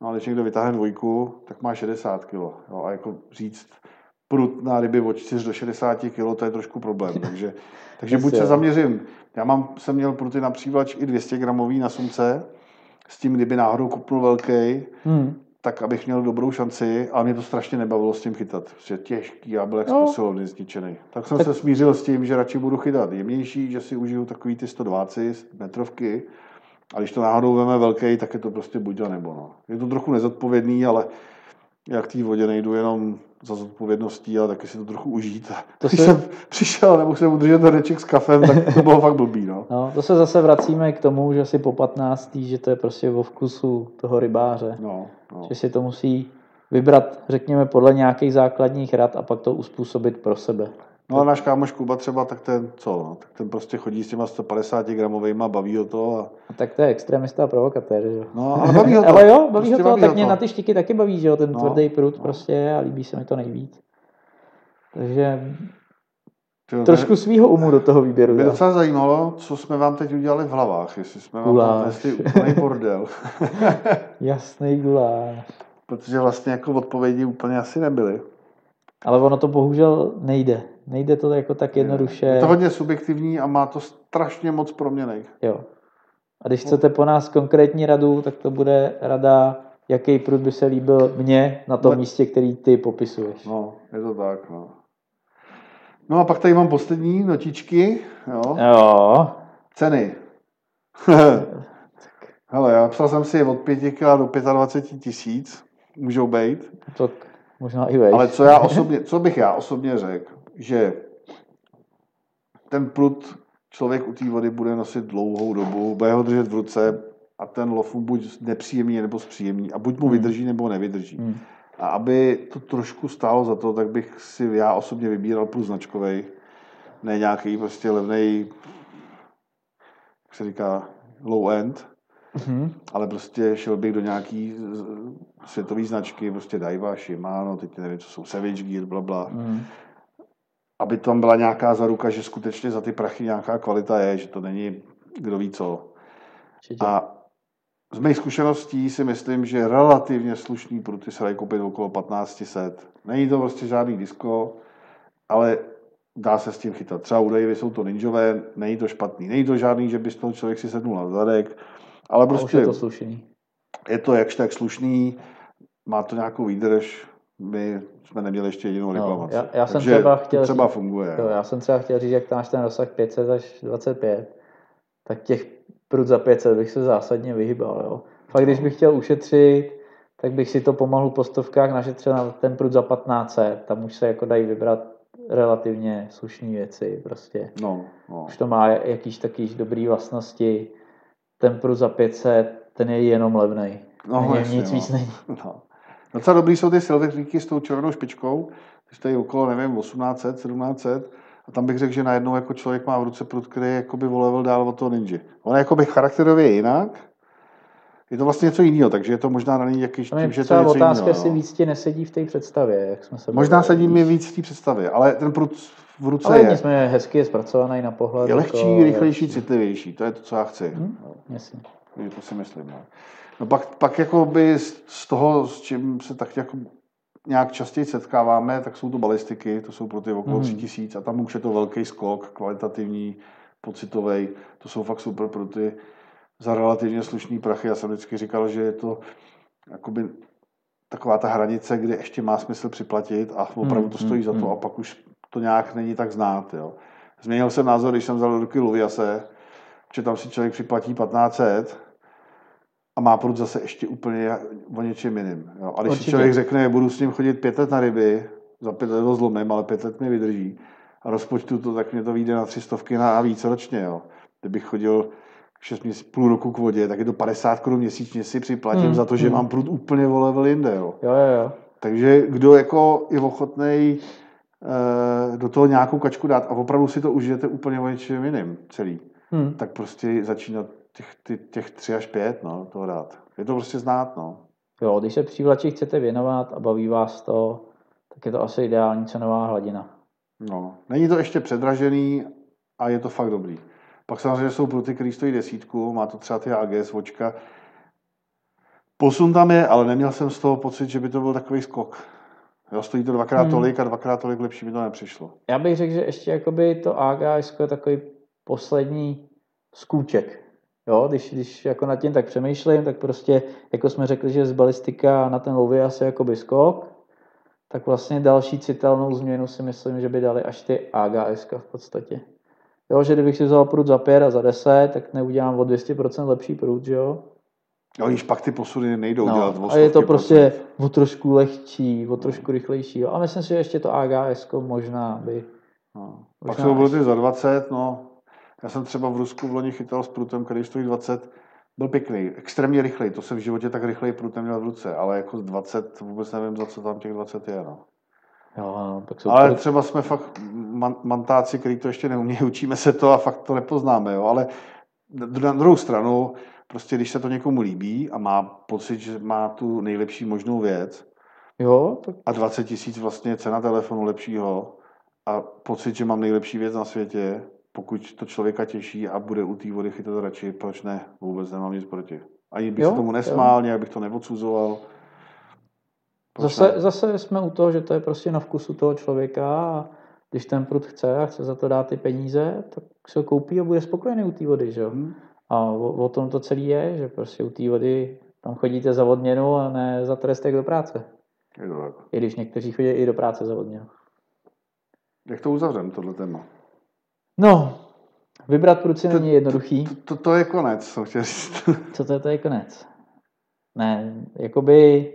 [SPEAKER 2] no ale když někdo vytáhne dvojku, tak má 60 kg. Jo, a jako říct prut na ryby od 4 do 60 kg, to je trošku problém. Takže, takže buď se zaměřím, já mám, jsem měl pruty na přívlač i 200 gramový na sumce, s tím, kdyby náhodou kupnul velký,
[SPEAKER 3] hmm.
[SPEAKER 2] Tak abych měl dobrou šanci, ale mě to strašně nebavilo s tím chytat. Prostě těžký, já byl jak
[SPEAKER 3] No.
[SPEAKER 2] posilovny zničený. Tak jsem se smířil s tím, že radši budu chytat jemnější, že si užiju takový ty 120 metrovky, a když to náhodou veme velký, tak je to prostě buď a nebo. No. Je to trochu nezodpovědný, ale jak té vodě nejdu jenom za zodpovědností, ale taky si to trochu užít.
[SPEAKER 3] To
[SPEAKER 2] když
[SPEAKER 3] se-
[SPEAKER 2] jsem přišel a nemohl jsem udržet hrneček s kafem, tak to bylo fakt blbý. No.
[SPEAKER 3] No, to se zase vracíme k tomu, že si po 15. že to je prostě o vkusu toho rybáře.
[SPEAKER 2] No, no.
[SPEAKER 3] Že si to musí vybrat, řekněme, podle nějakých základních rad a pak to uspůsobit pro sebe.
[SPEAKER 2] No a náš kámoš Kuba třeba, tak ten co, no, tak ten prostě chodí s těma 150 gramovejma, baví ho to a
[SPEAKER 3] A tak to je extremista a provokatér, že jo?
[SPEAKER 2] No, ale baví ho to.
[SPEAKER 3] Ale jo, baví
[SPEAKER 2] Prostě
[SPEAKER 3] ho to,
[SPEAKER 2] baví
[SPEAKER 3] tak
[SPEAKER 2] ho
[SPEAKER 3] mě
[SPEAKER 2] to.
[SPEAKER 3] na ty štiky taky baví, že jo, ten
[SPEAKER 2] No,
[SPEAKER 3] tvrdý prut
[SPEAKER 2] no.
[SPEAKER 3] prostě a líbí se mi to nejvíc. Takže
[SPEAKER 2] Tyjo,
[SPEAKER 3] trošku svýho umu do toho výběru.
[SPEAKER 2] Mě docela zajímalo, co jsme vám teď udělali v hlavách, jestli jsme vám
[SPEAKER 3] Guláš.
[SPEAKER 2] vnesli úplný bordel.
[SPEAKER 3] Jasný guláš.
[SPEAKER 2] Protože vlastně jako odpovědi úplně asi nebyly.
[SPEAKER 3] Ale ono to bohužel nejde. Nejde to jako tak jednoduše.
[SPEAKER 2] Je to hodně subjektivní a má to strašně moc proměnek.
[SPEAKER 3] Jo. A když chcete po nás konkrétní radu, tak to bude rada, jaký prut by se líbil mně na tom
[SPEAKER 2] Ne-
[SPEAKER 3] místě, který ty popisuješ.
[SPEAKER 2] No, je to tak, no. No a pak tady mám poslední notičky, jo.
[SPEAKER 3] Jo.
[SPEAKER 2] Ceny. Hele, já psal jsem si od 5 do 25 tisíc, můžou být.
[SPEAKER 3] Tak možná i veš.
[SPEAKER 2] Ale co já osobně, co bych já osobně řekl, že ten prut člověk u té vody bude nosit dlouhou dobu, bude ho držet v ruce a ten lov mu buď nepříjemný nebo zpříjemný a buď mu
[SPEAKER 3] Hmm.
[SPEAKER 2] vydrží nebo nevydrží.
[SPEAKER 3] Hmm.
[SPEAKER 2] A aby to trošku stálo za to, tak bych si já osobně vybíral plus značkovej, ne nějaký prostě levnej, jak se říká, low end,
[SPEAKER 3] Mhm.
[SPEAKER 2] ale prostě šel bych do nějaký světový značky, prostě Daiwa, Shimano, teď nevím, co jsou, Savage Gear, bla, bla.
[SPEAKER 3] Mhm.
[SPEAKER 2] Aby tam byla nějaká zaruka, že skutečně za ty prachy nějaká kvalita je, že to není kdo ví co.
[SPEAKER 3] Určitě.
[SPEAKER 2] A z mých zkušeností si myslím, že relativně slušný pruty se dají koupit okolo 1500. Není to prostě žádný disko, ale dá se s tím chytat. Třeba u Davy jsou to ninjové, není to špatný. Není to žádný, že by z toho člověk si sednul na zadek, ale
[SPEAKER 3] A už
[SPEAKER 2] prostě
[SPEAKER 3] je to slušný.
[SPEAKER 2] je to jakž tak slušný, má to nějakou výdrž, my jsme neměli ještě jedinou reklamaci.
[SPEAKER 3] já- já jsem
[SPEAKER 2] Takže
[SPEAKER 3] třeba chtěl
[SPEAKER 2] třeba
[SPEAKER 3] říct-
[SPEAKER 2] funguje.
[SPEAKER 3] Jo, já jsem třeba chtěl říct, jak máš ten rozsah 500 až 25, tak těch prut za 500 bych se zásadně vyhýbal. Jo. Fakt, když bych chtěl ušetřit, tak bych si to pomalu po stovkách našetřil na ten prut za 1500. Tam už se jako dají vybrat relativně slušné věci. Prostě.
[SPEAKER 2] No, no.
[SPEAKER 3] Už to má jakýž takýž dobrý vlastnosti. Ten prut za 500, ten je jenom levnej.
[SPEAKER 2] No,
[SPEAKER 3] Není,
[SPEAKER 2] jasně,
[SPEAKER 3] nic
[SPEAKER 2] no.
[SPEAKER 3] víc není.
[SPEAKER 2] No. Docela dobrý jsou ty silverklíky s tou červenou špičkou, když tady okolo, nevím, 1800, 1700, a tam bych řekl, že najednou jako člověk má v ruce prut, který je jakoby o level dál od toho ninja. On je jakoby charakterově jinak, je to vlastně něco jiného, takže je to možná na něj jaký, tím,
[SPEAKER 3] je
[SPEAKER 2] že to je něco
[SPEAKER 3] otázka,
[SPEAKER 2] jiného.
[SPEAKER 3] jestli
[SPEAKER 2] no.
[SPEAKER 3] víc ti nesedí v té představě, jak jsme se
[SPEAKER 2] Možná sedí mi víc v té představě, ale ten prut v ruce
[SPEAKER 3] Ale
[SPEAKER 2] je,
[SPEAKER 3] nicméně hezky je zpracovaný na pohled.
[SPEAKER 2] je lehčí,
[SPEAKER 3] jako-
[SPEAKER 2] rychlejší, citlivější, to je to, co já chci.
[SPEAKER 3] Hm? Jasně.
[SPEAKER 2] Takže to si myslím. No, no pak, pak jako by z toho, s čím se tak jako nějak častěji setkáváme, tak jsou to balistiky, to jsou pro ty okolo
[SPEAKER 3] Mhm.
[SPEAKER 2] 3000 a tam už je to velký skok, kvalitativní, pocitový. To jsou fakt super pro ty za relativně slušný prachy. Já jsem vždycky říkal, že je to jakoby taková ta hranice, kde ještě má smysl připlatit a opravdu to
[SPEAKER 3] Hmm,
[SPEAKER 2] stojí za to
[SPEAKER 3] hmm.
[SPEAKER 2] a pak už to nějak není tak znát. Jo. Změnil jsem názor, když jsem vzal do ruky Luviase, že tam si člověk připlatí 1500 a má prut zase ještě úplně o něčem jiným. Jo. A když si
[SPEAKER 3] Určitě.
[SPEAKER 2] člověk řekne, budu s ním chodit pět let na ryby, za pět let ho zlomím, ale pět let mi vydrží a rozpočtu to, tak mě to vyjde na tři stovky na a víc ročně. Jo. Kdybych chodil 6 měsíc, půl roku k vodě, tak je to 50 korun měsíčně si připlatím
[SPEAKER 3] Hmm,
[SPEAKER 2] za to, že
[SPEAKER 3] hmm.
[SPEAKER 2] mám prut úplně o level jinde. Jo.
[SPEAKER 3] Jo, jo, jo.
[SPEAKER 2] Takže kdo jako je ochotný do toho nějakou kačku dát a opravdu si to užijete úplně o něčem jiným celý,
[SPEAKER 3] Hm.
[SPEAKER 2] tak prostě začínat těch, ty, těch tři až pět, no, toho dát. Je to prostě znát, no.
[SPEAKER 3] jo, když se přívlači chcete věnovat a baví vás to, tak je to asi ideální cenová hladina.
[SPEAKER 2] no. Není to ještě předražený a je to fakt dobrý. Pak samozřejmě jsou pruty, které stojí desítku, má to třeba ty AGS vočka. Posun tam je, ale neměl jsem z toho pocit, že by to byl takový skok. Jo, stojí to dvakrát
[SPEAKER 3] Hmm.
[SPEAKER 2] tolik a dvakrát tolik lepší mi to nepřišlo.
[SPEAKER 3] Já bych řekl, že ještě jakoby to AGS je takový poslední skůček. Jo, když, když jako nad tím tak přemýšlím, tak prostě, jako jsme řekli, že z balistika na ten lovy asi jakoby skok, tak vlastně další citelnou změnu si myslím, že by dali až ty AGS v podstatě. Jo, že kdybych si vzal prut za 5 a za 10, tak neudělám o 200% lepší prut, že jo?
[SPEAKER 2] Jo, když pak ty posuny nejdou dělat
[SPEAKER 3] No, a je to prostě o trošku lehčí, o trošku rychlejší. Jo? A myslím si, že ještě to AGS možná by...
[SPEAKER 2] No. Pak
[SPEAKER 3] Možná
[SPEAKER 2] jsou
[SPEAKER 3] až-
[SPEAKER 2] ty za 20, no. Já jsem třeba v Rusku v loni chytal s prutem, který stojí 20, byl pěkný, extrémně rychlej, to jsem v životě tak rychlej prut neměl v ruce, ale jako z 20 vůbec nevím, za co tam těch 20 je, no.
[SPEAKER 3] Jo, no, tak jsou
[SPEAKER 2] Ale
[SPEAKER 3] prut-
[SPEAKER 2] třeba jsme fakt man, mantáci, kteří to ještě neumějí, učíme se to a fakt to nepoznáme, jo. Ale na druhou stranu, prostě když se to někomu líbí a má pocit, že má tu nejlepší možnou věc,
[SPEAKER 3] Jo, tak
[SPEAKER 2] a 20 tisíc vlastně cena telefonu lepšího a pocit, že mám nejlepší věc na světě, pokud to člověka těší a bude u té vody chytat radši, proč ne? Vůbec nemám nic proti. Ani bych
[SPEAKER 3] Jo,
[SPEAKER 2] se tomu
[SPEAKER 3] jo.
[SPEAKER 2] nesmál, nějak bych to neodsuzoval. Proč
[SPEAKER 3] zase,
[SPEAKER 2] ne?
[SPEAKER 3] zase jsme u toho, že to je prostě na vkusu toho člověka a když ten prut chce a chce za to dát ty peníze, tak se ho koupí a bude spokojený u té vody, že jo.
[SPEAKER 2] Hmm.
[SPEAKER 3] A o, o tom to celé je, že prostě u té vody tam chodíte za odměnu a ne za trestek do práce.
[SPEAKER 2] Je to tak.
[SPEAKER 3] I když někteří chodí i do práce za odměnu.
[SPEAKER 2] Jak to uzavřem, tohle téma?
[SPEAKER 3] No, vybrat pruci
[SPEAKER 2] To-
[SPEAKER 3] není jednoduchý.
[SPEAKER 2] To, to je konec, jsem chtěl říct.
[SPEAKER 3] Co to je, to je konec. Ne, jakoby,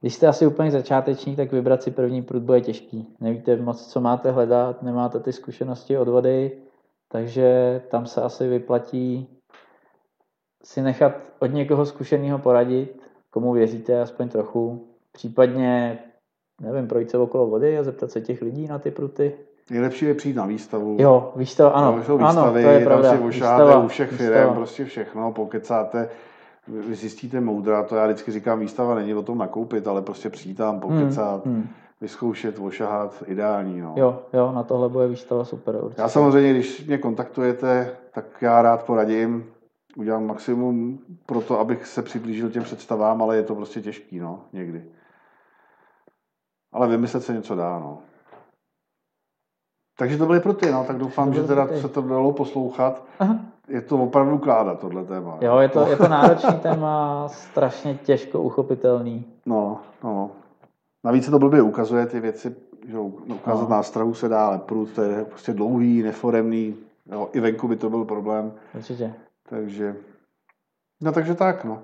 [SPEAKER 3] když jste asi úplně začátečník, tak vybrat si první prut bude těžký. Nevíte moc, co máte hledat, nemáte ty zkušenosti od vody, takže tam se asi vyplatí si nechat od někoho zkušeného poradit, komu věříte aspoň trochu, případně, nevím, projít se okolo vody a zeptat se těch lidí na ty pruty.
[SPEAKER 2] Nejlepší je přijít na výstavu.
[SPEAKER 3] Jo, výstava, ano,
[SPEAKER 2] jsou
[SPEAKER 3] ano,
[SPEAKER 2] výstavy,
[SPEAKER 3] to je pravda.
[SPEAKER 2] tam si ošáháte
[SPEAKER 3] Výstava,
[SPEAKER 2] u všech
[SPEAKER 3] výstava.
[SPEAKER 2] firm, prostě všechno, pokecáte, vy zjistíte moudra, to já vždycky říkám, výstava není o tom nakoupit, ale prostě přijít tam, pokecat,
[SPEAKER 3] Hmm, hmm.
[SPEAKER 2] vyzkoušet, ošahat, ideální. No.
[SPEAKER 3] Jo, jo, na tohle bude výstava super. Určitě.
[SPEAKER 2] Já samozřejmě, když mě kontaktujete, tak já rád poradím, udělám maximum pro to, abych se přiblížil těm představám, ale je to prostě těžký, no, někdy. Ale vymyslet se něco dá, no. Takže to byly pro ty, no, tak doufám, že teda se to dalo poslouchat.
[SPEAKER 3] Aha.
[SPEAKER 2] Je to opravdu kládat, tohle téma.
[SPEAKER 3] Jo, je to, je to náročný téma, strašně těžko uchopitelný.
[SPEAKER 2] No, no. Navíc se to blbě ukazuje ty věci, že jo, ukázat
[SPEAKER 3] No.
[SPEAKER 2] nástrahu se dá, ale prut to je prostě dlouhý, neforemný, jo, i venku by to byl problém,
[SPEAKER 3] Určitě.
[SPEAKER 2] takže, no takže tak, no.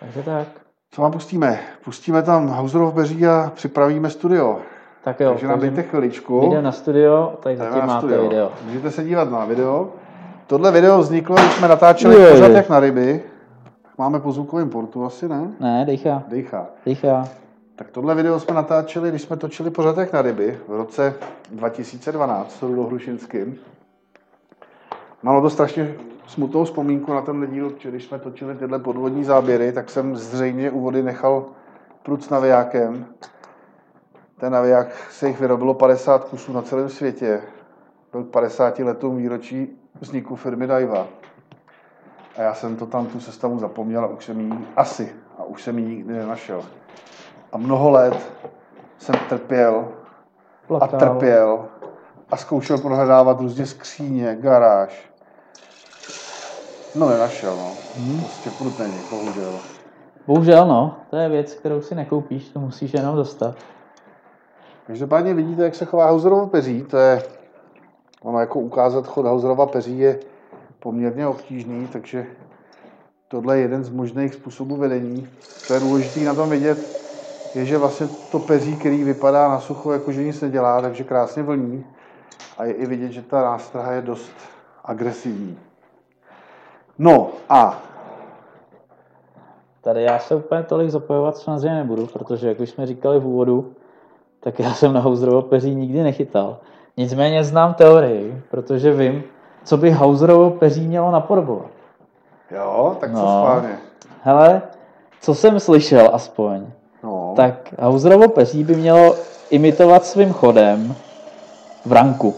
[SPEAKER 3] Takže tak.
[SPEAKER 2] Co vám pustíme? Pustíme tam Hauserov Beří a připravíme studio.
[SPEAKER 3] Tak jo,
[SPEAKER 2] takže nám dejte chvíličku.
[SPEAKER 3] Jdeme na studio, tady zatím máte
[SPEAKER 2] studio.
[SPEAKER 3] video.
[SPEAKER 2] Můžete se dívat na video. Tohle video vzniklo, když jsme natáčeli
[SPEAKER 3] Je.
[SPEAKER 2] pořád jak na ryby. Tak máme po zvukovém portu asi, ne?
[SPEAKER 3] Ne, dejcha,
[SPEAKER 2] Dejchá.
[SPEAKER 3] dejcha.
[SPEAKER 2] Tak tohle video jsme natáčeli, když jsme točili pořád jak na ryby v roce 2012 s Rudou Hrušinským. Mám to strašně smutnou vzpomínku na ten díl, když jsme točili tyhle podvodní záběry, tak jsem zřejmě u vody nechal prut s navijákem. Ten naviják se jich vyrobilo 50 kusů na celém světě. Byl k 50 letům výročí vzniku firmy Daiwa. A já jsem to tam tu sestavu zapomněl a už jsem ji asi, a už jsem ji nikdy nenašel. A mnoho let jsem trpěl a trpěl a zkoušel prohledávat různě skříně, garáž. No nenašel, no.
[SPEAKER 3] Hmm.
[SPEAKER 2] Prostě prut není, bohužel.
[SPEAKER 3] Bohužel no, to je věc, kterou si nekoupíš, to musíš jenom dostat.
[SPEAKER 2] Každopádně vidíte, jak se chová Hauserova peří. To je, ono jako ukázat chod Hauserova peří je poměrně obtížný, takže tohle je jeden z možných způsobů vedení. To je důležité na tom vidět, je, že vlastně to peří, který vypadá na sucho, jako že nic nedělá, takže krásně vlní. A je i vidět, že ta nástraha je dost agresivní. No a
[SPEAKER 3] Tady já se úplně tolik zapojovat samozřejmě nebudu, protože jak už jsme říkali v úvodu, tak já jsem na Hauserovo peří nikdy nechytal. Nicméně znám teorii, protože vím, co by Hauserovo peří mělo napodobovat.
[SPEAKER 2] jo, tak co
[SPEAKER 3] No.
[SPEAKER 2] schválně.
[SPEAKER 3] Hele, co jsem slyšel aspoň,
[SPEAKER 2] No,
[SPEAKER 3] tak Hauserovo peří by mělo imitovat svým chodem vranku,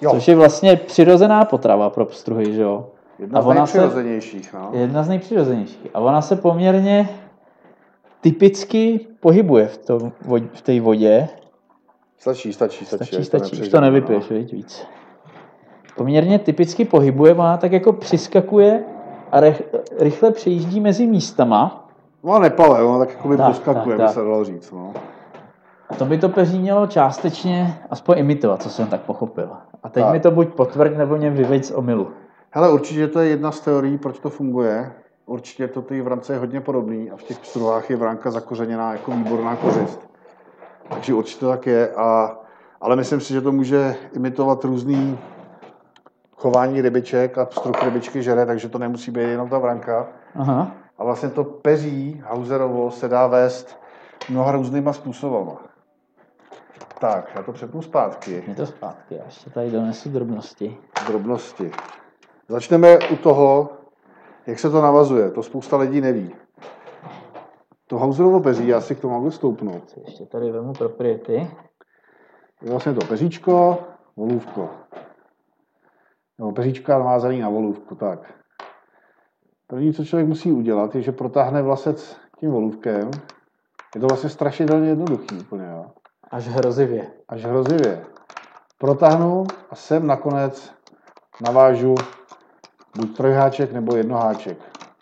[SPEAKER 2] jo,
[SPEAKER 3] což je vlastně přirozená potrava pro pstruhy, že jo?
[SPEAKER 2] jedna
[SPEAKER 3] a
[SPEAKER 2] z
[SPEAKER 3] ona se-
[SPEAKER 2] nejpřirozenějších. No.
[SPEAKER 3] Jedna z nejpřirozenějších. A ona se poměrně typicky pohybuje v, tom, v té vodě.
[SPEAKER 2] Stačí, stačí, stačí.
[SPEAKER 3] Stačí,
[SPEAKER 2] ať
[SPEAKER 3] stačí, už to nevypiješ, viď, víc. Poměrně typicky pohybuje, ona tak jako přiskakuje a rech, rychle přejíždí mezi místama.
[SPEAKER 2] No, no nepale, ono tak jako by
[SPEAKER 3] Tak,
[SPEAKER 2] poskakuje,
[SPEAKER 3] tak,
[SPEAKER 2] by se dalo říct. No.
[SPEAKER 3] A to by to peří mělo částečně aspoň imitovat, co jsem tak pochopil. A teď
[SPEAKER 2] Tak.
[SPEAKER 3] mi to buď potvrď, nebo mě vyveď z omylu.
[SPEAKER 2] Hele, určitě to je jedna z teorií, proč to funguje. Určitě to ty vrance je hodně podobný a v těch pstruhách je vranka zakořeněná jako výborná kořist. Takže určitě to tak je. A, ale myslím si, že to může imitovat různý chování rybiček a pstruh rybičky žere, takže to nemusí být jenom ta vranka.
[SPEAKER 3] Aha.
[SPEAKER 2] A vlastně to peří Hauserovo se dá vést mnoha různýma způsobama. Tak, já to přepnu zpátky.
[SPEAKER 3] Je to zpátky, já ještě tady donesu drobnosti.
[SPEAKER 2] drobnosti. Začneme u toho, jak se to navazuje. To spousta lidí neví. To Hauserovo peří, já si k tomu mohu stoupnout.
[SPEAKER 3] Ještě tady vemu propriety.
[SPEAKER 2] Je vlastně to peříčko, volůvko. Nebo peříčka navázaný na volůvku, tak. První, co člověk musí udělat, je, že protáhne vlasec tím volůvkem. Je to vlastně strašidelně jednoduchý úplně, jo.
[SPEAKER 3] Až hrozivě.
[SPEAKER 2] Až hrozivě. protáhnu a sem nakonec navážu buď trojháček nebo jednoháček.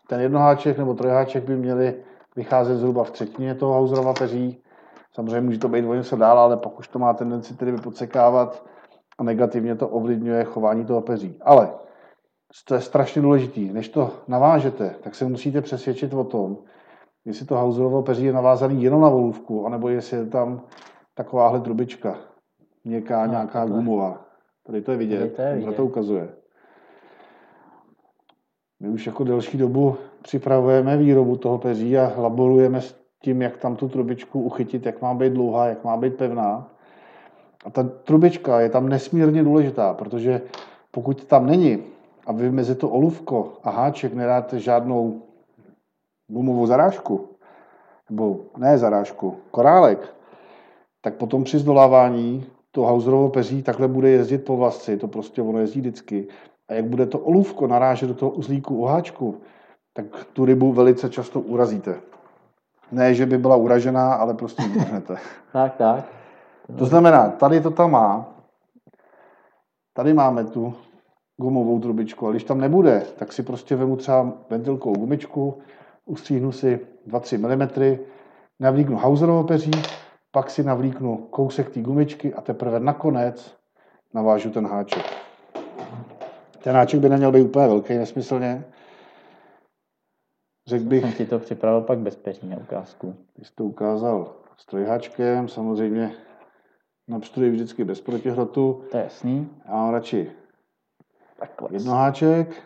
[SPEAKER 2] Ten jednoháček nebo trojháček by měli vycházet zhruba v třetině toho Hauserova peří. Samozřejmě může to být o něco dál, ale pak už to má tendenci tedy podsekávat a negativně to ovlivňuje chování toho peří. Ale to je strašně důležitý. Než to navážete, tak se musíte přesvědčit o tom, jestli to Hauserovo peří je navázaný jenom na volůvku, anebo jestli je tam takováhle trubička, měkká, no, nějaká takhle. gumová. Tady to je vidět, Tady to, je vidět. to ukazuje. My už jako delší dobu připravujeme výrobu toho peří a laborujeme s tím, jak tam tu trubičku uchytit, jak má být dlouhá, jak má být pevná. A ta trubička je tam nesmírně důležitá, protože pokud tam není a vy mezi to olůvko a háček nedáte žádnou gumovou zarážku, nebo ne zarážku, korálek, tak potom při zdolávání to Hauserovo peří takhle bude jezdit po vlasci, to prostě ono jezdí vždycky. A jak bude to olůvko narážet do toho uzlíku u háčku, tak tu rybu velice často urazíte. Ne, že by byla uražená, ale prostě utrhnete.
[SPEAKER 3] tak, tak.
[SPEAKER 2] To znamená, tady to tam má, tady máme tu gumovou trubičku, a když tam nebude, tak si prostě vemu třeba ventilkou gumičku, ustříhnu si 2-3 mm, navlíknu Hauserovo peří, pak si navlíknu kousek té gumičky a teprve nakonec navážu ten háček. Ten háček by neměl být úplně velký, nesmyslně.
[SPEAKER 3] Řekl bych... Jsem ti to připravil pak bezpečně ukázku.
[SPEAKER 2] Ty jsi to ukázal s trojháčkem, samozřejmě na pštruji vždycky bez protihrotu.
[SPEAKER 3] To je jasný.
[SPEAKER 2] Já mám radši Takhle. jednoháček.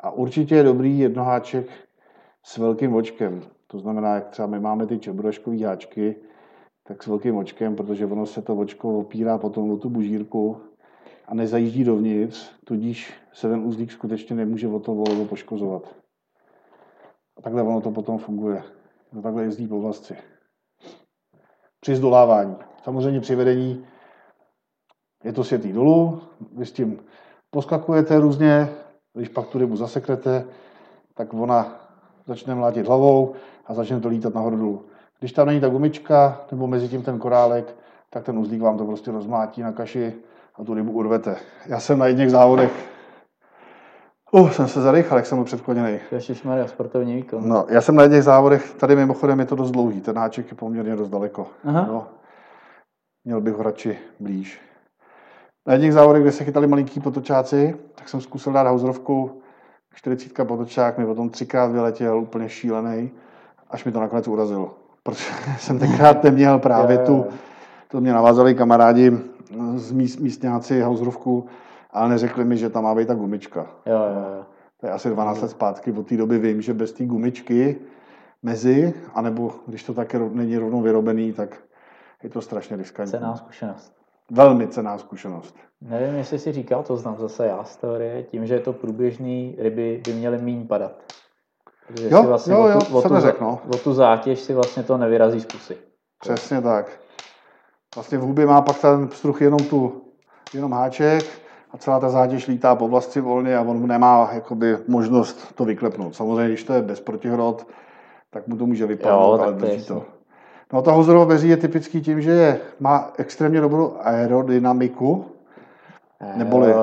[SPEAKER 2] A určitě je dobrý jednoháček s velkým očkem. To znamená, jak třeba my máme ty čebroškové háčky, tak s velkým očkem, protože ono se to očko opírá potom o tu bužírku a nezajíždí dovnitř, tudíž se ten uzlík skutečně nemůže o to volovo poškozovat. A takhle ono to potom funguje. To takhle jezdí po vlasci. Při zdolávání. Samozřejmě při vedení je to světý dolů, vy s tím poskakujete různě, když pak tu rybu zasekrete, tak ona začne mlátit hlavou a začne to lítat nahoru dolů. Když tam není ta gumička nebo mezi tím ten korálek, tak ten uzlík vám to prostě rozmátí na kaši a tu rybu urvete. Já jsem na jedných závodech Uh, jsem se zadechal, jak jsem byl předkloněný.
[SPEAKER 3] Maria, sportovní výkon.
[SPEAKER 2] No, já jsem na jedných závodech, tady mimochodem je to dost dlouhý, ten háček je poměrně dost daleko. Aha. No, měl bych ho radši blíž. Na jedných závodech, kde se chytali malinký potočáci, tak jsem zkusil dát hauserovku 40 potočák, mi potom třikrát vyletěl úplně šílený, až mi to nakonec urazilo. Protože jsem tenkrát neměl právě tu, to mě navázali kamarádi z míst, místňáci hauserovku, ale neřekli mi, že tam má být ta gumička.
[SPEAKER 3] Jo, jo, jo.
[SPEAKER 2] To je asi 12 let zpátky, od té doby vím, že bez té gumičky mezi, anebo když to také není rovnou vyrobený, tak je to strašně riskantní.
[SPEAKER 3] Cená zkušenost.
[SPEAKER 2] Velmi cená zkušenost.
[SPEAKER 3] Nevím, jestli si říkal, to znám zase já z teorie, tím, že je to průběžný, ryby by měly méně padat.
[SPEAKER 2] Takže jo, si vlastně jo, jo, o tu, o tu, no.
[SPEAKER 3] o tu zátěž si vlastně to nevyrazí z pusy.
[SPEAKER 2] Přesně tak. Vlastně v hubě má pak ten pstruh jenom tu, jenom háček a celá ta zátěž lítá po vlasti volně a on nemá jakoby možnost to vyklepnout. Samozřejmě, když to je bez protihrod, tak mu to může vypadnout, ale drží to. No to hozorovo beří je typický tím, že je, má extrémně dobrou aerodynamiku, neboli,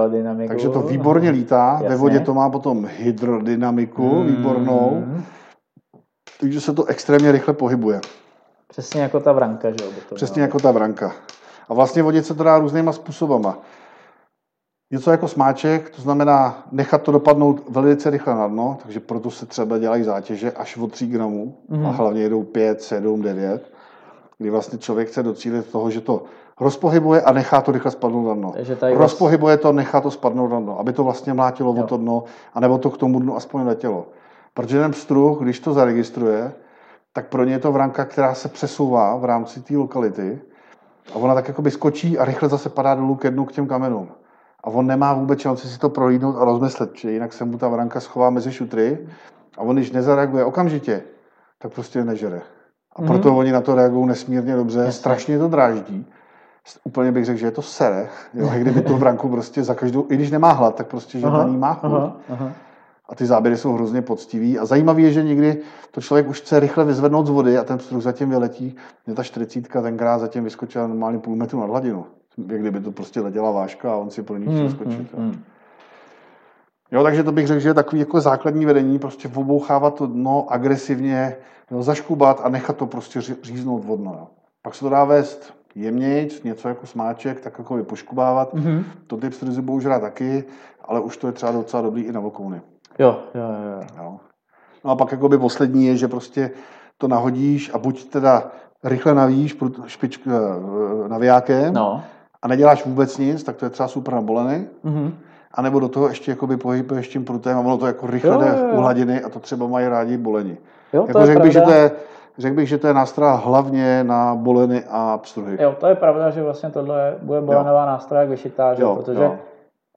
[SPEAKER 2] takže to výborně lítá, Jasně. ve vodě to má potom hydrodynamiku hmm. výbornou, takže se to extrémně rychle pohybuje.
[SPEAKER 3] Přesně jako ta vranka, že jo?
[SPEAKER 2] Přesně jako ta vranka. A vlastně vodit se to dá různýma způsobama. Něco jako smáček, to znamená nechat to dopadnout velice rychle na dno, takže proto se třeba dělají zátěže až o 3 gramů mm. a hlavně jedou 5, 7, 9, kdy vlastně člověk chce docílit toho, že to rozpohybuje a nechá to rychle spadnout na dno. Rozpohybuje to, nechá to spadnout na dno, aby to vlastně mlátilo jo. o to dno, anebo to k tomu dnu aspoň letělo. Protože ten pstruh, když to zaregistruje, tak pro ně je to vranka, která se přesouvá v rámci té lokality a ona tak jako by skočí a rychle zase padá dolů ke dnu k těm kamenům. A on nemá vůbec šanci si to prohlídnout a rozmyslet, že jinak se mu ta vranka schová mezi šutry a on, když nezareaguje okamžitě, tak prostě nežere. A proto mm-hmm. oni na to reagují nesmírně dobře, Jasně. strašně to dráždí. Úplně bych řekl, že je to sere. Jo? Kdyby tu vranku prostě za každou, i když nemá hlad, tak prostě, že na ní má chuť. A ty záběry jsou hrozně poctivý. A zajímavé je, že někdy to člověk už chce rychle vyzvednout z vody a ten pstruh zatím vyletí. Mě ta 40 tenkrát zatím vyskočila normálně půl metru nad hladinu. Jak kdyby to prostě letěla váška a on si pro ní chtěl
[SPEAKER 3] Hmm,
[SPEAKER 2] skočit.
[SPEAKER 3] hmm,
[SPEAKER 2] jo.
[SPEAKER 3] hmm.
[SPEAKER 2] Jo, takže to bych řekl, že je takový jako základní vedení, prostě obouchávat to dno agresivně, jo, zaškubat a nechat to prostě ří- říznout vodno. Jo. Pak se to dá vést jemnějc, něco jako smáček, tak jako je poškubávat.
[SPEAKER 3] Mhm.
[SPEAKER 2] To typ stryzy budou žrát taky, ale už to je třeba docela dobrý i na vokouny.
[SPEAKER 3] Jo, jo, jo. jo.
[SPEAKER 2] Jo. No a pak jakoby poslední je, že prostě to nahodíš a buď teda rychle navíš prut- špičk eh, navijákem
[SPEAKER 3] No.
[SPEAKER 2] a neděláš vůbec nic, tak to je třeba super na boleny.
[SPEAKER 3] Mhm.
[SPEAKER 2] A nebo do toho ještě jakoby pohybuješ tím prutem a ono to jako rychle
[SPEAKER 3] Jo,
[SPEAKER 2] jde
[SPEAKER 3] jo, jo.
[SPEAKER 2] u hladiny a to třeba mají rádi boleni.
[SPEAKER 3] Jo, to
[SPEAKER 2] Jako
[SPEAKER 3] je
[SPEAKER 2] řekl, bych, že to je, řekl bych, že to je nástroj hlavně na boleny a pstruhy.
[SPEAKER 3] Jo, to je pravda, že vlastně tohle je- bude bolenová nástroj jak vyšitá, že?
[SPEAKER 2] Jo,
[SPEAKER 3] protože
[SPEAKER 2] jo.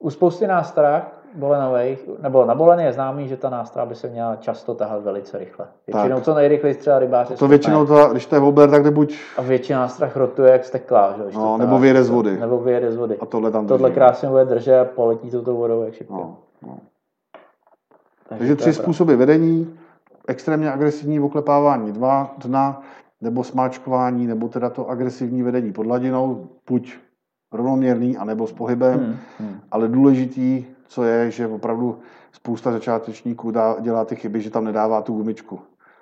[SPEAKER 3] u spousty nástrah bolenových, nebo na boleny je známý, že ta nástroj by se měla často tahat velice rychle. Většinou
[SPEAKER 2] Tak.
[SPEAKER 3] co nejrychleji třeba rybáři
[SPEAKER 2] To
[SPEAKER 3] schopné.
[SPEAKER 2] většinou, to, když to je wobbler, tak jde buď
[SPEAKER 3] A většina nástrah rotuje jak steklá, že? když
[SPEAKER 2] No,
[SPEAKER 3] to
[SPEAKER 2] nebo vyjede z vody.
[SPEAKER 3] Nebo vyjede z vody.
[SPEAKER 2] a tohle tam
[SPEAKER 3] Tohle
[SPEAKER 2] drží.
[SPEAKER 3] krásně bude držet a poletí to tou vodou jak šipka.
[SPEAKER 2] No, no.
[SPEAKER 3] Takže,
[SPEAKER 2] Takže
[SPEAKER 3] to
[SPEAKER 2] tři způsoby vedení, extrémně agresivní oklepávání dva dna, nebo smáčkování, nebo teda to agresivní vedení pod hladinou, buď rovnoměrný, anebo s pohybem.
[SPEAKER 3] Hmm, hmm.
[SPEAKER 2] Ale důležitý, co je, že opravdu spousta začátečníků dá, dělá ty chyby, že tam nedává tu gumičku.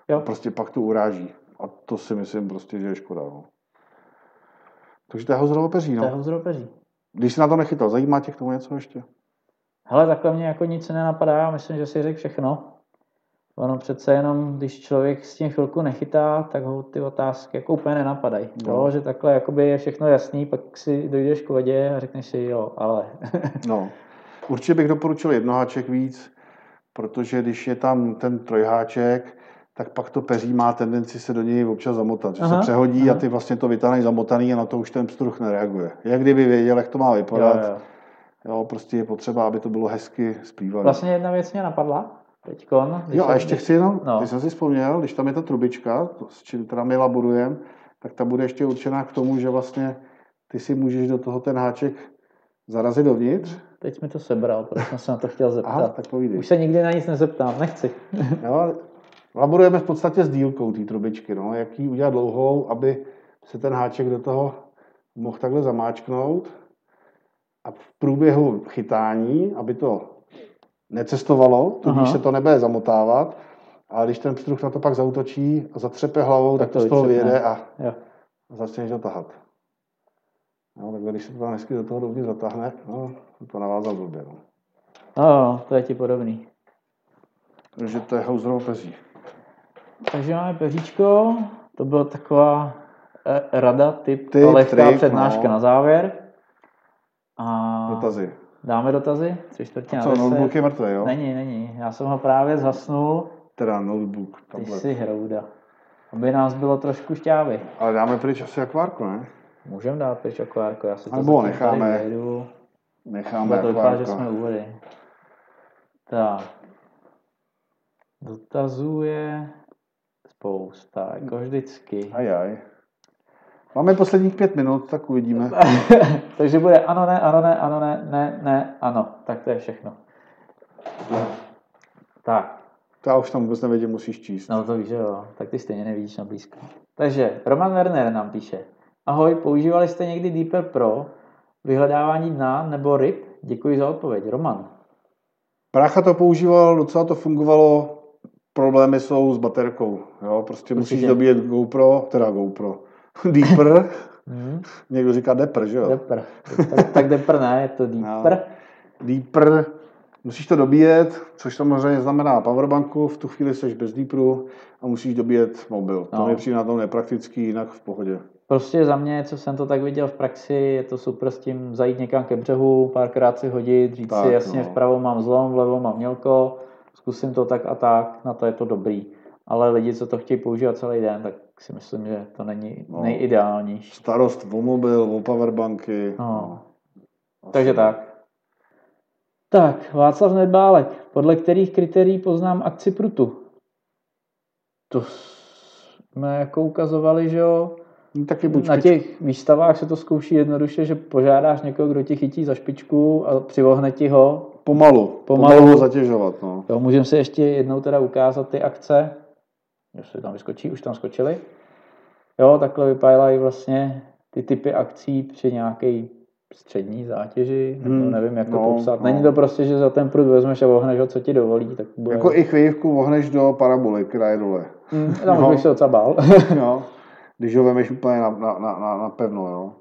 [SPEAKER 3] Jo.
[SPEAKER 2] Prostě pak to uráží. A to si myslím prostě, že je škoda. No. Takže to je hozrovo peří.
[SPEAKER 3] To je
[SPEAKER 2] No.
[SPEAKER 3] hozropeří.
[SPEAKER 2] Když se na to nechytal, zajímá tě k tomu něco ještě?
[SPEAKER 3] Hele, takhle mě jako nic nenapadá, já myslím, že si řekl všechno. Ono přece jenom, když člověk s tím chvilku nechytá, tak ho ty otázky jako úplně nenapadají.
[SPEAKER 2] No.
[SPEAKER 3] Jo, že takhle jakoby je všechno jasný, pak si dojdeš k vodě a řekneš si jo, ale.
[SPEAKER 2] No. Určitě bych doporučil jednoháček víc, protože když je tam ten trojháček, tak pak to peří má tendenci se do něj občas zamotat, že
[SPEAKER 3] Aha,
[SPEAKER 2] se přehodí
[SPEAKER 3] aha.
[SPEAKER 2] a ty vlastně to vytáhneš zamotaný a na to už ten pstruh nereaguje. Jak kdyby věděl, jak to má vypadat.
[SPEAKER 3] jo, jo.
[SPEAKER 2] Jo, prostě je potřeba, aby to bylo hezky zpívané.
[SPEAKER 3] Vlastně jedna věc mě napadla teďkon. když
[SPEAKER 2] jo, a ještě chci jenom,
[SPEAKER 3] No.
[SPEAKER 2] no. když jsem si vzpomněl, když tam je ta trubička, to, s čím teda my laborujeme, tak ta bude ještě určená k tomu, že vlastně ty si můžeš do toho ten háček zarazit dovnitř.
[SPEAKER 3] Teď mi to sebral, protože jsem se na to chtěl zeptat.
[SPEAKER 2] Aha, tak povídej.
[SPEAKER 3] Už se nikdy na nic nezeptám, nechci.
[SPEAKER 2] Jo, laborujeme v podstatě s dílkou té trubičky, no, jak ji udělat dlouhou, aby se ten háček do toho mohl takhle zamáčknout a v průběhu chytání, aby to necestovalo, tudíž
[SPEAKER 3] Aha.
[SPEAKER 2] se to nebude zamotávat, a když ten pstruh na to pak zautočí a zatřepe hlavou, tak,
[SPEAKER 3] Tak
[SPEAKER 2] to
[SPEAKER 3] to
[SPEAKER 2] z toho vyjede a
[SPEAKER 3] Jo.
[SPEAKER 2] začneš to tahat. No, takhle, když se to tam hezky do toho dovnitř zatáhne, no, to navázal blbě. No.
[SPEAKER 3] No, to je ti podobný.
[SPEAKER 2] Takže to je houzrovo pezí.
[SPEAKER 3] Takže máme peříčko, to byla taková eh, rada, typ,
[SPEAKER 2] Tip,
[SPEAKER 3] lehká
[SPEAKER 2] trik,
[SPEAKER 3] přednáška
[SPEAKER 2] no.
[SPEAKER 3] na závěr. A
[SPEAKER 2] Dotazy.
[SPEAKER 3] dáme dotazy? Tři čtvrtě na
[SPEAKER 2] Co, notebook je mrtvý, jo?
[SPEAKER 3] Není, není. Já jsem ho právě zhasnul.
[SPEAKER 2] Teda notebook,
[SPEAKER 3] Ty
[SPEAKER 2] tablet.
[SPEAKER 3] jsi hrouda. Aby nás bylo trošku šťávy.
[SPEAKER 2] Ale dáme pryč asi akvárko, ne?
[SPEAKER 3] Můžeme dát pryč akvárko, já si to
[SPEAKER 2] Nebo necháme.
[SPEAKER 3] tady.
[SPEAKER 2] Necháme
[SPEAKER 3] to vypadá, že jsme u vody. Tak. Dotazů je spousta, jako vždycky.
[SPEAKER 2] Ajaj. Máme posledních pět minut, tak uvidíme.
[SPEAKER 3] Takže bude ano, ne, ano, ne, ano, ne, ne, ne, ano. Tak to je všechno. Tak,
[SPEAKER 2] Já už tam vůbec nevědím, musíš číst.
[SPEAKER 3] no to víš, jo. Tak ty stejně nevidíš na blízko. Takže Roman Werner nám píše. Ahoj, používali jste někdy Deeper Pro vyhledávání dna nebo ryb? Děkuji za odpověď. Roman.
[SPEAKER 2] Brácha to používal, docela to fungovalo. Problémy jsou s baterkou. Jo? Prostě musíš
[SPEAKER 3] Určitě.
[SPEAKER 2] dobíjet GoPro, teda GoPro, Deeper.
[SPEAKER 3] Hmm,
[SPEAKER 2] Někdo říká Depr, že jo?
[SPEAKER 3] Depr. Tak, tak Depr ne, je to Deeper.
[SPEAKER 2] Deeper, musíš to dobíjet, což samozřejmě znamená powerbanku, v tu chvíli jsi bez Deeperu a musíš dobíjet mobil. To
[SPEAKER 3] No.
[SPEAKER 2] mi přijde na tom nepraktický, jinak v pohodě.
[SPEAKER 3] Prostě za mě, co jsem to tak viděl v praxi, je to super s tím zajít někam ke břehu, párkrát si hodit, říct
[SPEAKER 2] Tak,
[SPEAKER 3] si jasně,
[SPEAKER 2] no.
[SPEAKER 3] vpravo mám zlom, vlevo mám mělko, zkusím to tak a tak, na to je to dobrý. Ale lidi, co to chtějí používat celý den, tak si myslím, že to není
[SPEAKER 2] No.
[SPEAKER 3] nejideálnější.
[SPEAKER 2] Starost o mobil, o powerbanky.
[SPEAKER 3] No.
[SPEAKER 2] Asi.
[SPEAKER 3] Takže tak. Tak, Václav Nedbálek. Podle kterých kritérií poznám akci prutu? To jsme jako ukazovali, že jo,
[SPEAKER 2] No, taky buď
[SPEAKER 3] Na
[SPEAKER 2] špič-
[SPEAKER 3] těch výstavách se to zkouší jednoduše, že požádáš někoho, kdo ti chytí za špičku a přivohne ti ho.
[SPEAKER 2] Pomalu,
[SPEAKER 3] Pomalu.
[SPEAKER 2] pomalu ho zatěžovat. No.
[SPEAKER 3] Jo, můžeme si ještě jednou teda ukázat ty akce. Jestli tam vyskočí, už tam skočili. Jo, takhle vypadají vlastně ty typy akcí při nějaké střední zátěži, nebo
[SPEAKER 2] Hmm,
[SPEAKER 3] nevím, jak to
[SPEAKER 2] no,
[SPEAKER 3] popsat.
[SPEAKER 2] no.
[SPEAKER 3] Není to prostě, že za ten prut vezmeš a ohneš ho, co ti dovolí, tak bude...
[SPEAKER 2] Jako i chvějivku vohneš do paraboly, která je dole.
[SPEAKER 3] Hmm, tam
[SPEAKER 2] No.
[SPEAKER 3] už bych se docela bál.
[SPEAKER 2] jo. Když ho vemeš úplně na, na, na, na, na pevno, jo.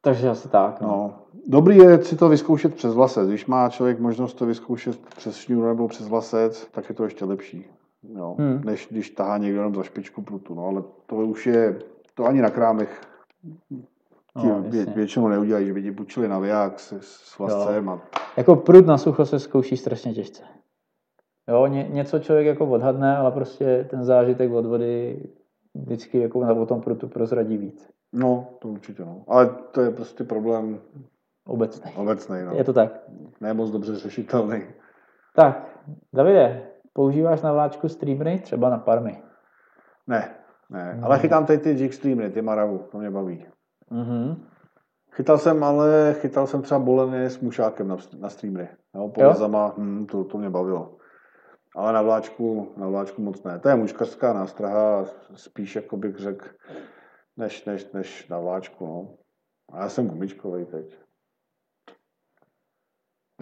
[SPEAKER 3] Takže asi tak. No.
[SPEAKER 2] No. Dobrý je si to vyzkoušet přes vlasec. Když má člověk možnost to vyzkoušet přes šňůru nebo přes vlasec, tak je to ještě lepší. Jo.
[SPEAKER 3] Hmm.
[SPEAKER 2] Než když tahá někdo jenom za špičku prutu. No, ale to už je, to ani na krámech ti
[SPEAKER 3] No,
[SPEAKER 2] vě, většinou neudělají, že by ti půjčili naviják s, s vlascem. A,
[SPEAKER 3] Jako prut na sucho se zkouší strašně těžce. Jo, ně, něco člověk jako odhadne, ale prostě ten zážitek od vody vždycky jako na o tom prutu prozradí víc.
[SPEAKER 2] no, to určitě. No. Ale to je prostě problém
[SPEAKER 3] Obecný.
[SPEAKER 2] obecný. No.
[SPEAKER 3] Je to tak.
[SPEAKER 2] Ne moc dobře řešitelný.
[SPEAKER 3] Tak, Davide, používáš na vláčku streamery, třeba na parmy?
[SPEAKER 2] Ne, ne.
[SPEAKER 3] No.
[SPEAKER 2] Ale chytám tady ty jig streamery, ty Maravu, to mě baví.
[SPEAKER 3] Mhm.
[SPEAKER 2] Chytal jsem, ale chytal jsem třeba boleny s mušákem na, na streamery. Jo, po
[SPEAKER 3] Jo?
[SPEAKER 2] hm, to, to mě bavilo. Ale na vláčku, na vláčku moc ne. To je muškařská nástraha, spíš jako bych řekl, než, než, než na vláčku. No. A já jsem gumičkový teď.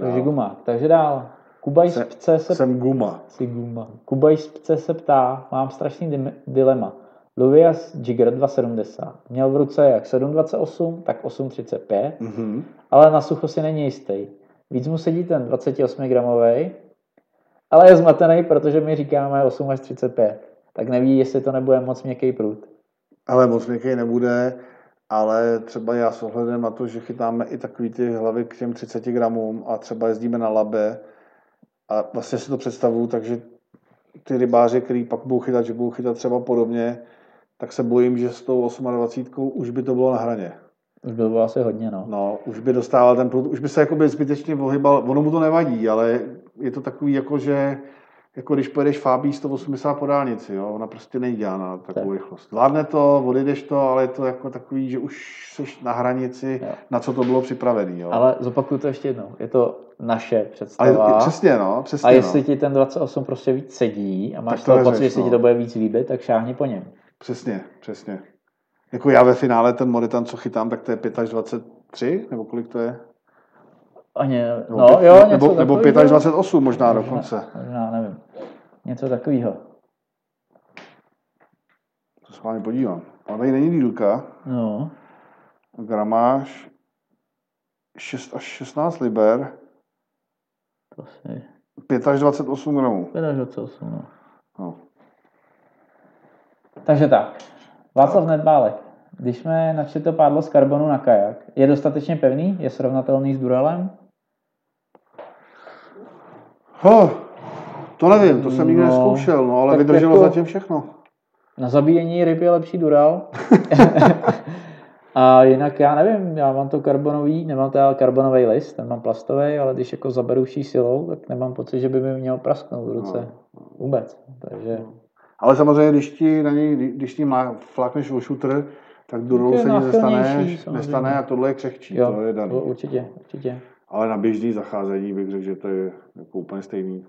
[SPEAKER 3] Takže gumák. Takže dál. Kubaj se
[SPEAKER 2] Jsem guma.
[SPEAKER 3] Si guma. Kubaj z pce se ptá, mám strašný dilema. Luvias Jigger 270 měl v ruce jak 728, tak 835,
[SPEAKER 2] Mhm.
[SPEAKER 3] ale na sucho si není jistý. Víc mu sedí ten 28 gramový, ale je zmatený, protože my říkáme 8 až 35. Tak neví, jestli to nebude moc měkký prut.
[SPEAKER 2] Ale moc měkký nebude, ale třeba já s ohledem na to, že chytáme i takový ty hlavy k těm 30 gramům a třeba jezdíme na labe a vlastně si to představuju, takže ty rybáři, který pak budou chytat, že budou chytat třeba podobně, tak se bojím, že s tou 28 už by to bylo na hraně.
[SPEAKER 3] Už by bylo asi hodně, no.
[SPEAKER 2] No, už by dostával ten prut, už by se jakoby zbytečně ohybal, ono mu to nevadí, ale je to takový jako, že jako když pojedeš Fábí 180 po dálnici, jo, ona prostě nejde na takovou
[SPEAKER 3] Tak.
[SPEAKER 2] rychlost. Zvládne to, odejdeš to, ale je to jako takový, že už jsi na hranici,
[SPEAKER 3] Jo.
[SPEAKER 2] na co to bylo připravený, jo.
[SPEAKER 3] Ale zopakuju to ještě jednou. Je to naše
[SPEAKER 2] ale
[SPEAKER 3] představa.
[SPEAKER 2] přesně, no, přesně,
[SPEAKER 3] a jestli
[SPEAKER 2] no.
[SPEAKER 3] ti ten 28 prostě víc sedí a máš
[SPEAKER 2] Tak to
[SPEAKER 3] pocit, že se ti
[SPEAKER 2] no.
[SPEAKER 3] to bude víc líbit, tak šáhni po něm.
[SPEAKER 2] Přesně, přesně. Jako já ve finále ten Moritan, co chytám, tak to je 5 až 23, nebo kolik to je?
[SPEAKER 3] Ani,
[SPEAKER 2] Nebo,
[SPEAKER 3] no
[SPEAKER 2] pět-
[SPEAKER 3] jo, něco
[SPEAKER 2] nebo, nebo 5 až
[SPEAKER 3] takovýho.
[SPEAKER 2] 28 možná dokonce.
[SPEAKER 3] Možná, nevím. Něco takového.
[SPEAKER 2] To se vámi podívám. Ale tady není dílka.
[SPEAKER 3] No,
[SPEAKER 2] gramáž 6 až 16 liber,
[SPEAKER 3] to si...
[SPEAKER 2] 5 až 28 gramů.
[SPEAKER 3] 5 až 28, no.
[SPEAKER 2] No.
[SPEAKER 3] Takže tak. Václav Nedbálek. Když jsme načli to pádlo z karbonu na kajak, je dostatečně pevný? Je srovnatelný s Duralem?
[SPEAKER 2] Ho, to nevím, to jsem nikdy
[SPEAKER 3] No,
[SPEAKER 2] neskoušel, no, ale vydrželo
[SPEAKER 3] jako-
[SPEAKER 2] zatím všechno.
[SPEAKER 3] Na zabíjení ryb je lepší Dural. A jinak já nevím, já mám to karbonový, nemám to karbonový list, ten mám plastový, ale když jako zaberu vší silou, tak nemám pocit, že by mi měl prasknout v ruce. Vůbec. Takže
[SPEAKER 2] Ale samozřejmě, když ti na něj, když ti má, flákneš o šutr, tak
[SPEAKER 3] je
[SPEAKER 2] se nic nestane,
[SPEAKER 3] samozřejmě.
[SPEAKER 2] nestane a tohle je křehčí,
[SPEAKER 3] jo,
[SPEAKER 2] to je daný.
[SPEAKER 3] určitě, určitě.
[SPEAKER 2] Ale na běžný zacházení bych řekl, že to je jako úplně stejný.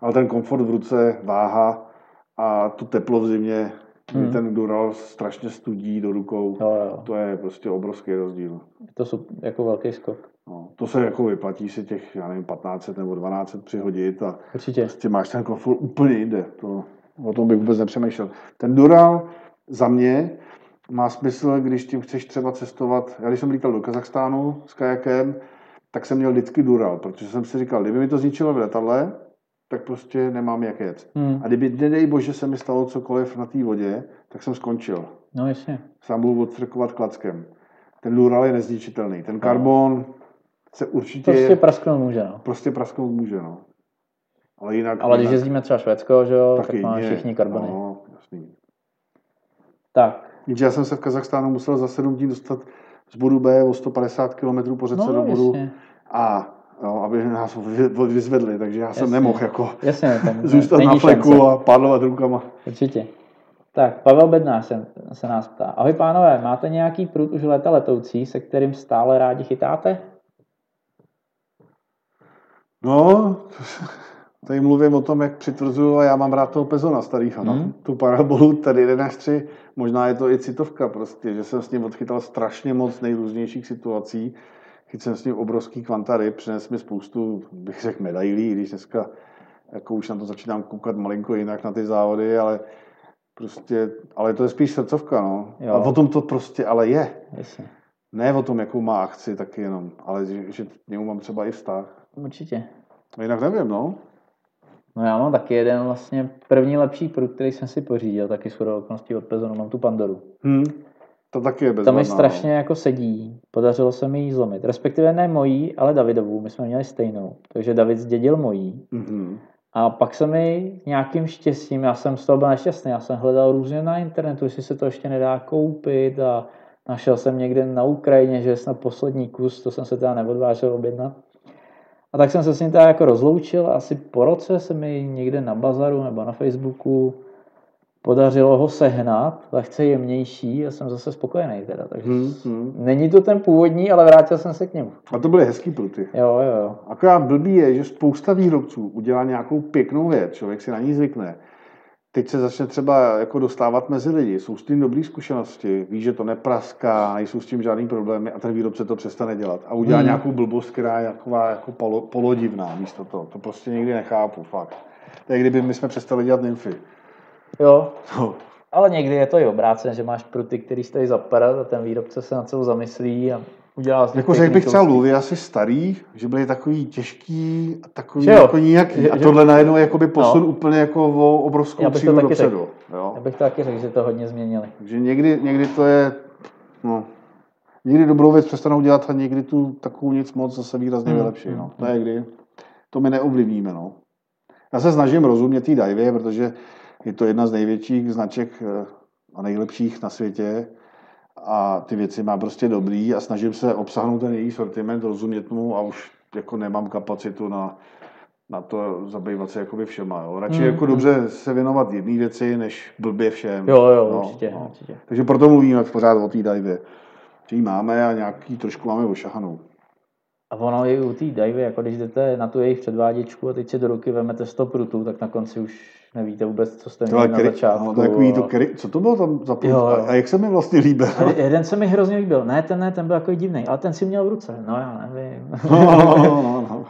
[SPEAKER 2] Ale ten komfort v ruce, váha a tu teplo v zimě,
[SPEAKER 3] Hmm.
[SPEAKER 2] ten Dural strašně studí do rukou,
[SPEAKER 3] Jo, jo.
[SPEAKER 2] to je prostě obrovský rozdíl.
[SPEAKER 3] Je to sup, jako velký skok.
[SPEAKER 2] No, to se jako vyplatí si těch, já nevím, 15 nebo 12 přihodit a
[SPEAKER 3] Určitě.
[SPEAKER 2] prostě máš ten komfort úplně jinde. To, o tom bych vůbec nepřemýšlel. Ten Dural za mě má smysl, když tím chceš třeba cestovat. Já když jsem lítal do Kazachstánu s kajakem, tak jsem měl vždycky Dural, protože jsem si říkal, kdyby mi to zničilo v letadle, tak prostě nemám jak jet.
[SPEAKER 3] Hmm.
[SPEAKER 2] A kdyby, nedej bože, se mi stalo cokoliv na té vodě, tak jsem skončil.
[SPEAKER 3] No jasně.
[SPEAKER 2] Sám budu odstrkovat klackem. Ten Dural je nezničitelný. Ten karbon se určitě
[SPEAKER 3] Prostě prasknout může, no.
[SPEAKER 2] prostě prasknout může, no. Ale jinak...
[SPEAKER 3] Ale když
[SPEAKER 2] jinak,
[SPEAKER 3] jezdíme třeba Švédsko, že jo, tak,
[SPEAKER 2] taky
[SPEAKER 3] máme všichni karbony.
[SPEAKER 2] No, jasný.
[SPEAKER 3] Tak,
[SPEAKER 2] Jenže já jsem se v Kazachstánu musel za 7 dní dostat z bodu B o 150 km po řece
[SPEAKER 3] no
[SPEAKER 2] do bodu
[SPEAKER 3] jasně.
[SPEAKER 2] A, jo, aby nás vy- vyzvedli, takže já jsem
[SPEAKER 3] Jasně.
[SPEAKER 2] nemohl jako
[SPEAKER 3] Jasně, tam
[SPEAKER 2] zůstat na fleku
[SPEAKER 3] šance.
[SPEAKER 2] a pádlovat rukama.
[SPEAKER 3] Určitě. Tak, Pavel Bednář se, se nás ptá. Ahoj pánové, máte nějaký prut už leta letoucí, se kterým stále rádi chytáte?
[SPEAKER 2] No, Tady mluvím o tom, jak přitvrzuju a já mám rád toho Pezona starýho. No.
[SPEAKER 3] Hmm.
[SPEAKER 2] Tu parabolu tady 1 až 3, možná je to i citovka prostě, že jsem s ním odchytal strašně moc nejrůznějších situací. Chytil jsem s ním obrovský kvanta ryb, přines mi spoustu, bych řekl, medailí, i když dneska jako už na to začínám koukat malinko jinak na ty závody, ale prostě, ale to je spíš srdcovka, no.
[SPEAKER 3] Jo.
[SPEAKER 2] A o tom to prostě ale je.
[SPEAKER 3] Jasně.
[SPEAKER 2] Ne o tom, jakou má akci, taky jenom, ale že, že k němu mám třeba i vztah.
[SPEAKER 3] Určitě.
[SPEAKER 2] Jinak nevím, no.
[SPEAKER 3] No já mám taky jeden vlastně první lepší prut, který jsem si pořídil, taky shodou okolností od Pezonu, mám tu Pandoru.
[SPEAKER 2] Hm. To taky je bezvadná.
[SPEAKER 3] mi strašně jako sedí, podařilo se mi ji zlomit. Respektive ne mojí, ale Davidovou, my jsme měli stejnou. Takže David zdědil mojí.
[SPEAKER 2] No. Mhm.
[SPEAKER 3] A pak se mi nějakým štěstím, já jsem z toho byl nešťastný, já jsem hledal různě na internetu, jestli se to ještě nedá koupit a našel jsem někde na Ukrajině, že je snad poslední kus, to jsem se teda neodvážil objednat. A tak jsem se s ním teda jako rozloučil a asi po roce se mi někde na bazaru nebo na Facebooku podařilo ho sehnat, lehce jemnější a jsem zase spokojený teda. Takže
[SPEAKER 2] Hm, hm.
[SPEAKER 3] není to ten původní, ale vrátil jsem se k němu.
[SPEAKER 2] A to byly hezký pruty.
[SPEAKER 3] Jo, jo, jo.
[SPEAKER 2] Akorát blbý je, že spousta výrobců udělá nějakou pěknou věc, člověk si na ní zvykne. Teď se začne třeba jako dostávat mezi lidi, jsou s tím dobré zkušenosti, ví, že to nepraská, nejsou s tím žádný problémy a ten výrobce to přestane dělat. A udělá
[SPEAKER 3] Hmm.
[SPEAKER 2] nějakou blbost, která je taková jako polo, polodivná místo toho. To prostě nikdy nechápu, fakt. To je kdyby my jsme přestali dělat nymfy.
[SPEAKER 3] Jo,
[SPEAKER 2] No.
[SPEAKER 3] Ale někdy je to i obráceně, že máš pruty, který stojí za a ten výrobce se na celou zamyslí a udělá z
[SPEAKER 2] Jako řekl bych třeba luvy asi starý, že byly takový těžký a takový
[SPEAKER 3] Že
[SPEAKER 2] jako nějaký.
[SPEAKER 3] Že-
[SPEAKER 2] a
[SPEAKER 3] že-
[SPEAKER 2] tohle najednou jakoby posun
[SPEAKER 3] No.
[SPEAKER 2] úplně jako o obrovskou
[SPEAKER 3] Já bych to
[SPEAKER 2] třídu
[SPEAKER 3] taky
[SPEAKER 2] dopředu. Jo?
[SPEAKER 3] Já bych to taky řekl, že to hodně změnili.
[SPEAKER 2] Takže někdy, někdy to je, no, někdy dobrou věc přestanou dělat a někdy tu takovou nic moc zase výrazně
[SPEAKER 3] Hmm,
[SPEAKER 2] vylepší. No.
[SPEAKER 3] hmm,
[SPEAKER 2] To je kdy. To my neovlivníme. No. Já se snažím rozumět té divě, protože je to jedna z největších značek eh, a nejlepších na světě a ty věci má prostě dobrý a snažím se obsáhnout ten její sortiment, rozumět mu a už jako nemám kapacitu na, na to zabývat se jakoby všema. Jo. Radši
[SPEAKER 3] Hmm,
[SPEAKER 2] jako
[SPEAKER 3] hmm.
[SPEAKER 2] dobře se věnovat jedné věci, než blbě všem.
[SPEAKER 3] Jo, jo,
[SPEAKER 2] No,
[SPEAKER 3] určitě,
[SPEAKER 2] no.
[SPEAKER 3] určitě.
[SPEAKER 2] Takže proto mluvíme pořád o té divě. Že ji máme a nějaký trošku máme ošahanou.
[SPEAKER 3] A ono i u té divy, jako když jdete na tu jejich předváděčku a teď si do ruky vemete 100 prutů, tak na konci už nevíte vůbec, co jste měli na začátku.
[SPEAKER 2] no, takový to kry, co to bylo tam za prut?
[SPEAKER 3] Jo, jo.
[SPEAKER 2] A, jak se mi vlastně líbil?
[SPEAKER 3] A jeden se mi hrozně líbil. Ne, ten ne, ten byl takový divný, ale ten si měl v ruce. No já nevím.
[SPEAKER 2] no, no, no, no.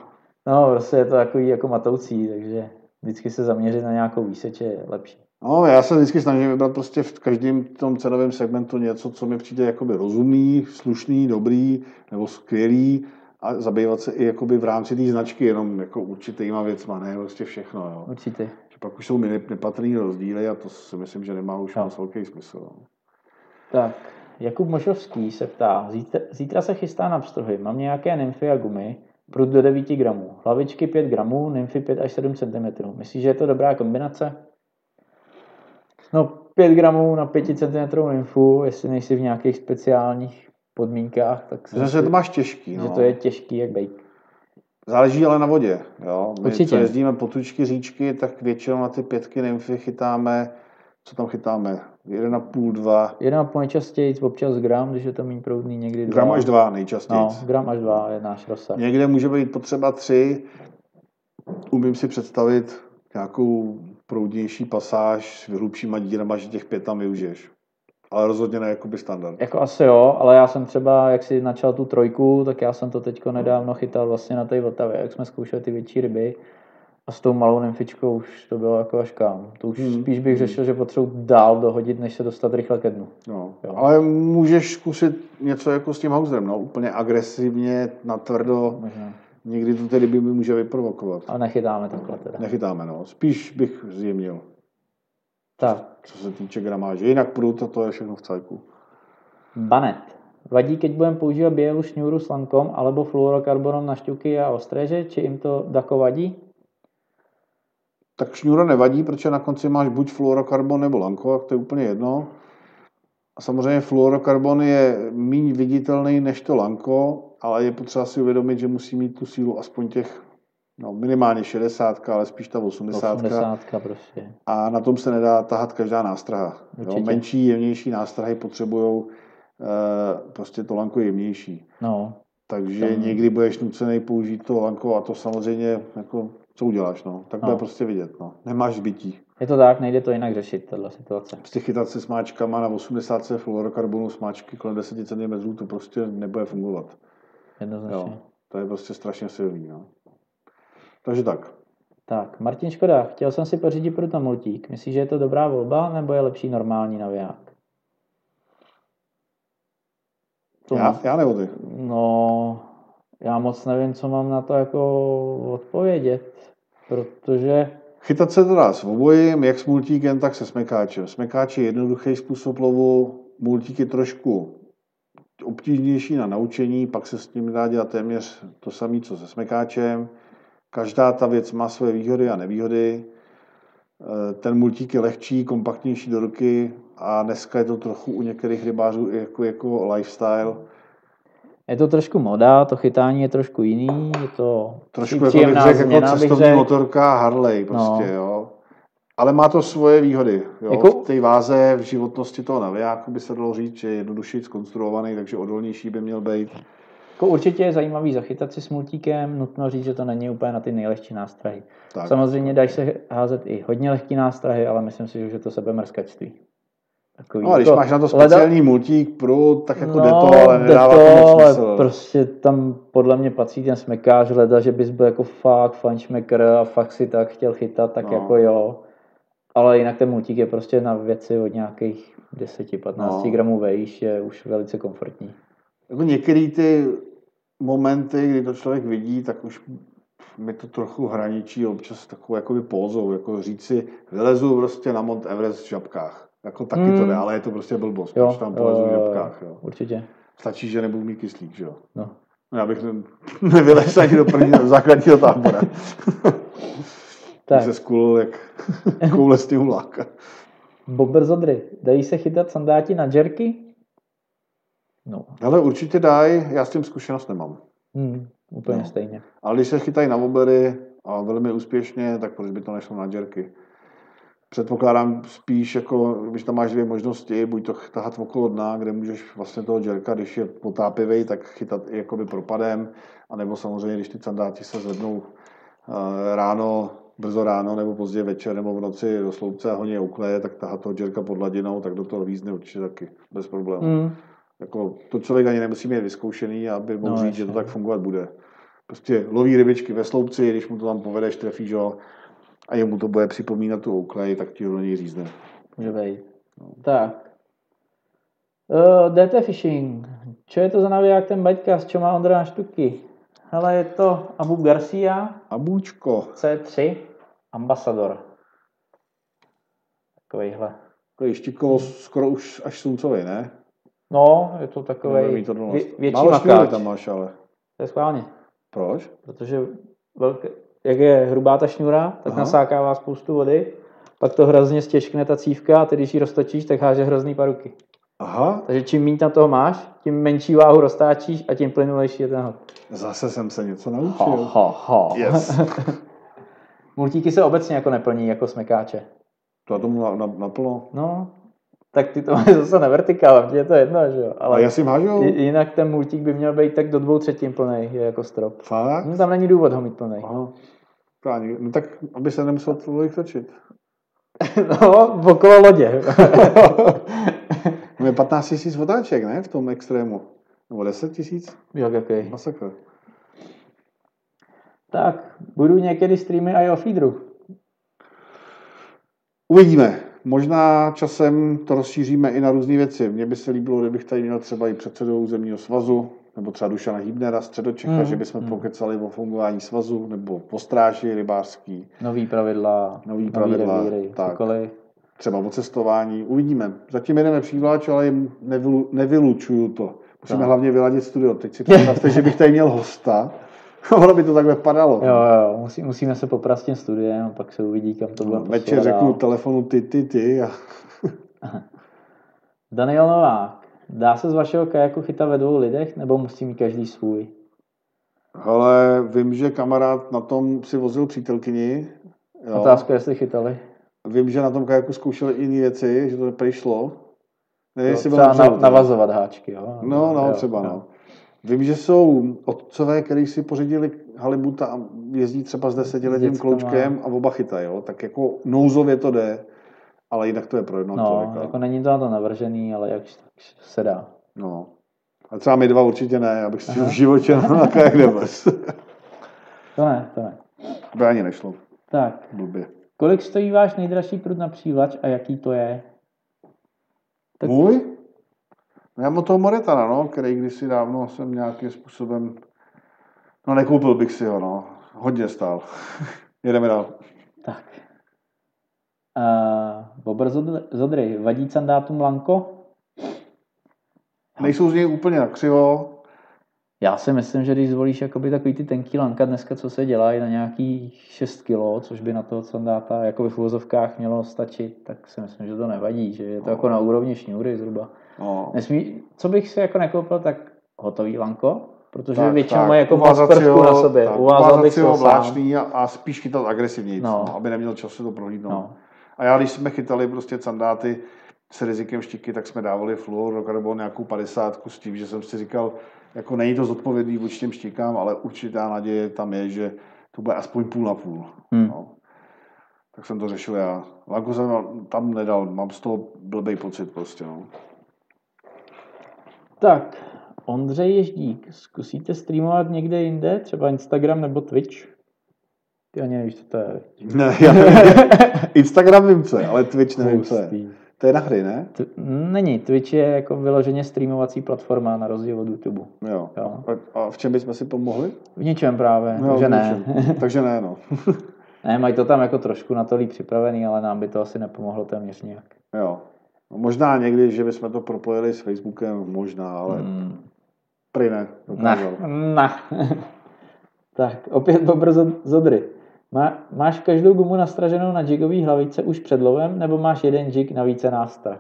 [SPEAKER 3] No, prostě je to takový jako matoucí, takže vždycky se zaměřit na nějakou výseč je lepší.
[SPEAKER 2] no, já se vždycky snažím vybrat prostě v každém tom cenovém segmentu něco, co mi přijde jakoby rozumný, slušný, dobrý nebo skvělý a zabývat se i jakoby v rámci té značky jenom jako určitýma věcma, ne prostě všechno. Jo.
[SPEAKER 3] Určitě.
[SPEAKER 2] Že pak už jsou nepatrný rozdíly a to si myslím, že nemá už
[SPEAKER 3] Jo.
[SPEAKER 2] moc velký smysl. No.
[SPEAKER 3] Tak, Jakub Mošovský se ptá, zítra, zítra se chystá na pstruhy, mám nějaké nymfy a gumy, prut do 9 gramů, hlavičky 5 gramů, nymfy 5 až 7 cm. Myslíš, že je to dobrá kombinace? No 5 gramů na 5 cm nymfu, jestli nejsi v nějakých speciálních podmínkách, tak si
[SPEAKER 2] Zase to máš těžký. No.
[SPEAKER 3] že to je těžký jak bejk.
[SPEAKER 2] Záleží ale na vodě. Jo? My,
[SPEAKER 3] Určitě.
[SPEAKER 2] co jezdíme po tučky říčky, tak většinou na ty pětky nymfy chytáme, co tam chytáme? 1,5, 2,
[SPEAKER 3] Jedna po nejčastěji, občas gram, když je to méně proudný, někdy dva.
[SPEAKER 2] gram až 2 nejčastěji.
[SPEAKER 3] No, gram až dva je náš rozsah.
[SPEAKER 2] Někde může být potřeba 3. Umím si představit nějakou proudnější pasáž s hlubšíma dírama, že těch pět tam využiješ. Ale rozhodně ne jakoby standard.
[SPEAKER 3] Jako asi jo, ale já jsem třeba, jak si načal tu trojku, tak já jsem to teďko nedávno chytal vlastně na té Vltavě, jak jsme zkoušeli ty větší ryby. A s tou malou nymfičkou už to bylo jako až kam. To už
[SPEAKER 2] Hmm.
[SPEAKER 3] spíš bych řešil, že potřebuji dál dohodit, než se dostat rychle ke dnu.
[SPEAKER 2] No.
[SPEAKER 3] Jo.
[SPEAKER 2] Ale můžeš zkusit něco jako s tím hauserem, no. úplně agresivně, natvrdo.
[SPEAKER 3] Možná.
[SPEAKER 2] Někdy to ty ryby může vyprovokovat.
[SPEAKER 3] Ale nechytáme takhle teda.
[SPEAKER 2] Nechytáme, no. Spíš bych zjemnil,
[SPEAKER 3] Tak,
[SPEAKER 2] co se týče gramáže. Jinak prut a to je všechno v cajku.
[SPEAKER 3] banet. Vadí, keď budeme používat bělu šňůru s lankom alebo fluorokarbonom na šťuky a ostréže, či jim to dako vadí?
[SPEAKER 2] Tak šňůra nevadí, protože na konci máš buď fluorokarbon nebo lanko, tak to je úplně jedno. A samozřejmě fluorokarbon je méně viditelný než to lanko, ale je potřeba si uvědomit, že musí mít tu sílu aspoň těch no, minimálně 60, ale spíš ta 80.
[SPEAKER 3] 80 prostě.
[SPEAKER 2] A na tom se nedá tahat každá nástraha. Jo? Menší, jemnější nástrahy potřebují e, prostě to lanko jemnější.
[SPEAKER 3] No,
[SPEAKER 2] Takže
[SPEAKER 3] Tam-
[SPEAKER 2] někdy budeš nucený použít to lanko a to samozřejmě jako co uděláš, no. Tak to
[SPEAKER 3] No.
[SPEAKER 2] je prostě vidět, no. Nemáš zbytí.
[SPEAKER 3] Je to tak, nejde to jinak řešit, tato situace.
[SPEAKER 2] Prostě chytat se smáčkama na 80 fluorokarbonu smáčky kolem 10 cm, to prostě nebude fungovat.
[SPEAKER 3] Jednoznačně.
[SPEAKER 2] Jo. To je prostě strašně silný, no. Takže tak.
[SPEAKER 3] Tak, Martin Škoda, chtěl jsem si pořídit pro multík. Myslíš, že je to dobrá volba, nebo je lepší normální naviják? To
[SPEAKER 2] Já, já nebo ty?
[SPEAKER 3] No, já moc nevím, co mám na to jako odpovědět, protože
[SPEAKER 2] Chytat se to dá s obojím, jak s multíkem, tak se smekáčem. Smekáč je jednoduchý způsob lovu, multík je trošku obtížnější na naučení, pak se s tím dá dělat téměř to samé, co se smekáčem. Každá ta věc má své výhody a nevýhody. Eh, Ten multík je lehčí, kompaktnější do ruky a dneska je to trochu u některých rybářů jako, jako lifestyle.
[SPEAKER 3] je to trošku moda, to chytání je trošku jiný, je to
[SPEAKER 2] Trošku jako bych jako
[SPEAKER 3] změna, bych
[SPEAKER 2] cestovní
[SPEAKER 3] řekl.
[SPEAKER 2] motorka Harley prostě,
[SPEAKER 3] No.
[SPEAKER 2] jo. Ale má to svoje výhody. Jo.
[SPEAKER 3] Jako-
[SPEAKER 2] V té váze v životnosti toho navijáku by se dalo říct, že je jednodušší skonstruovaný, takže odolnější by měl být.
[SPEAKER 3] Jako určitě je zajímavý zachytat si s multíkem, nutno říct, že to není úplně na ty nejlehčí nástrahy.
[SPEAKER 2] Tak.
[SPEAKER 3] Samozřejmě dají se házet i hodně lehký nástrahy, ale myslím si, že už je to sebemrskačství. Takový,
[SPEAKER 2] No a když
[SPEAKER 3] jako
[SPEAKER 2] máš na to
[SPEAKER 3] leda-
[SPEAKER 2] speciální multík pro, tak jako
[SPEAKER 3] no,
[SPEAKER 2] jde to, ale nedává
[SPEAKER 3] jde
[SPEAKER 2] to moc
[SPEAKER 3] ale
[SPEAKER 2] smysl.
[SPEAKER 3] prostě tam podle mě patří ten smekář, leda, že bys byl jako fakt fančmekr a fakt si tak chtěl chytat, tak
[SPEAKER 2] No.
[SPEAKER 3] jako jo. Ale jinak ten multík je prostě na věci od nějakých 10-15
[SPEAKER 2] No.
[SPEAKER 3] gramů vejš, je už velice komfortní.
[SPEAKER 2] Jako některé ty momenty, kdy to člověk vidí, tak už mi to trochu hraničí občas takovou jakoby pózou, jako říct si, vylezu prostě na Mont Everest v žabkách. Jako taky to
[SPEAKER 3] Hmm.
[SPEAKER 2] jde, ale je to prostě blbost,
[SPEAKER 3] Jo,
[SPEAKER 2] proč tam polezu v žabkách, jo.
[SPEAKER 3] Určitě.
[SPEAKER 2] Stačí, že nebudu mít kyslík, že jo.
[SPEAKER 3] No.
[SPEAKER 2] No, Já bych ne, nevylez ani do prvního základního tábora. tak. Se skulil jak koule stimuláka.
[SPEAKER 3] Bobber Zodry. Dají se chytat sandáti na džerky? No,
[SPEAKER 2] Ale určitě daj, já s tím zkušenost nemám.
[SPEAKER 3] hmm, úplně
[SPEAKER 2] No.
[SPEAKER 3] stejně.
[SPEAKER 2] Ale když se chytají na obery a velmi úspěšně, tak proč by to nešlo na džerky? Předpokládám spíš, jako, když tam máš dvě možnosti, buď to tahat okolo dna, kde můžeš vlastně toho džerka, když je potápivý, tak chytat i jakoby propadem, anebo samozřejmě, když ty sandáti se zvednou eh, ráno, brzo ráno, nebo pozdě večer, nebo v noci do sloupce a honí ukleje, tak tahat toho džerka pod hladinou, tak do toho vízne určitě taky, bez problémů.
[SPEAKER 3] Hmm.
[SPEAKER 2] Jako, to člověk ani nemusí mít vyzkoušený, aby mohl
[SPEAKER 3] No,
[SPEAKER 2] říct, že to tak fungovat bude. Prostě loví rybičky ve sloupci, když mu to tam povedeš, trefíš ho a jemu to bude připomínat tu ouklej, tak ti ho do něj řízne.
[SPEAKER 3] Může být. Tak. Uh, DT Fishing. Čo je to za naviják ten baťka, z čo má Ondra na štuky? Hele, je to Abu Garcia
[SPEAKER 2] A bůčko,
[SPEAKER 3] C3 Ambassador. Takovýhle.
[SPEAKER 2] je štikovo skoro už až sluncový, ne?
[SPEAKER 3] No, je to takový vě, větší
[SPEAKER 2] Málo
[SPEAKER 3] makáč.
[SPEAKER 2] tam máš, ale.
[SPEAKER 3] To je schválně.
[SPEAKER 2] Proč?
[SPEAKER 3] Protože velké, jak je hrubá ta šňůra, tak
[SPEAKER 2] Aha.
[SPEAKER 3] Nasákává spoustu vody, pak to hrozně stěžkne ta cívka a ty když ji roztočíš, tak háže hrozný paruky.
[SPEAKER 2] Aha,
[SPEAKER 3] Takže čím méně tam toho máš, tím menší váhu roztáčíš a tím plynulejší je ten hod.
[SPEAKER 2] zase jsem se něco naučil.
[SPEAKER 3] ha, ha.
[SPEAKER 2] Yes.
[SPEAKER 3] Multíky se obecně jako neplní jako smekáče.
[SPEAKER 2] To já tomu na, na, naplno.
[SPEAKER 3] No, tak ty to máš zase na vertikál, je to jedno, že jo.
[SPEAKER 2] Ale já si hážu?
[SPEAKER 3] j- jinak ten multík by měl být tak do dvou třetin plný, je jako strop.
[SPEAKER 2] Fakt?
[SPEAKER 3] No, tam není důvod ho mít plný.
[SPEAKER 2] Aha. Právě. No tak, aby se nemusel tolik točit.
[SPEAKER 3] No, okolo lodě.
[SPEAKER 2] No je 15 tisíc otáček, ne? V tom extrému. Nebo 10 tisíc?
[SPEAKER 3] Jak jaký?
[SPEAKER 2] Masakr.
[SPEAKER 3] Tak, budu někdy streamy i o feedru.
[SPEAKER 2] Uvidíme. Možná časem to rozšíříme i na různé věci. Mně by se líbilo, kdybych tady měl třeba i předsedu územního svazu, nebo třeba Dušana Hýbnera, středočecha,
[SPEAKER 3] Mm,
[SPEAKER 2] že bychom
[SPEAKER 3] mm.
[SPEAKER 2] pokecali o fungování svazu, nebo o stráži rybářský,
[SPEAKER 3] Nový pravidla,
[SPEAKER 2] Nový pravidla,
[SPEAKER 3] revíry,
[SPEAKER 2] tak.
[SPEAKER 3] cokoliv.
[SPEAKER 2] třeba o cestování. Uvidíme. Zatím jedeme přívláč, ale jim nevylu, nevylučuju to. Musíme
[SPEAKER 3] No.
[SPEAKER 2] hlavně vyladit studio. Teď si představte, že bych tady měl hosta. ono by to tak vypadalo.
[SPEAKER 3] Jo, jo, musí, musíme se poprat s tím studiem a pak se uvidí, kam to bude
[SPEAKER 2] No, Večer řeknu telefonu ty, ty, ty a
[SPEAKER 3] Daniel Novák, dá se z vašeho kajaku chytat ve dvou lidech, nebo musí mít každý svůj?
[SPEAKER 2] Ale vím, že kamarád na tom si vozil přítelkyni. Jo.
[SPEAKER 3] Otázka, jestli chytali.
[SPEAKER 2] Vím, že na tom kajaku zkoušeli jiné věci, že to přišlo. Nevím,
[SPEAKER 3] Jo, třeba na, navazovat háčky, jo?
[SPEAKER 2] No, no,
[SPEAKER 3] Jo,
[SPEAKER 2] třeba,
[SPEAKER 3] jo.
[SPEAKER 2] no. Vím, že jsou otcové, kteří si pořídili halibuta a jezdí třeba s desetiletým kloučkem a oba chytají, jo? tak jako nouzově to jde, ale jinak to je pro jednoho
[SPEAKER 3] No,
[SPEAKER 2] člověka.
[SPEAKER 3] jako není to na to navržený, ale jak se dá.
[SPEAKER 2] No. A třeba my dva určitě ne, abych si
[SPEAKER 3] Aha.
[SPEAKER 2] v životě na kajak nevlez.
[SPEAKER 3] To ne, to ne.
[SPEAKER 2] To by ani nešlo,
[SPEAKER 3] Tak,
[SPEAKER 2] blbě.
[SPEAKER 3] kolik stojí váš nejdražší prut na přívlač a jaký to je? Tak-
[SPEAKER 2] Můj? No Já mám toho Moretana, no, který kdysi dávno jsem nějakým způsobem... No nekoupil bych si ho, no. Hodně stál. Jedeme dál.
[SPEAKER 3] Tak. Uh, Bobr Zodr- Zodry, vadí sandátům Lanko?
[SPEAKER 2] Nejsou z něj úplně na křivo.
[SPEAKER 3] Já si myslím, že když zvolíš jakoby takový ty tenký lanka dneska, co se dělají na nějaký 6 kg, což by na toho sandáta jako v uvozovkách mělo stačit, tak si myslím, že to nevadí, že je to jako na úrovni šňůry zhruba.
[SPEAKER 2] No.
[SPEAKER 3] Nesmí, co bych si jako nekoupil, tak hotový lanko, protože
[SPEAKER 2] Tak,
[SPEAKER 3] většinou
[SPEAKER 2] tak.
[SPEAKER 3] mají jako
[SPEAKER 2] ho-
[SPEAKER 3] na sobě.
[SPEAKER 2] tak,
[SPEAKER 3] Uvázal bych
[SPEAKER 2] ho vláčný a, a spíš chytat agresivněji,
[SPEAKER 3] No.
[SPEAKER 2] no. aby neměl čas si to prohlídnout.
[SPEAKER 3] No.
[SPEAKER 2] A já, když jsme chytali prostě sandáty s rizikem štiky, tak jsme dávali fluor, nebo nějakou padesátku s tím, že jsem si říkal, jako není to zodpovědný vůči těm štikám, ale určitá naděje tam je, že to bude aspoň půl na půl.
[SPEAKER 3] Hmm.
[SPEAKER 2] No. Tak jsem to řešil já. Lanko jsem tam nedal, mám z toho blbý pocit prostě. No.
[SPEAKER 3] Tak, Ondřej Ježdík, zkusíte streamovat někde jinde, třeba Instagram nebo Twitch? Ty ani nevíš, co to je.
[SPEAKER 2] Ne, já nevím. Instagram vím, co je, ale Twitch nevím, co je. To je na hry, ne?
[SPEAKER 3] T- Není, Twitch je jako vyloženě streamovací platforma na rozdíl od YouTube.
[SPEAKER 2] Jo.
[SPEAKER 3] Jo.
[SPEAKER 2] A, a v čem bychom si pomohli?
[SPEAKER 3] V ničem právě,
[SPEAKER 2] No,
[SPEAKER 3] takže ne.
[SPEAKER 2] Takže ne, no.
[SPEAKER 3] ne, mají to tam jako trošku na to líp připravený, ale nám by to asi nepomohlo téměř nějak.
[SPEAKER 2] jo. No, možná někdy, že bychom to propojili s Facebookem, možná, ale hmm. Prý ne. Dokázal.
[SPEAKER 3] ne. tak, opět Bobr Zod- Zodry. Má, máš každou gumu nastraženou na jigový hlavice už před lovem, nebo máš jeden jig na více nástrah?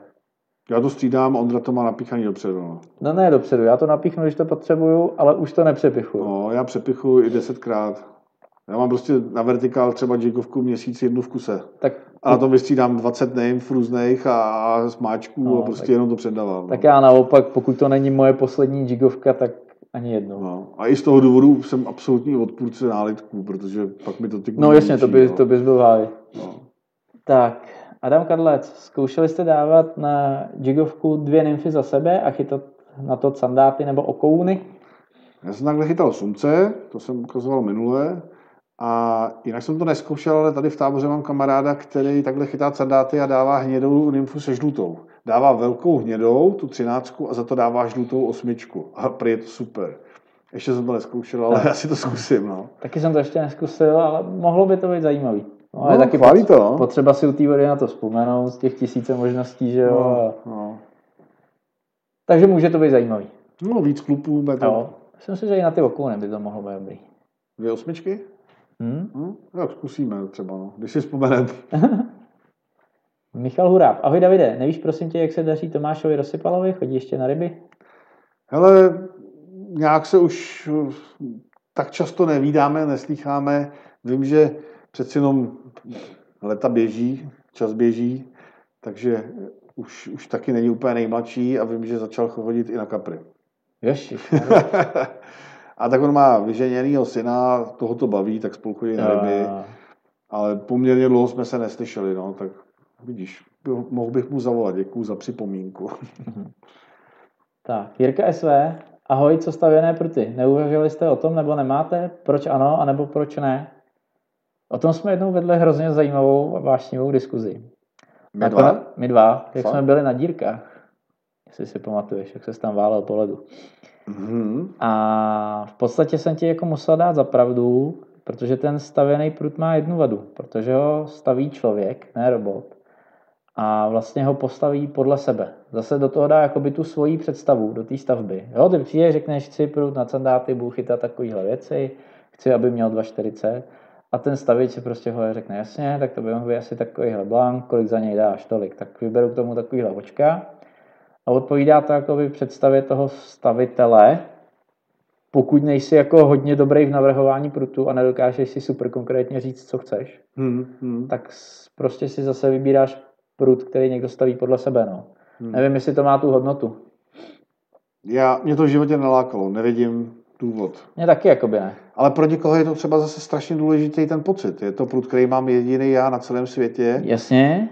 [SPEAKER 2] Já to střídám, Ondra to má napíchaný dopředu. No.
[SPEAKER 3] No ne dopředu, já to napíchnu, když to potřebuju, ale už to nepřepichuju.
[SPEAKER 2] no já přepichuji i desetkrát. Já mám prostě na vertikál třeba jigovku měsíc jednu v kuse.
[SPEAKER 3] Tak,
[SPEAKER 2] A na tom vystřídám 20 names různých a, a smáčků
[SPEAKER 3] No,
[SPEAKER 2] a prostě
[SPEAKER 3] tak-
[SPEAKER 2] jenom to předávám. No.
[SPEAKER 3] tak já naopak, pokud to není moje poslední jigovka, tak ani jednou.
[SPEAKER 2] No. A i z toho důvodu jsem absolutní odpůrce nálitků, protože pak mi to ty
[SPEAKER 3] No jasně, to, by,
[SPEAKER 2] no.
[SPEAKER 3] to bys byl.
[SPEAKER 2] No.
[SPEAKER 3] Tak, Adam Kadlec, zkoušeli jste dávat na jigovku dvě nymfy za sebe a chytat na to sandáty nebo okouny?
[SPEAKER 2] Já jsem takhle chytal sumce, to jsem ukazoval minule, a jinak jsem to neskoušel, ale tady v táboře mám kamaráda, který takhle chytá sandáty a dává hnědou nymfu se žlutou. Dává velkou hnědou, tu třináctku, a za to dává žlutou osmičku. A prý je to super. Ještě jsem to neskoušel, ale já si to zkusím. No.
[SPEAKER 3] Taky jsem to ještě neskusil, ale mohlo by to být zajímavý. No, ale
[SPEAKER 2] No,
[SPEAKER 3] taky
[SPEAKER 2] chválí to, no.
[SPEAKER 3] potřeba si u té vody na to vzpomenout z těch tisíce možností, že jo.
[SPEAKER 2] No, no.
[SPEAKER 3] Takže může to být zajímavý.
[SPEAKER 2] no víc klupů, bude to
[SPEAKER 3] Jo. Myslím si, že i na ty okouny by to mohlo být dobrý.
[SPEAKER 2] dvě osmičky.
[SPEAKER 3] Hm?
[SPEAKER 2] No, tak zkusíme třeba, no. když si vzpomeneme.
[SPEAKER 3] Michal Huráb. Ahoj Davide, nevíš prosím tě, jak se daří Tomášovi Rozsypalovi? Chodí ještě na ryby?
[SPEAKER 2] Hele, nějak se už uh, tak často nevídáme, neslýcháme. Vím, že přeci jenom leta běží, čas běží, takže už, už taky není úplně nejmladší a vím, že začal chodit i na kapry.
[SPEAKER 3] Ježiš.
[SPEAKER 2] a tak on má vyženěnýho syna, toho to baví, tak spolu chodí na ryby, ale poměrně dlouho jsme se neslyšeli, no, tak vidíš, mohl bych mu zavolat, děkuju za připomínku.
[SPEAKER 3] Tak, Jirka SV. Ahoj, co stavěné pruty? Neuvažovali jste o tom, nebo nemáte? Proč ano, anebo proč ne? O tom jsme jednou vedli hrozně zajímavou a vášnivou diskuzi.
[SPEAKER 2] My dva?
[SPEAKER 3] Nakonec- My dva, jak
[SPEAKER 2] Fakt?
[SPEAKER 3] jsme byli na dírkách. Jestli si pamatuješ, jak se tam válel po ledu.
[SPEAKER 2] Mhm.
[SPEAKER 3] A v podstatě jsem ti jako musel dát za pravdu, protože ten stavěný prut má jednu vadu, protože ho staví člověk, ne robot. A vlastně ho postaví podle sebe. Zase do toho dá jakoby tu svoji představu do té stavby. Jo, ty přijdeš, řekneš, chci prut na sandáty, budu chytat takovýhle věci, chci, aby měl 2,40 a ten stavič si prostě ho řekne, jasně, tak to by mohl být asi takovýhle blank, kolik za něj dáš, tolik. Tak vyberu k tomu takovýhle očka a odpovídá to jakoby představě toho stavitele, pokud nejsi jako hodně dobrý v navrhování prutu a nedokážeš si super konkrétně říct, co chceš,
[SPEAKER 2] Hmm, hmm,
[SPEAKER 3] tak prostě si zase vybíráš prut, který někdo staví podle sebe. No.
[SPEAKER 2] hmm.
[SPEAKER 3] Nevím, jestli to má tu hodnotu.
[SPEAKER 2] Já, mě to v životě nelákalo, nevidím důvod.
[SPEAKER 3] Mě taky jakoby ne.
[SPEAKER 2] Ale pro někoho je to třeba zase strašně důležitý ten pocit. Je to prut, který mám jediný já na celém světě.
[SPEAKER 3] Jasně.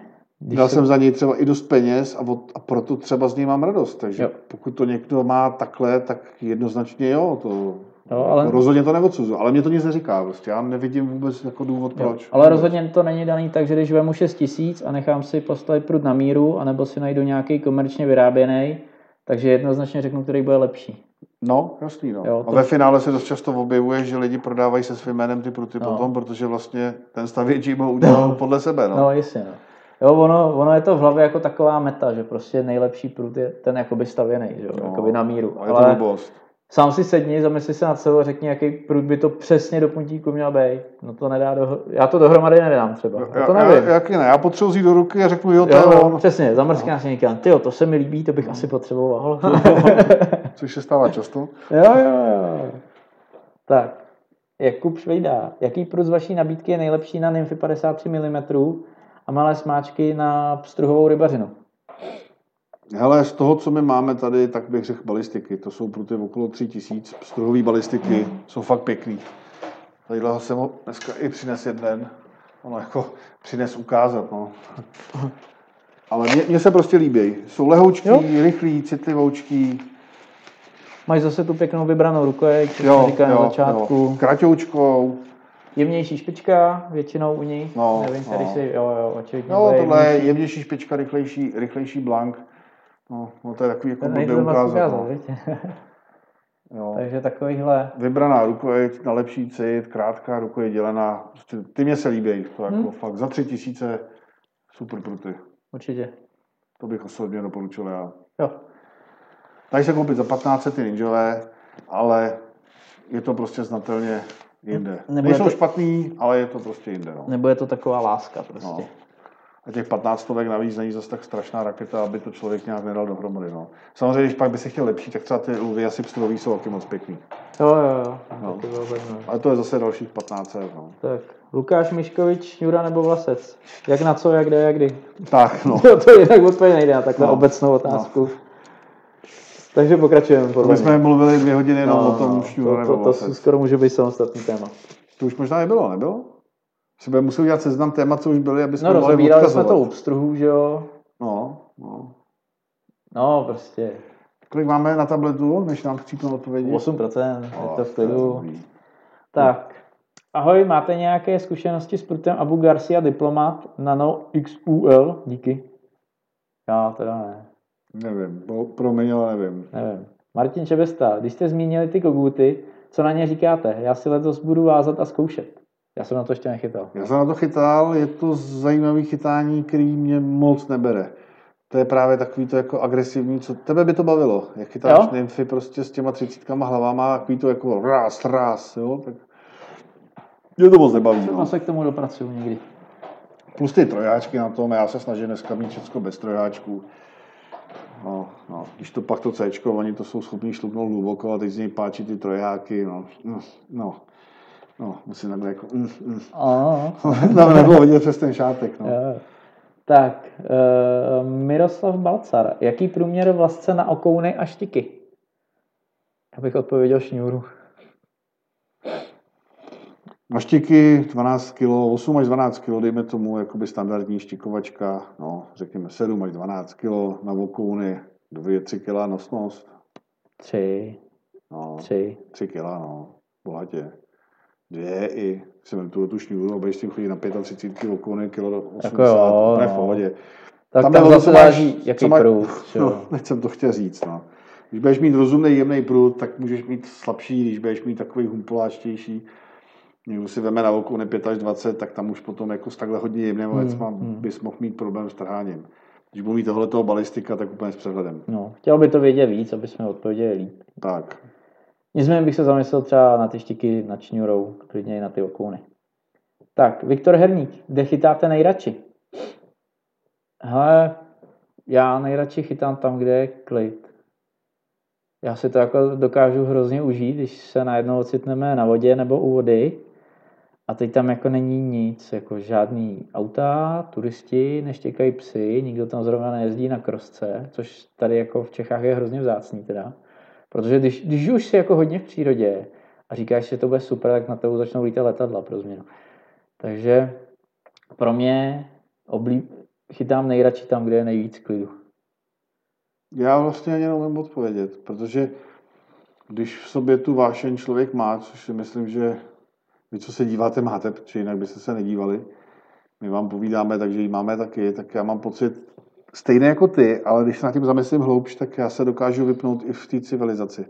[SPEAKER 3] Když
[SPEAKER 2] Dal
[SPEAKER 3] to-
[SPEAKER 2] jsem za něj třeba i dost peněz a, od, a proto třeba z něj mám radost. Takže
[SPEAKER 3] Jo.
[SPEAKER 2] pokud to někdo má takhle, tak jednoznačně jo, to
[SPEAKER 3] Jo, ale-
[SPEAKER 2] jako rozhodně to neodsuzu. Ale mě to nic neříká. Prostě. Já nevidím vůbec jako důvod,
[SPEAKER 3] Jo,
[SPEAKER 2] proč.
[SPEAKER 3] ale rozhodně to není daný tak, že když vemu 6 tisíc a nechám si postavit prut na míru, anebo si najdu nějaký komerčně vyráběný, takže jednoznačně řeknu, který bude lepší.
[SPEAKER 2] No, jasný. No.
[SPEAKER 3] Jo, to-
[SPEAKER 2] A ve finále se dost často objevuje, že lidi prodávají se svým jménem ty pruty
[SPEAKER 3] No.
[SPEAKER 2] no. potom, protože vlastně ten stavěč jim ho udělal
[SPEAKER 3] No.
[SPEAKER 2] podle sebe. No.
[SPEAKER 3] No, jasně. No. Jo, ono, ono je to v hlavě jako taková meta, že prostě nejlepší prut je ten jakoby stavěný, že jo,
[SPEAKER 2] No.
[SPEAKER 3] jakoby na míru.
[SPEAKER 2] A je to blbost.
[SPEAKER 3] sám si sedni, zamysli se nad sebou a řekni, jaký prut by to přesně do puntíku měl být. No to nedá do... Já to dohromady nedám třeba. Já to
[SPEAKER 2] já,
[SPEAKER 3] nevím.
[SPEAKER 2] já, jaký ne, já potřebuji vzít do ruky a řeknu, jo, to
[SPEAKER 3] Jo,
[SPEAKER 2] je on.
[SPEAKER 3] přesně, zamrskne si někam. Tyjo, to se mi líbí, to bych asi potřeboval.
[SPEAKER 2] Což se stává často.
[SPEAKER 3] jo, jo, jo. Tak, Jakub Švejda. Jaký prut z vaší nabídky je nejlepší na nymfy 53 mm a malé smáčky na pstruhovou rybařinu?
[SPEAKER 2] Hele, z toho, co my máme tady, tak bych řekl balistiky. To jsou pruty okolo 3000. Struhový balistiky jsou fakt pěkný. Tadyhle jsem ho dneska i přines jeden. Ono jako přines ukázat, no. Ale mně, mně se prostě líbí. Jsou lehoučký,
[SPEAKER 3] Jo.
[SPEAKER 2] rychlý, citlivoučký.
[SPEAKER 3] Máš zase tu pěknou vybranou rukojeť, co
[SPEAKER 2] Jo,
[SPEAKER 3] jsem říkal na začátku.
[SPEAKER 2] jo. Kratoučkou.
[SPEAKER 3] Jemnější špička, většinou u nich.
[SPEAKER 2] No,
[SPEAKER 3] Nevím,
[SPEAKER 2] no.
[SPEAKER 3] si, jo, jo, očividně.
[SPEAKER 2] No, tohle je
[SPEAKER 3] jemnější.
[SPEAKER 2] jemnější špička, rychlejší, rychlejší blank. No, no to je takový jako blbě
[SPEAKER 3] moc
[SPEAKER 2] ukázat. No. Jo.
[SPEAKER 3] Takže takovýhle.
[SPEAKER 2] Vybraná rukojeť na lepší cit, krátká rukojeť dělená. Prostě ty mě se líbí. To jako
[SPEAKER 3] Hmm.
[SPEAKER 2] fakt za tři tisíce super pruty.
[SPEAKER 3] Určitě.
[SPEAKER 2] To bych osobně doporučil já.
[SPEAKER 3] Jo.
[SPEAKER 2] Dají se koupit za 15 ty ninjové, ale je to prostě znatelně jinde.
[SPEAKER 3] Nebude
[SPEAKER 2] Nejsou
[SPEAKER 3] to-
[SPEAKER 2] špatný, ale je to prostě jinde. No.
[SPEAKER 3] Nebo je to taková láska prostě.
[SPEAKER 2] No. A těch 15 stovek navíc není zase tak strašná raketa, aby to člověk nějak nedal dohromady. No. Samozřejmě, když pak by se chtěl lepší, tak třeba ty lvy asi pstrový jsou taky moc pěkný.
[SPEAKER 3] Jo, jo, jo.
[SPEAKER 2] No.
[SPEAKER 3] Bedno.
[SPEAKER 2] Ale to je zase dalších 15 eur. No.
[SPEAKER 3] Tak, Lukáš Miškovič, Jura nebo Vlasec? Jak na co, jak kde, jak kdy?
[SPEAKER 2] Tak, no.
[SPEAKER 3] To, to jinak odpověď nejde na takhle
[SPEAKER 2] No.
[SPEAKER 3] obecnou otázku. Takže pokračujeme.
[SPEAKER 2] My jsme mluvili dvě hodiny jenom
[SPEAKER 3] No,
[SPEAKER 2] o tom
[SPEAKER 3] no,
[SPEAKER 2] šňůru
[SPEAKER 3] to,
[SPEAKER 2] nebo
[SPEAKER 3] to, to
[SPEAKER 2] vlasec.
[SPEAKER 3] skoro může být samostatný téma.
[SPEAKER 2] To už možná nebylo, nebylo? Si budeme muset udělat seznam témat, co už byly, aby jsme
[SPEAKER 3] No,
[SPEAKER 2] mohli
[SPEAKER 3] rozebírali jsme to u pstruhů, že jo?
[SPEAKER 2] No, no.
[SPEAKER 3] No, prostě
[SPEAKER 2] Kolik máme na tabletu, než nám chcípnou odpovědi?
[SPEAKER 3] 8%, je
[SPEAKER 2] O,
[SPEAKER 3] to v klidu. Tak, ahoj, máte nějaké zkušenosti s prutem Abu Garcia Diplomat Nano XUL? Díky. Já teda ne,
[SPEAKER 2] Nevím, bo, promiň, ale nevím.
[SPEAKER 3] nevím. Martin Čebesta, když jste zmínili ty koguty, co na ně říkáte? Já si letos budu vázat a zkoušet. Já jsem na to ještě nechytal.
[SPEAKER 2] Já jsem na to chytal, je to zajímavý chytání, který mě moc nebere. To je právě takový to jako agresivní, co tebe by to bavilo. Jak chytáš
[SPEAKER 3] Jo?
[SPEAKER 2] nymfy prostě s těma třicítkama hlavama, takový to jako raz, raz, jo, tak mě to moc nebaví.
[SPEAKER 3] Třeba
[SPEAKER 2] No.
[SPEAKER 3] se k tomu dopracuju někdy.
[SPEAKER 2] Plus ty trojáčky na tom, já se snažím dneska mít všechno bez trojáčků. No, no. Když to pak to C, oni to jsou schopní šlupnout hluboko a teď z něj páčí ty trojáky, no, no, no, no musím takhle jako, mm, mm. Tam nebylo vidět přes ten šátek, no.
[SPEAKER 3] jo. Tak, uh, Miroslav Balcar, jaký průměr vlasce na okouny a štiky? Já bych odpověděl šňůru.
[SPEAKER 2] Na štiky 12 kg, 8 až 12 kg, dejme tomu, jakoby standardní štikovačka, no, řekněme 7 až 12 kg, na vokouny 2-3 kg nosnost,
[SPEAKER 3] Tři,
[SPEAKER 2] no,
[SPEAKER 3] tři.
[SPEAKER 2] 3 kg, no, bohatě. Dvě i, si vem tu šňůru, budeš tím chodit na 35 kg vokouny, kilo 80,
[SPEAKER 3] Jako jo,
[SPEAKER 2] ne v
[SPEAKER 3] no.
[SPEAKER 2] pohodě.
[SPEAKER 3] Tak tam, tam zase záleží, jaký
[SPEAKER 2] má-
[SPEAKER 3] průd.
[SPEAKER 2] No, teď jsem to chtěl říct, no. Když budeš mít rozumný, jemný prut, tak můžeš mít slabší, když budeš mít takový humpoláčtější. Někdo si veme na okouny 5 až 20, tak tam už potom jako s takhle hodně jemným
[SPEAKER 3] Hmm,
[SPEAKER 2] věcma
[SPEAKER 3] hmm.
[SPEAKER 2] bys mohl mít problém s trháním. Když budu mít tohle balistika, tak úplně s přehledem.
[SPEAKER 3] No, chtěl by to vědět víc, aby jsme odpověděli líp.
[SPEAKER 2] Tak.
[SPEAKER 3] Nicméně bych se zamyslel třeba na ty štiky nad šňůrou, klidně i na ty okouny. Tak, Viktor Herník, kde chytáte nejradši? Hele, já nejradši chytám tam, kde je klid. Já si to jako dokážu hrozně užít, když se najednou ocitneme na vodě nebo u vody a teď tam jako není nic, jako žádný auta, turisti, neštěkají psy, nikdo tam zrovna nejezdí na krosce, což tady jako v Čechách je hrozně vzácný teda. Protože když, když už si jako hodně v přírodě a říkáš, že to bude super, tak na tebe začnou lítat letadla pro změnu. Takže pro mě oblí... chytám nejradši tam, kde je nejvíc klidu.
[SPEAKER 2] Já vlastně ani neumím odpovědět, protože když v sobě tu vášeň člověk má, což si myslím, že vy, co se díváte, máte, protože jinak byste se nedívali, my vám povídáme, takže ji máme taky, tak já mám pocit, stejné jako ty, ale když se nad tím zamyslím hloubš, tak já se dokážu vypnout i v té civilizaci.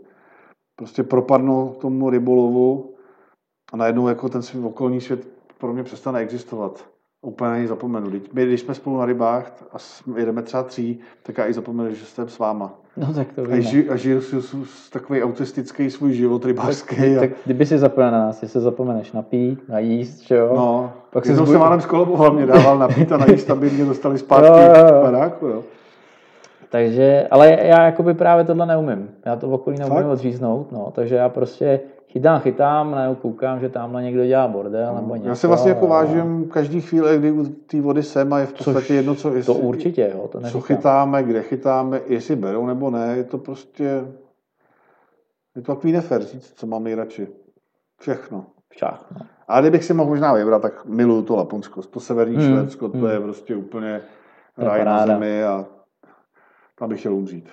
[SPEAKER 2] Prostě propadnu tomu rybolovu a najednou jako ten okolní svět pro mě přestane existovat. Úplně na něj zapomenu. My, když jsme spolu na rybách a jedeme třeba tří, tak já i zapomenu, že jsem s váma.
[SPEAKER 3] No tak to
[SPEAKER 2] A, ži, a žiju si takový autistický svůj život rybářský. Tak, a...
[SPEAKER 3] tak kdyby si zapomněl na nás, se zapomeneš napít, najíst, že jo?
[SPEAKER 2] No, pak si se málem skoloboval, mě dával napít a najíst, aby mě dostali zpátky jo, jo, jo. baráku, jo.
[SPEAKER 3] Takže, ale já jakoby právě tohle neumím. Já to v okolí neumím Fakt? odříznout, no, takže já prostě chytám, chytám, nebo koukám, že tamhle někdo dělá bordel, no. nebo něco.
[SPEAKER 2] Já se vlastně jako vážím každý chvíli, kdy u té vody jsem a je v podstatě Což jedno, co
[SPEAKER 3] jestli, To určitě, jo, to
[SPEAKER 2] Co chytáme, kde chytáme, jestli berou nebo ne, je to prostě, je to takový nefer říct, co mám nejradši. Všechno.
[SPEAKER 3] Všechno.
[SPEAKER 2] A kdybych si mohl možná vybrat, tak miluju to Laponsko, to severní hmm. Švédsko, to hmm. je prostě úplně ráj na zemi a tam bych chtěl umřít.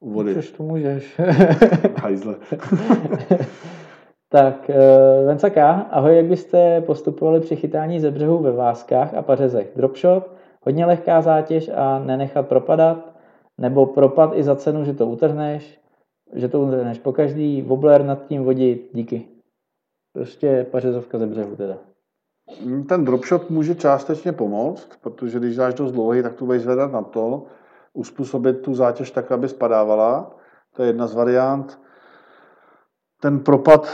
[SPEAKER 3] U vody. Můžeš, to můžeš.
[SPEAKER 2] Hajzle.
[SPEAKER 3] tak, uh, Vencaka, ahoj, jak byste postupovali při chytání ze břehu ve váskách a pařezech? Dropshot, hodně lehká zátěž a nenechat propadat, nebo propad i za cenu, že to utrhneš, že to utrhneš po každý, wobbler nad tím vodit, díky. Prostě pařezovka ze břehu teda.
[SPEAKER 2] Ten dropshot může částečně pomoct, protože když dáš dost dlouhý, tak tu budeš zvedat na to, uspůsobit tu zátěž tak, aby spadávala. To je jedna z variant. Ten propad,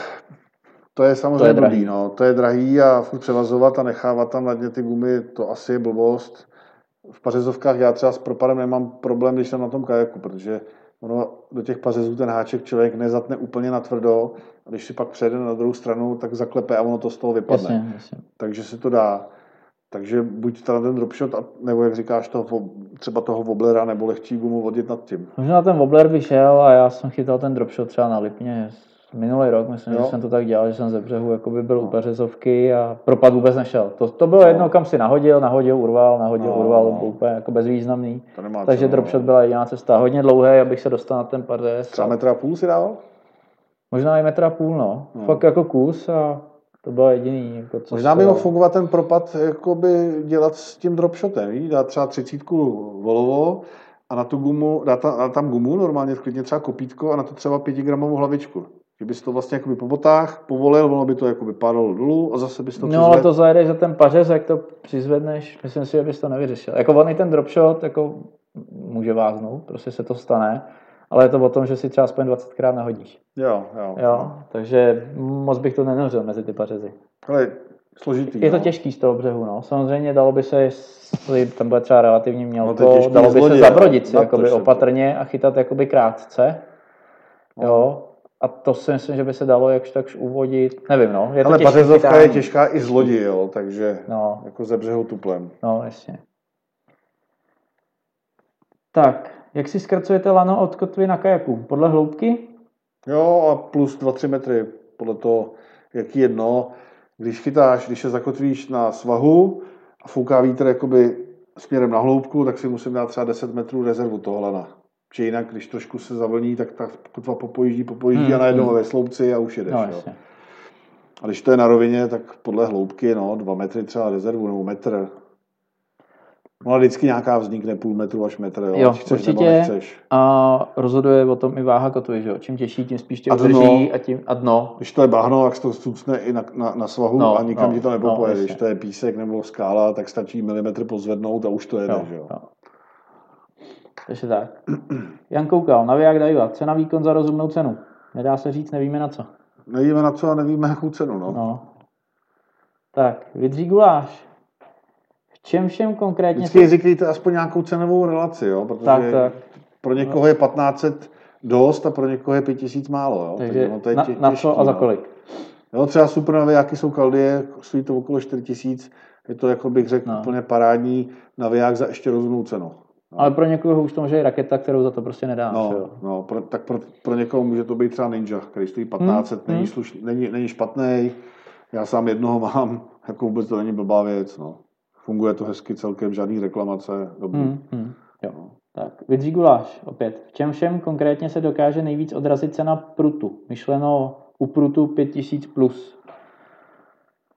[SPEAKER 2] to je samozřejmě to je drahý. no. To je drahý a furt převazovat a nechávat tam na dně ty gumy, to asi je blbost. V pařezovkách já třeba s propadem nemám problém, když jsem na tom kajaku, protože ono do těch pařezů ten háček člověk nezatne úplně na tvrdo a když si pak přejde na druhou stranu, tak zaklepe a ono to z toho vypadne.
[SPEAKER 3] Jasně, jasně.
[SPEAKER 2] Takže se to dá. Takže buď teda ten dropshot, nebo jak říkáš, toho, třeba toho woblera, nebo lehčí gumu vodit nad tím.
[SPEAKER 3] Možná ten wobbler by šel a já jsem chytal ten dropshot třeba na Lipně minulý rok, myslím, jo. že jsem to tak dělal, že jsem ze břehu jakoby byl no. u Peřezovky a propad vůbec nešel. To, to bylo no. jedno, kam si nahodil, nahodil, urval, nahodil, no. urval, no. byl úplně jako bezvýznamný. Takže co, dropshot no. byla jediná cesta. Hodně dlouhé, abych se dostal na ten pařez.
[SPEAKER 2] Třeba metra a půl si dával?
[SPEAKER 3] Možná i metra a půl, no. no. Fakt jako kus a to bylo jediný. Jako co
[SPEAKER 2] Možná by mohl fungovat ten propad jakoby dělat s tím dropshotem, víš? dát třeba třicítku volovo a na tu gumu, dát, tam, dát tam gumu, normálně klidně třeba kopítko a na to třeba pětigramovou hlavičku. Že bys to vlastně jakoby po botách povolil, ono by to jakoby padalo dolů a zase bys to
[SPEAKER 3] No ale to zajedeš za ten pařez, jak to přizvedneš, myslím si, že bys to nevyřešil. Jako on i ten dropshot jako může váznout, prostě se to stane, ale je to o tom, že si třeba aspoň 20krát nahodíš.
[SPEAKER 2] Jo, jo.
[SPEAKER 3] jo takže moc bych to nenořil mezi ty pařezy.
[SPEAKER 2] Ale složitý.
[SPEAKER 3] Je to no. těžký z toho břehu, no. Samozřejmě dalo by se, jestli tam bude třeba relativně mělko, no dalo by se zabrodit si jakoby opatrně a chytat jakoby krátce. No. Jo, a to si myslím, že by se dalo jakž takž uvodit, nevím, no.
[SPEAKER 2] Je to Ale pařezovka je těžká i z lodi, jo, takže no. jako ze břehu tuplem.
[SPEAKER 3] No, jasně. Tak, jak si zkracujete lano od kotvy na kajaku? Podle hloubky?
[SPEAKER 2] Jo, a plus 2-3 metry, podle toho, jaký jedno. Když chytáš, když se zakotvíš na svahu a fouká vítr jakoby směrem na hloubku, tak si musím dát třeba 10 metrů rezervu toho lana. Či jinak, když trošku se zavlní, tak ta kotva popojíždí, popojíždí hmm, a najednou hmm. ve sloupci a už jedeš. No, jo. A když to je na rovině, tak podle hloubky, no, 2 metry třeba rezervu nebo metr, No ale vždycky nějaká vznikne půl metru až metr, jo, jo chceš určitě. nebo nechceš.
[SPEAKER 3] A rozhoduje o tom i váha kotvy, že jo? Čím těžší, tím spíš tě udrží a, tím, a dno.
[SPEAKER 2] Když to je bahno, tak to stucne i na, na, na svahu no, a nikam no, ti to nepopoje. No, Když to je písek nebo skála, tak stačí milimetr pozvednout a už to jede, jo, že jo? jo.
[SPEAKER 3] Takže tak. Jan koukal, naviják Daiwa, cena výkon za rozumnou cenu. Nedá se říct, nevíme na co.
[SPEAKER 2] Nevíme na co a nevíme jakou cenu, no.
[SPEAKER 3] no. Tak, vydří guláš čem všem konkrétně...
[SPEAKER 2] Vždycky se... říkejte aspoň nějakou cenovou relaci, jo? protože tak, tak. pro někoho je 1500 dost a pro někoho je 5000 málo. Jo?
[SPEAKER 3] Takže, Takže no, to je na, těžký, na co a za no. kolik?
[SPEAKER 2] Jo, třeba super navijáky jsou kaldie, stojí to okolo 4000, je to, jako bych řekl, no. úplně parádní naviják za ještě rozumnou cenu. No.
[SPEAKER 3] Ale pro někoho už to může i raketa, kterou za to prostě nedáš.
[SPEAKER 2] No,
[SPEAKER 3] jo.
[SPEAKER 2] no pro, tak pro, pro někoho může to být třeba Ninja, který stojí 1500,
[SPEAKER 3] Hmm,
[SPEAKER 2] není,
[SPEAKER 3] hmm.
[SPEAKER 2] sluš, není, není špatný. Já sám jednoho mám, jako vůbec to není blbá věc. No. Funguje to hezky celkem, žádný reklamace, dobrý.
[SPEAKER 3] Hmm, hmm, jo. Tak, Vidří guláš opět. V čem všem konkrétně se dokáže nejvíc odrazit cena prutu? Myšleno u prutu 5000 plus.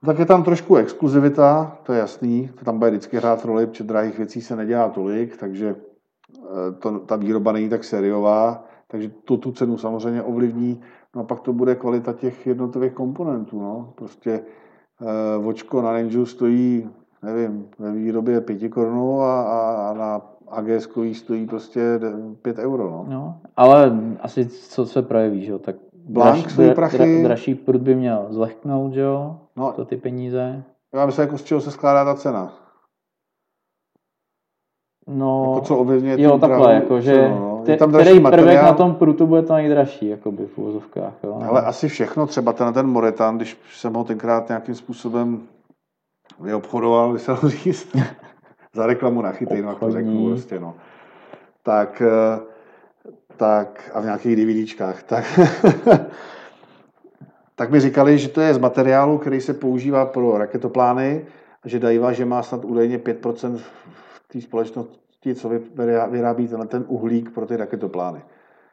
[SPEAKER 2] Tak je tam trošku exkluzivita, to je jasný, to tam bude vždycky hrát roli, protože drahých věcí se nedělá tolik, takže eh, to, ta výroba není tak sériová, takže to tu cenu samozřejmě ovlivní. No a pak to bude kvalita těch jednotlivých komponentů. No. Prostě eh, vočko na Ninja stojí, nevím, ve výrobě 5 korunů a, a, a na AGS stojí prostě 5 euro. No.
[SPEAKER 3] No, ale asi co se projeví, že jo? Tak
[SPEAKER 2] Blank stojí prachy.
[SPEAKER 3] dražší prut by měl zlehknout, že jo?
[SPEAKER 2] No.
[SPEAKER 3] To ty peníze.
[SPEAKER 2] Já myslím, jako z čeho se skládá ta cena.
[SPEAKER 3] No,
[SPEAKER 2] Jako co ovlivňuje
[SPEAKER 3] jo, takhle,
[SPEAKER 2] drahou
[SPEAKER 3] jako, že
[SPEAKER 2] no.
[SPEAKER 3] te,
[SPEAKER 2] Je tam
[SPEAKER 3] který
[SPEAKER 2] dražší
[SPEAKER 3] prvek
[SPEAKER 2] materiál.
[SPEAKER 3] na tom prutu bude to nejdražší, jakoby v úvozovkách, jo?
[SPEAKER 2] Ale asi všechno, třeba ten, ten Moretan, když jsem ho tenkrát nějakým způsobem vyobchodoval, když se dalo říct, za reklamu na chytej, no, jak to řeknu prostě, no. Tak, eh, tak, a v nějakých DVDčkách, tak, tak mi říkali, že to je z materiálu, který se používá pro raketoplány, a že Daiwa, že má snad údajně 5% v té společnosti, co vyrá- vyrábí tenhle ten uhlík pro ty raketoplány.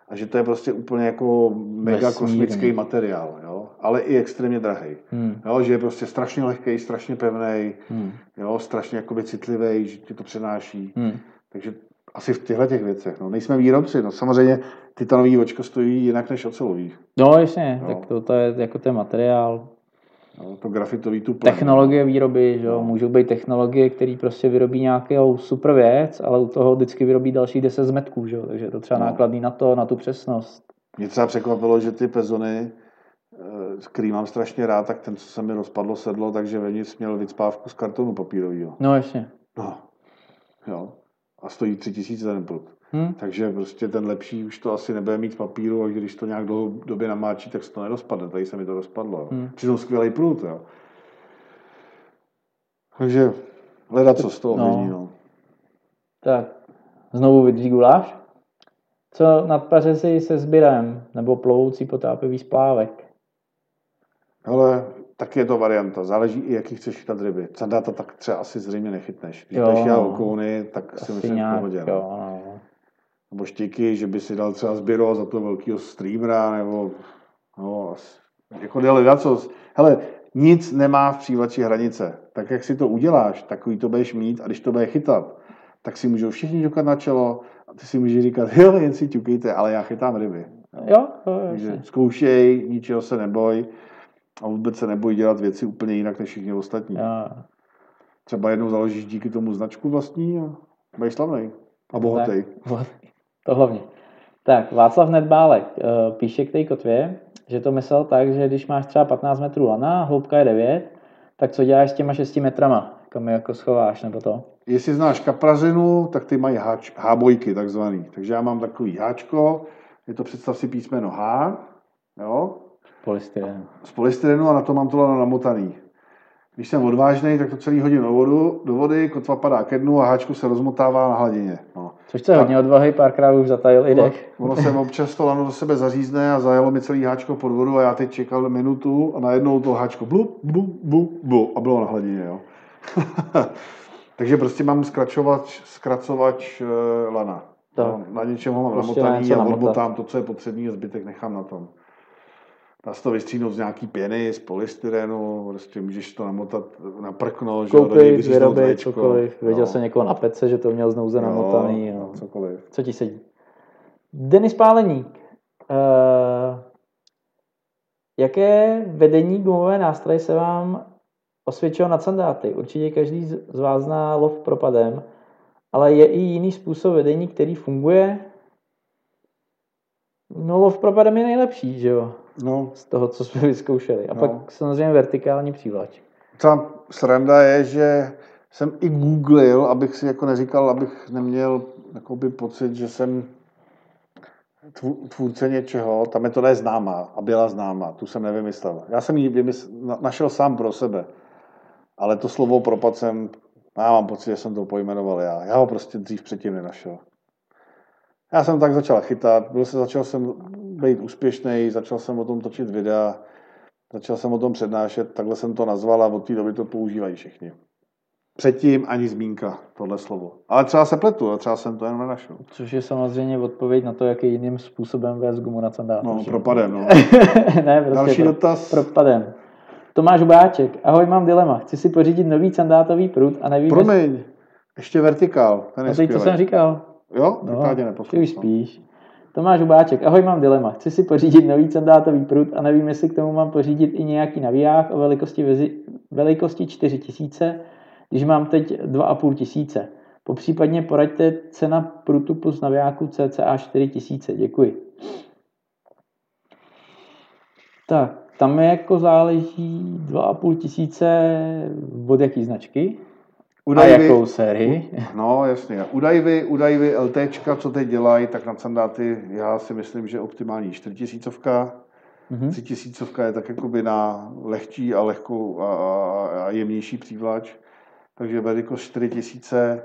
[SPEAKER 2] A že to je prostě úplně jako mega
[SPEAKER 3] Vesmírný.
[SPEAKER 2] kosmický materiál, jo? Ale i extrémně drahý.
[SPEAKER 3] Hmm,
[SPEAKER 2] Jo? Že je prostě strašně lehký, strašně pevný,
[SPEAKER 3] hmm,
[SPEAKER 2] jo? strašně jakoby citlivý, že ti to přenáší.
[SPEAKER 3] hmm.
[SPEAKER 2] Takže asi v těchto těch věcech. No. Nejsme výrobci, no. samozřejmě titanový očko stojí jinak než ocelový.
[SPEAKER 3] No, jasně,
[SPEAKER 2] Jo.
[SPEAKER 3] tak to, to je jako ten materiál.
[SPEAKER 2] Jo? To grafitový tu plyn.
[SPEAKER 3] Technologie výroby, že jo?
[SPEAKER 2] No.
[SPEAKER 3] můžou být technologie, které prostě vyrobí nějakou super věc, ale u toho vždycky vyrobí další 10 zmetků, že jo? takže je to třeba
[SPEAKER 2] No.
[SPEAKER 3] nákladný na to, na tu přesnost.
[SPEAKER 2] Mě třeba překvapilo, že ty pezony, který mám strašně rád, tak ten, co se mi rozpadlo sedlo, takže vevnitř měl vycpávku z kartonu papírového.
[SPEAKER 3] No jasně.
[SPEAKER 2] No. Jo. A stojí tři tisíce ten prut.
[SPEAKER 3] Hm?
[SPEAKER 2] Takže prostě ten lepší už to asi nebude mít z papíru a když to nějak dlouhodobě namáčí, tak se to nerozpadne. Tady se mi to rozpadlo. Jo.
[SPEAKER 3] Hmm.
[SPEAKER 2] Přitom skvělý prut. Jo. Takže hledat, co z toho
[SPEAKER 3] No.
[SPEAKER 2] ovlivní. No.
[SPEAKER 3] Tak, znovu vydří guláš. Co nad pařezy se sběrem, nebo plovoucí potápivý splávek?
[SPEAKER 2] Ale taky je to varianta. Záleží i, jaký chceš chytat ryby. Candáta tak třeba asi zřejmě nechytneš. Když
[SPEAKER 3] Jo,
[SPEAKER 2] budeš dělat
[SPEAKER 3] no.
[SPEAKER 2] okouny, tak si myslím v
[SPEAKER 3] nějak,
[SPEAKER 2] pohodě. No.
[SPEAKER 3] jo, no.
[SPEAKER 2] Nebo štěky, že by si dal třeba sběro za to velkého streamera, nebo no, jako jde hledat co. Hele, nic nemá v přívlači hranice. Tak jak si to uděláš, takový to budeš mít a když to bude chytat, tak si můžou všichni ťukat na čelo a ty si můžeš říkat, jo, jen si ťukejte, ale já chytám ryby.
[SPEAKER 3] Jo, jo,
[SPEAKER 2] Takže
[SPEAKER 3] jasně.
[SPEAKER 2] zkoušej, ničeho se neboj a vůbec se neboj dělat věci úplně jinak než všichni ostatní.
[SPEAKER 3] Jo.
[SPEAKER 2] Třeba jednou založíš díky tomu značku vlastní a budeš slavný a bohatý.
[SPEAKER 3] To hlavně. Tak, Václav Nedbálek eh, píše k té kotvě, že to myslel tak, že když máš třeba 15 metrů lana, hloubka je 9, tak co děláš s těma 6 metrama? Kam je jako schováš, nebo to?
[SPEAKER 2] Jestli znáš kaprazinu, tak ty mají háč, hábojky takzvaný. Takže já mám takový háčko, je to představ si písmeno H, jo,
[SPEAKER 3] Polystyren.
[SPEAKER 2] z polystyrenu a na to mám to lano namotaný. Když jsem odvážný, tak to celý hodím do, vodu, do vody, kotva padá ke dnu a háčku se rozmotává na hladině. No.
[SPEAKER 3] Což chce hodně odvahy, párkrát už zatajil i
[SPEAKER 2] Ono,
[SPEAKER 3] dech.
[SPEAKER 2] ono se občas to lano do sebe zařízne a zajelo mi celý háčko pod vodu a já teď čekal minutu a najednou to háčko blu, blu, blu, blu a bylo na hladině. Jo. Takže prostě mám zkračovač, zkracovač uh, lana.
[SPEAKER 3] Tak.
[SPEAKER 2] No, na něčem ho mám
[SPEAKER 3] Prostě na
[SPEAKER 2] namotaný a odmotám to, co je potřebný a zbytek nechám na tom. Dá se to vystříhnout z nějaký pěny, z polystyrenu, prostě můžeš to namotat na prkno, že jo, do něj
[SPEAKER 3] Koupit,
[SPEAKER 2] vyříznout
[SPEAKER 3] vyrobit, cokoliv. Viděl
[SPEAKER 2] No.
[SPEAKER 3] jsem někoho na pece, že to měl znouze namotaný.
[SPEAKER 2] Jo,
[SPEAKER 3] Jo.
[SPEAKER 2] cokoliv.
[SPEAKER 3] Co ti sedí? Denis Páleník. Uh, jaké vedení gumové nástroje se vám osvědčilo na sandáty? Určitě každý z vás zná lov propadem, ale je i jiný způsob vedení, který funguje? No lov propadem je nejlepší, že jo?
[SPEAKER 2] No,
[SPEAKER 3] Z toho, co jsme vyzkoušeli. A
[SPEAKER 2] No.
[SPEAKER 3] pak samozřejmě vertikální přívlač.
[SPEAKER 2] Ta sranda je, že jsem i googlil, abych si jako neříkal, abych neměl jakoby pocit, že jsem tvů- tvůrce něčeho. Ta metoda je známá a byla známá, tu jsem nevymyslel. Já jsem ji vymysl, na- našel sám pro sebe, ale to slovo propad jsem já mám pocit, že jsem to pojmenoval já. Já ho prostě dřív předtím nenašel. Já jsem tak začal chytat, byl se, začal jsem být úspěšný, začal jsem o tom točit videa, začal jsem o tom přednášet, takhle jsem to nazval a od té doby to používají všichni. Předtím ani zmínka, tohle slovo. Ale třeba se pletu, ale třeba jsem to jenom nenašel.
[SPEAKER 3] Což je samozřejmě odpověď na to, jak je jiným způsobem vést gumu na sandál.
[SPEAKER 2] No, propadem, no.
[SPEAKER 3] ne, prostě
[SPEAKER 2] Další
[SPEAKER 3] pro,
[SPEAKER 2] dotaz.
[SPEAKER 3] propadem. Tomáš Báček. Ahoj, mám dilema. Chci si pořídit nový sandátový prut a nevím,
[SPEAKER 2] Promiň, ještě vertikál, ten je
[SPEAKER 3] no, teď to
[SPEAKER 2] skvělej.
[SPEAKER 3] jsem říkal.
[SPEAKER 2] Jo,
[SPEAKER 3] No,
[SPEAKER 2] no, tě
[SPEAKER 3] ty už
[SPEAKER 2] neposlouchám.
[SPEAKER 3] spíš. Tomáš Hubáček, ahoj, mám dilema. Chci si pořídit nový sandátový prut a nevím, jestli k tomu mám pořídit i nějaký naviják o velikosti, vezi, velikosti 4000, když mám teď 2,5 tisíce. Popřípadně poraďte cena prutu plus navijáku cca 4000. Děkuji. Tak, tam je jako záleží 2,5 tisíce od jaký značky a
[SPEAKER 2] Udajvy-
[SPEAKER 3] jakou sérii.
[SPEAKER 2] No, jasně. Udajvy, udajvy LTčka, co teď dělají, tak na sandáty já si myslím, že optimální 4000
[SPEAKER 3] Mhm.
[SPEAKER 2] 3000 je tak jakoby na lehčí a lehkou a, a, a jemnější přívlač. Takže velikost 4000,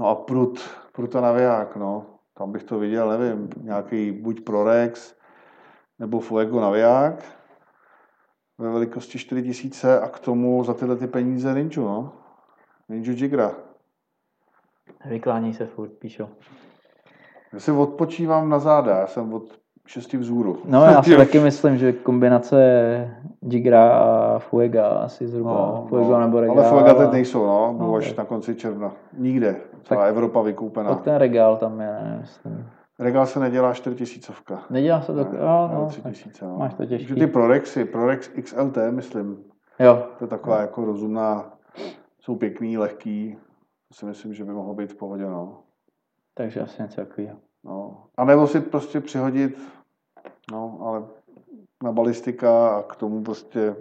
[SPEAKER 2] no a prut, pruta naviják, no. Tam bych to viděl, nevím, nějaký buď Prorex, nebo Fuego naviják ve velikosti 4000 a k tomu za tyhle ty peníze Ninja, no. Ninja Jigra.
[SPEAKER 3] Vyklání se furt, píšou.
[SPEAKER 2] Já si odpočívám na záda, já jsem od šesti vzhůru.
[SPEAKER 3] No já si taky myslím, že kombinace Jigra a Fuega asi zhruba.
[SPEAKER 2] No,
[SPEAKER 3] Fuego
[SPEAKER 2] no.
[SPEAKER 3] nebo Regal.
[SPEAKER 2] Ale Fuega teď nejsou, no,
[SPEAKER 3] No,
[SPEAKER 2] až
[SPEAKER 3] tak.
[SPEAKER 2] na konci června. Nikde. Celá
[SPEAKER 3] Tak-
[SPEAKER 2] Evropa vykoupená.
[SPEAKER 3] Pak ten Regal tam je, myslím.
[SPEAKER 2] Regal se nedělá 4000.
[SPEAKER 3] Nedělá se to,
[SPEAKER 2] Ne,
[SPEAKER 3] jo,
[SPEAKER 2] nebo
[SPEAKER 3] no,
[SPEAKER 2] 3000, no.
[SPEAKER 3] máš to těžký.
[SPEAKER 2] Ty Prorexy, Prorex XLT, myslím,
[SPEAKER 3] jo,
[SPEAKER 2] to je taková jako rozumná, jsou pěkný, lehký, to si myslím, že by mohlo být v pohodě, no.
[SPEAKER 3] takže asi něco takového.
[SPEAKER 2] no. A nebo si prostě přihodit, no, ale na balistika a k tomu prostě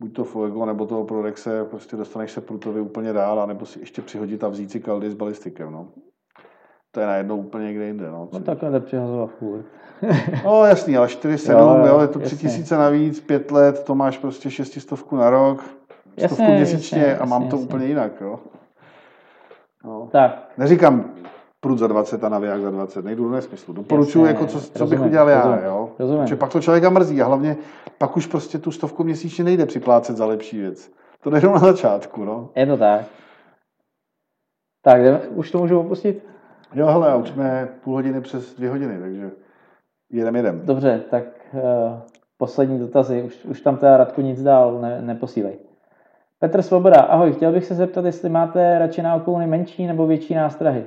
[SPEAKER 2] buď to Fuego, nebo toho Prorexe, prostě dostaneš se prutovi úplně dál, a nebo si ještě přihodit a vzít si kaldy s balistikem, no. To je najednou úplně někde jinde, no.
[SPEAKER 3] No takhle to přihazovat furt.
[SPEAKER 2] No jasný, ale 4,7,
[SPEAKER 3] Jo,
[SPEAKER 2] jo,
[SPEAKER 3] jo,
[SPEAKER 2] jo, je to
[SPEAKER 3] jasně.
[SPEAKER 2] 3000 navíc, 5 let, to máš prostě 600 na rok, stovku měsíčně
[SPEAKER 3] jasně,
[SPEAKER 2] a mám
[SPEAKER 3] jasně,
[SPEAKER 2] to
[SPEAKER 3] jasně.
[SPEAKER 2] úplně jinak, jo. No.
[SPEAKER 3] Tak,
[SPEAKER 2] Neříkám prut za 20 a naviják za 20, nejdu do nesmyslu. Doporučuji,
[SPEAKER 3] Jasně,
[SPEAKER 2] jako co, co bych
[SPEAKER 3] rozumím,
[SPEAKER 2] udělal já,
[SPEAKER 3] rozumím,
[SPEAKER 2] jo.
[SPEAKER 3] rozumím.
[SPEAKER 2] Protože pak to člověka mrzí a hlavně pak už prostě tu stovku měsíčně nejde připlácet za lepší věc. To nejde na začátku, no.
[SPEAKER 3] je to tak. Tak, jdeme, už to můžu opustit?
[SPEAKER 2] Jo, hele, už jsme půl hodiny přes dvě hodiny, takže jedem, jedem.
[SPEAKER 3] Dobře, tak uh, poslední dotazy. Už, už tam teda Radku nic dál ne, neposílej. Petr Svoboda, ahoj, chtěl bych se zeptat, jestli máte radši na okouny menší nebo větší nástrahy.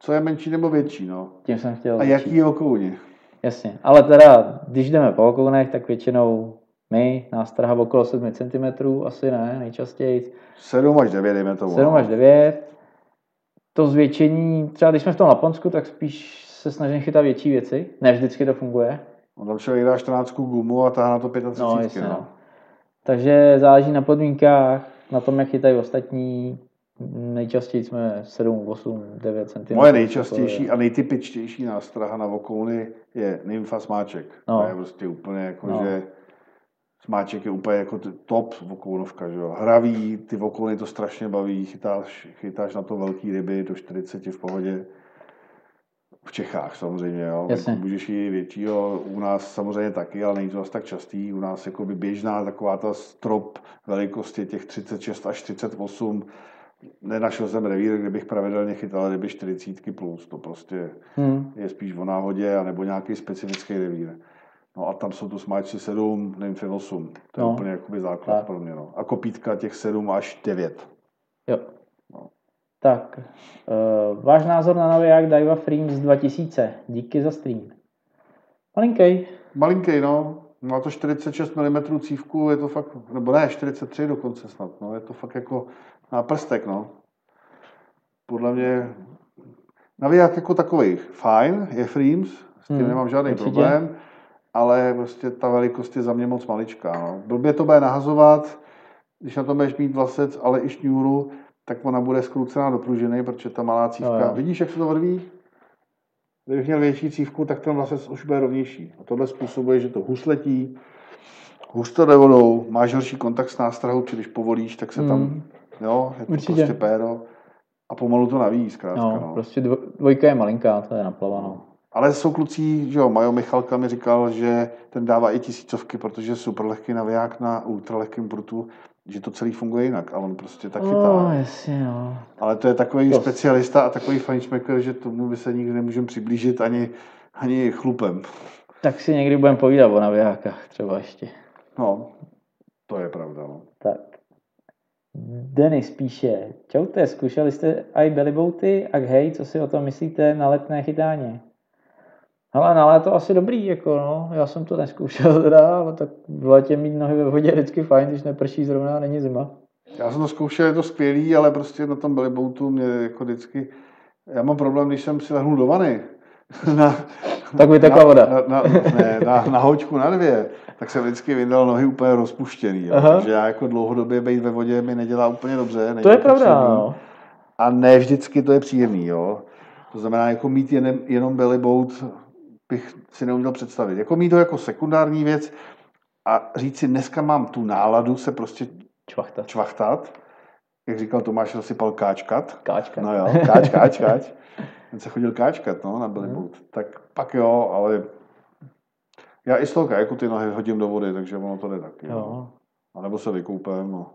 [SPEAKER 2] Co je menší nebo větší, no?
[SPEAKER 3] Tím jsem chtěl
[SPEAKER 2] A jaký okouni?
[SPEAKER 3] Jasně, ale teda, když jdeme po okounech, tak většinou my, nástraha okolo 7 cm, asi ne, nejčastěji.
[SPEAKER 2] 7 až 9, dejme tomu.
[SPEAKER 3] 7
[SPEAKER 2] no.
[SPEAKER 3] až 9. To zvětšení, třeba když jsme v tom Laponsku, tak spíš se snažím chytat větší věci. Ne vždycky to funguje.
[SPEAKER 2] No, tam člověk dá 14 gumu a tahá na to 35.
[SPEAKER 3] No, jasně, no. Takže záleží na podmínkách, na tom, jak chytají ostatní. Nejčastěji jsme 7, 8, 9 cm.
[SPEAKER 2] Moje nejčastější a nejtypičtější nástraha na vokouny je nymfa smáček.
[SPEAKER 3] No.
[SPEAKER 2] To je prostě úplně jako,
[SPEAKER 3] No.
[SPEAKER 2] že smáček je úplně jako top vokounovka, že jo. Hravý, ty vokouny to strašně baví, chytáš, chytáš na to velký ryby do 40 v pohodě. V Čechách samozřejmě, jo.
[SPEAKER 3] Jasně.
[SPEAKER 2] Můžeš i většího, u nás samozřejmě taky, ale není to zase tak častý. U nás jako by běžná taková ta strop velikosti těch 36 až 38 nenašel jsem revír, kde bych pravidelně chytal ryby 40 plus. To prostě
[SPEAKER 3] Hmm.
[SPEAKER 2] je spíš o náhodě, anebo nějaký specifický revír. No a tam jsou tu smáčci 7, nymfy 8. To je
[SPEAKER 3] No.
[SPEAKER 2] úplně jakoby základ
[SPEAKER 3] Tak.
[SPEAKER 2] pro mě. No. A kopítka těch 7 až 9.
[SPEAKER 3] Jo. Tak, uh, váš názor na naviják Daiwa Frames 2000. Díky za stream. Malinkej.
[SPEAKER 2] Malinký, no. Má to 46 mm cívku, je to fakt, nebo ne, 43 dokonce snad, no. Je to fakt jako na prstek, no. Podle mě naviják jako takový fajn, je Frames, s tím
[SPEAKER 3] Hmm,
[SPEAKER 2] nemám žádný
[SPEAKER 3] určitě.
[SPEAKER 2] problém, ale prostě ta velikost je za mě moc maličká, no. Blbě to bude nahazovat, když na to budeš mít vlasec, ale i šňůru, tak ona bude skrucená do pružiny, protože ta malá cívka,
[SPEAKER 3] No jo.
[SPEAKER 2] vidíš, jak se to vrví? Kdybych měl větší cívku, tak ten vlasec už bude rovnější. A tohle způsobuje, že to husletí Hůř to jde vodou, máš horší kontakt s nástrahou, či když povolíš, tak se tam,
[SPEAKER 3] Mm.
[SPEAKER 2] jo, je to
[SPEAKER 3] Určitě.
[SPEAKER 2] prostě péro. A pomalu to navíc, zkrátka,
[SPEAKER 3] No,
[SPEAKER 2] no.
[SPEAKER 3] prostě dvo, dvojka je malinká, to je naplavano.
[SPEAKER 2] Ale jsou kluci, že jo, Majo Michalka mi říkal, že ten dává i tisícovky, protože je super lehký naviják na ultralehkém prutu, že to celý funguje jinak a on prostě tak chytá.
[SPEAKER 3] Oh, jasně, no.
[SPEAKER 2] Ale to je takový
[SPEAKER 3] To-
[SPEAKER 2] specialista a takový fajnšmekr, že tomu by se nikdy nemůžeme přiblížit ani, ani chlupem.
[SPEAKER 3] Tak si někdy budeme povídat o navijákách třeba ještě.
[SPEAKER 2] No, to je pravda. No.
[SPEAKER 3] Tak. Denis píše, čaute, zkoušeli jste i bellyboaty a hej, co si o tom myslíte na letné chytání? Ale na léto asi dobrý, jako no, já jsem to neskoušel teda, ale tak v létě mít nohy ve vodě je vždycky fajn, když neprší zrovna a není zima.
[SPEAKER 2] Já jsem to zkoušel, je to skvělý, ale prostě na tom bellyboatu mě jako vždycky... Já mám problém, když jsem si lehnul do vany. Na,
[SPEAKER 3] Tak vytekla voda.
[SPEAKER 2] Na, na, ne, na, na hoďku na dvě, tak jsem vždycky vydal nohy úplně rozpuštěný. Jo. Takže já jako dlouhodobě být ve vodě mi nedělá úplně dobře.
[SPEAKER 3] To je pravda, no.
[SPEAKER 2] A ne vždycky to je příjemný, jo. To znamená, jako mít jenom, jenom bellyboat bych si neuměl představit. Jako mít to jako sekundární věc a říct si, dneska mám tu náladu se prostě
[SPEAKER 3] Čvachta.
[SPEAKER 2] čvachtat. Jak říkal Tomáš, rozsypal káčkat.
[SPEAKER 3] Káčka.
[SPEAKER 2] No jo, káč, káč, káč. Ten se chodil káčkat, no, na bellyboat. Tak pak jo, ale já i z toho kajaku ty nohy hodím do vody, takže ono to jde taky. No.
[SPEAKER 3] Jo.
[SPEAKER 2] A nebo se vykoupem, no.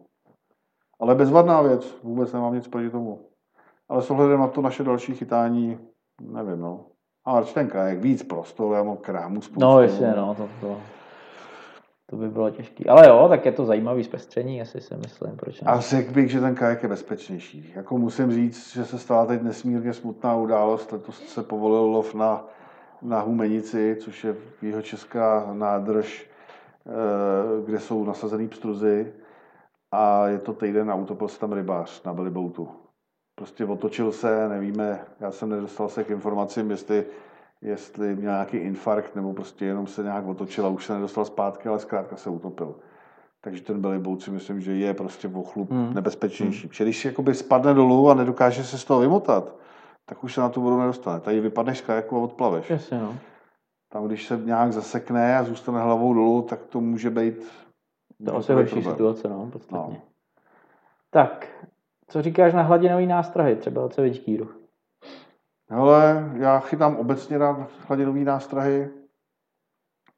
[SPEAKER 2] Ale bezvadná věc, vůbec nemám nic proti tomu. Ale s ohledem na to naše další chytání, nevím, no. A radši ten kajak, víc prostor, já mám krámu spoustu.
[SPEAKER 3] No, jestli no, to, to, to by bylo těžký. Ale jo, tak je to zajímavý zpestření, jestli si myslím, proč ne.
[SPEAKER 2] A řekl bych, že ten kajak je bezpečnější. Jako musím říct, že se stala teď nesmírně smutná událost. Letos se povolil lov na, na Humenici, což je jihočeská nádrž, eh, kde jsou nasazený pstruzy. A je to týden a utopil se tam rybář na bellyboatu. Prostě otočil se, nevíme, já jsem nedostal se k informacím, jestli, jestli měl nějaký infarkt, nebo prostě jenom se nějak otočil a už se nedostal zpátky, ale zkrátka se utopil. Takže ten bellyboat si myslím, že je prostě o chlup
[SPEAKER 3] Hmm.
[SPEAKER 2] nebezpečnější. Protože když jakoby spadne dolů a nedokáže se z toho vymotat, tak už se na tu vodu nedostane. Tady vypadneš z kajaku a odplaveš.
[SPEAKER 3] Jasně, no.
[SPEAKER 2] Tam, když se nějak zasekne a zůstane hlavou dolů, tak to může být
[SPEAKER 3] To asi horší situace, no, podstatně.
[SPEAKER 2] No.
[SPEAKER 3] Tak, co říkáš na hladinový nástrahy, třeba od Cevičkýru?
[SPEAKER 2] Hele, já chytám obecně rád hladinový nástrahy.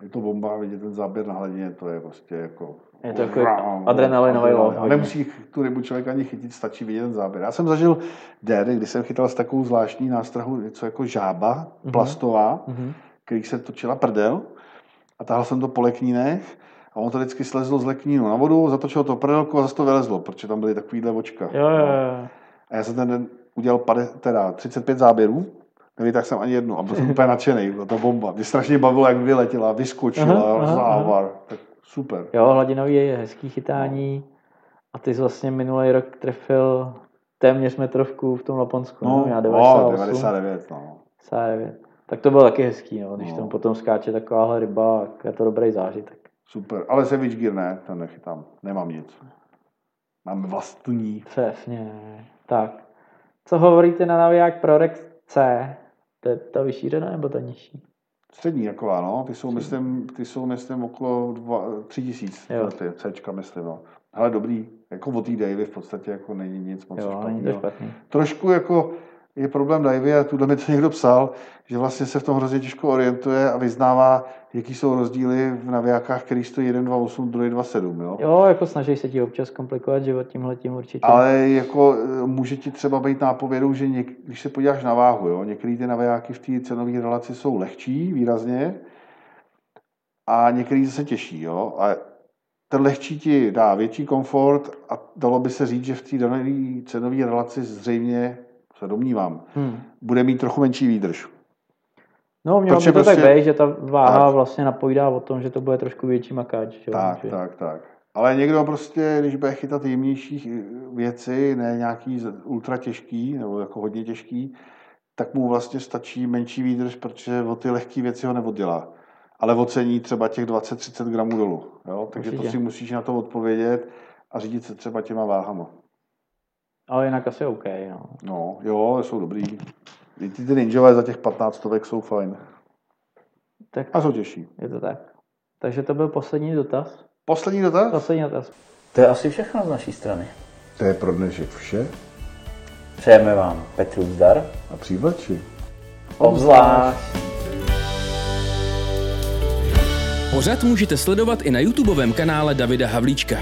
[SPEAKER 2] Je to bomba, vidět ten záběr na hladině, to je prostě jako...
[SPEAKER 3] Je to jako adrenalinový lov
[SPEAKER 2] A nemusí tu rybu člověk ani chytit, stačí vidět ten záběr. Já jsem zažil déry, kdy jsem chytal s takovou zvláštní nástrahu, něco jako žába,
[SPEAKER 3] Mhm.
[SPEAKER 2] plastová,
[SPEAKER 3] Mhm.
[SPEAKER 2] který se točila prdel a tahal jsem to po leknínech a ono to vždycky slezlo z leknínu na vodu, zatočilo to prdelku a zase to vylezlo, protože tam byly takovýhle očka.
[SPEAKER 3] Jo, jo, jo.
[SPEAKER 2] A já jsem ten den udělal pade, teda 35 záběrů, nevytáhl jsem ani jednu a byl jsem úplně nadšený, byla to bomba. Mě strašně bavilo, jak vyletěla, vyskočila,
[SPEAKER 3] Aha, aha,
[SPEAKER 2] závar, tak super.
[SPEAKER 3] Jo, hladinový je hezký chytání a ty jsi vlastně minulý rok trefil téměř metrovku v tom Laponsku, no, já
[SPEAKER 2] no,
[SPEAKER 3] 98.
[SPEAKER 2] 99, no.
[SPEAKER 3] 99. Tak to bylo taky hezký, no, když
[SPEAKER 2] No.
[SPEAKER 3] tam potom skáče takováhle ryba, tak je to dobrý zážitek.
[SPEAKER 2] Super, ale Savage Gear ne, ten nechytám, nemám nic. Mám vlastní.
[SPEAKER 3] Přesně. Tak. Co hovoríte na naviják Prorex C? To je ta vyšířená nebo ta nižší?
[SPEAKER 2] Střední taková, no, ty jsou, myslím, ty jsou, myslím, okolo dva, tři tisíc, ty Cčka, myslím, no. Ale dobrý, jako o té Davy v podstatě jako není nic moc
[SPEAKER 3] Jo, není to
[SPEAKER 2] špatného.
[SPEAKER 3] špatný.
[SPEAKER 2] Trošku jako je problém Davy, a tuhle mi to někdo psal, že vlastně se v tom hrozně těžko orientuje a vyznává, jaký jsou rozdíly v navijákách, který stojí 1.28, druhý 2.7, jo.
[SPEAKER 3] Jo, jako snaží se ti občas komplikovat život tímhletím určitě.
[SPEAKER 2] Ale jako e, může ti třeba být nápovědou, že něk, když se podíváš na váhu, jo, některé ty navijáky v té cenové relaci jsou lehčí výrazně a některý zase těžší. Jo. A ten lehčí ti dá větší komfort a dalo by se říct, že v té dané cenové relaci zřejmě, se domnívám,
[SPEAKER 3] Hmm.
[SPEAKER 2] bude mít trochu menší výdrž.
[SPEAKER 3] No, mělo by
[SPEAKER 2] Protože
[SPEAKER 3] to tak
[SPEAKER 2] prostě-
[SPEAKER 3] být, že ta váha
[SPEAKER 2] Tak.
[SPEAKER 3] vlastně napovídá o tom, že to bude trošku větší makáč. Jo?
[SPEAKER 2] Tak,
[SPEAKER 3] že...
[SPEAKER 2] tak, tak. Ale někdo prostě, když bude chytat jemnější věci, ne nějaký ultra těžký, nebo jako hodně těžký, tak mu vlastně stačí menší výdrž, protože o ty lehké věci ho neoddělá. Ale ocení třeba těch 20-30 gramů dolů. Jo? Takže
[SPEAKER 3] Určitě.
[SPEAKER 2] to si musíš na to odpovědět a řídit se třeba těma váhama.
[SPEAKER 3] Ale jinak asi OK. No.
[SPEAKER 2] No, jo, jsou dobrý. I ty, ty ninjové za těch 15 stovek jsou fajn.
[SPEAKER 3] Tak
[SPEAKER 2] A jsou těžší.
[SPEAKER 3] je to tak. Takže to byl poslední dotaz.
[SPEAKER 2] Poslední dotaz?
[SPEAKER 4] Poslední dotaz.
[SPEAKER 3] To je asi všechno z naší strany.
[SPEAKER 2] To je pro dnešek vše.
[SPEAKER 3] Přejeme vám Petru zdar.
[SPEAKER 2] A přívlači.
[SPEAKER 3] Obzvlášť.
[SPEAKER 1] Pořad můžete sledovat i na YouTubeovém kanále Davida Havlíčka.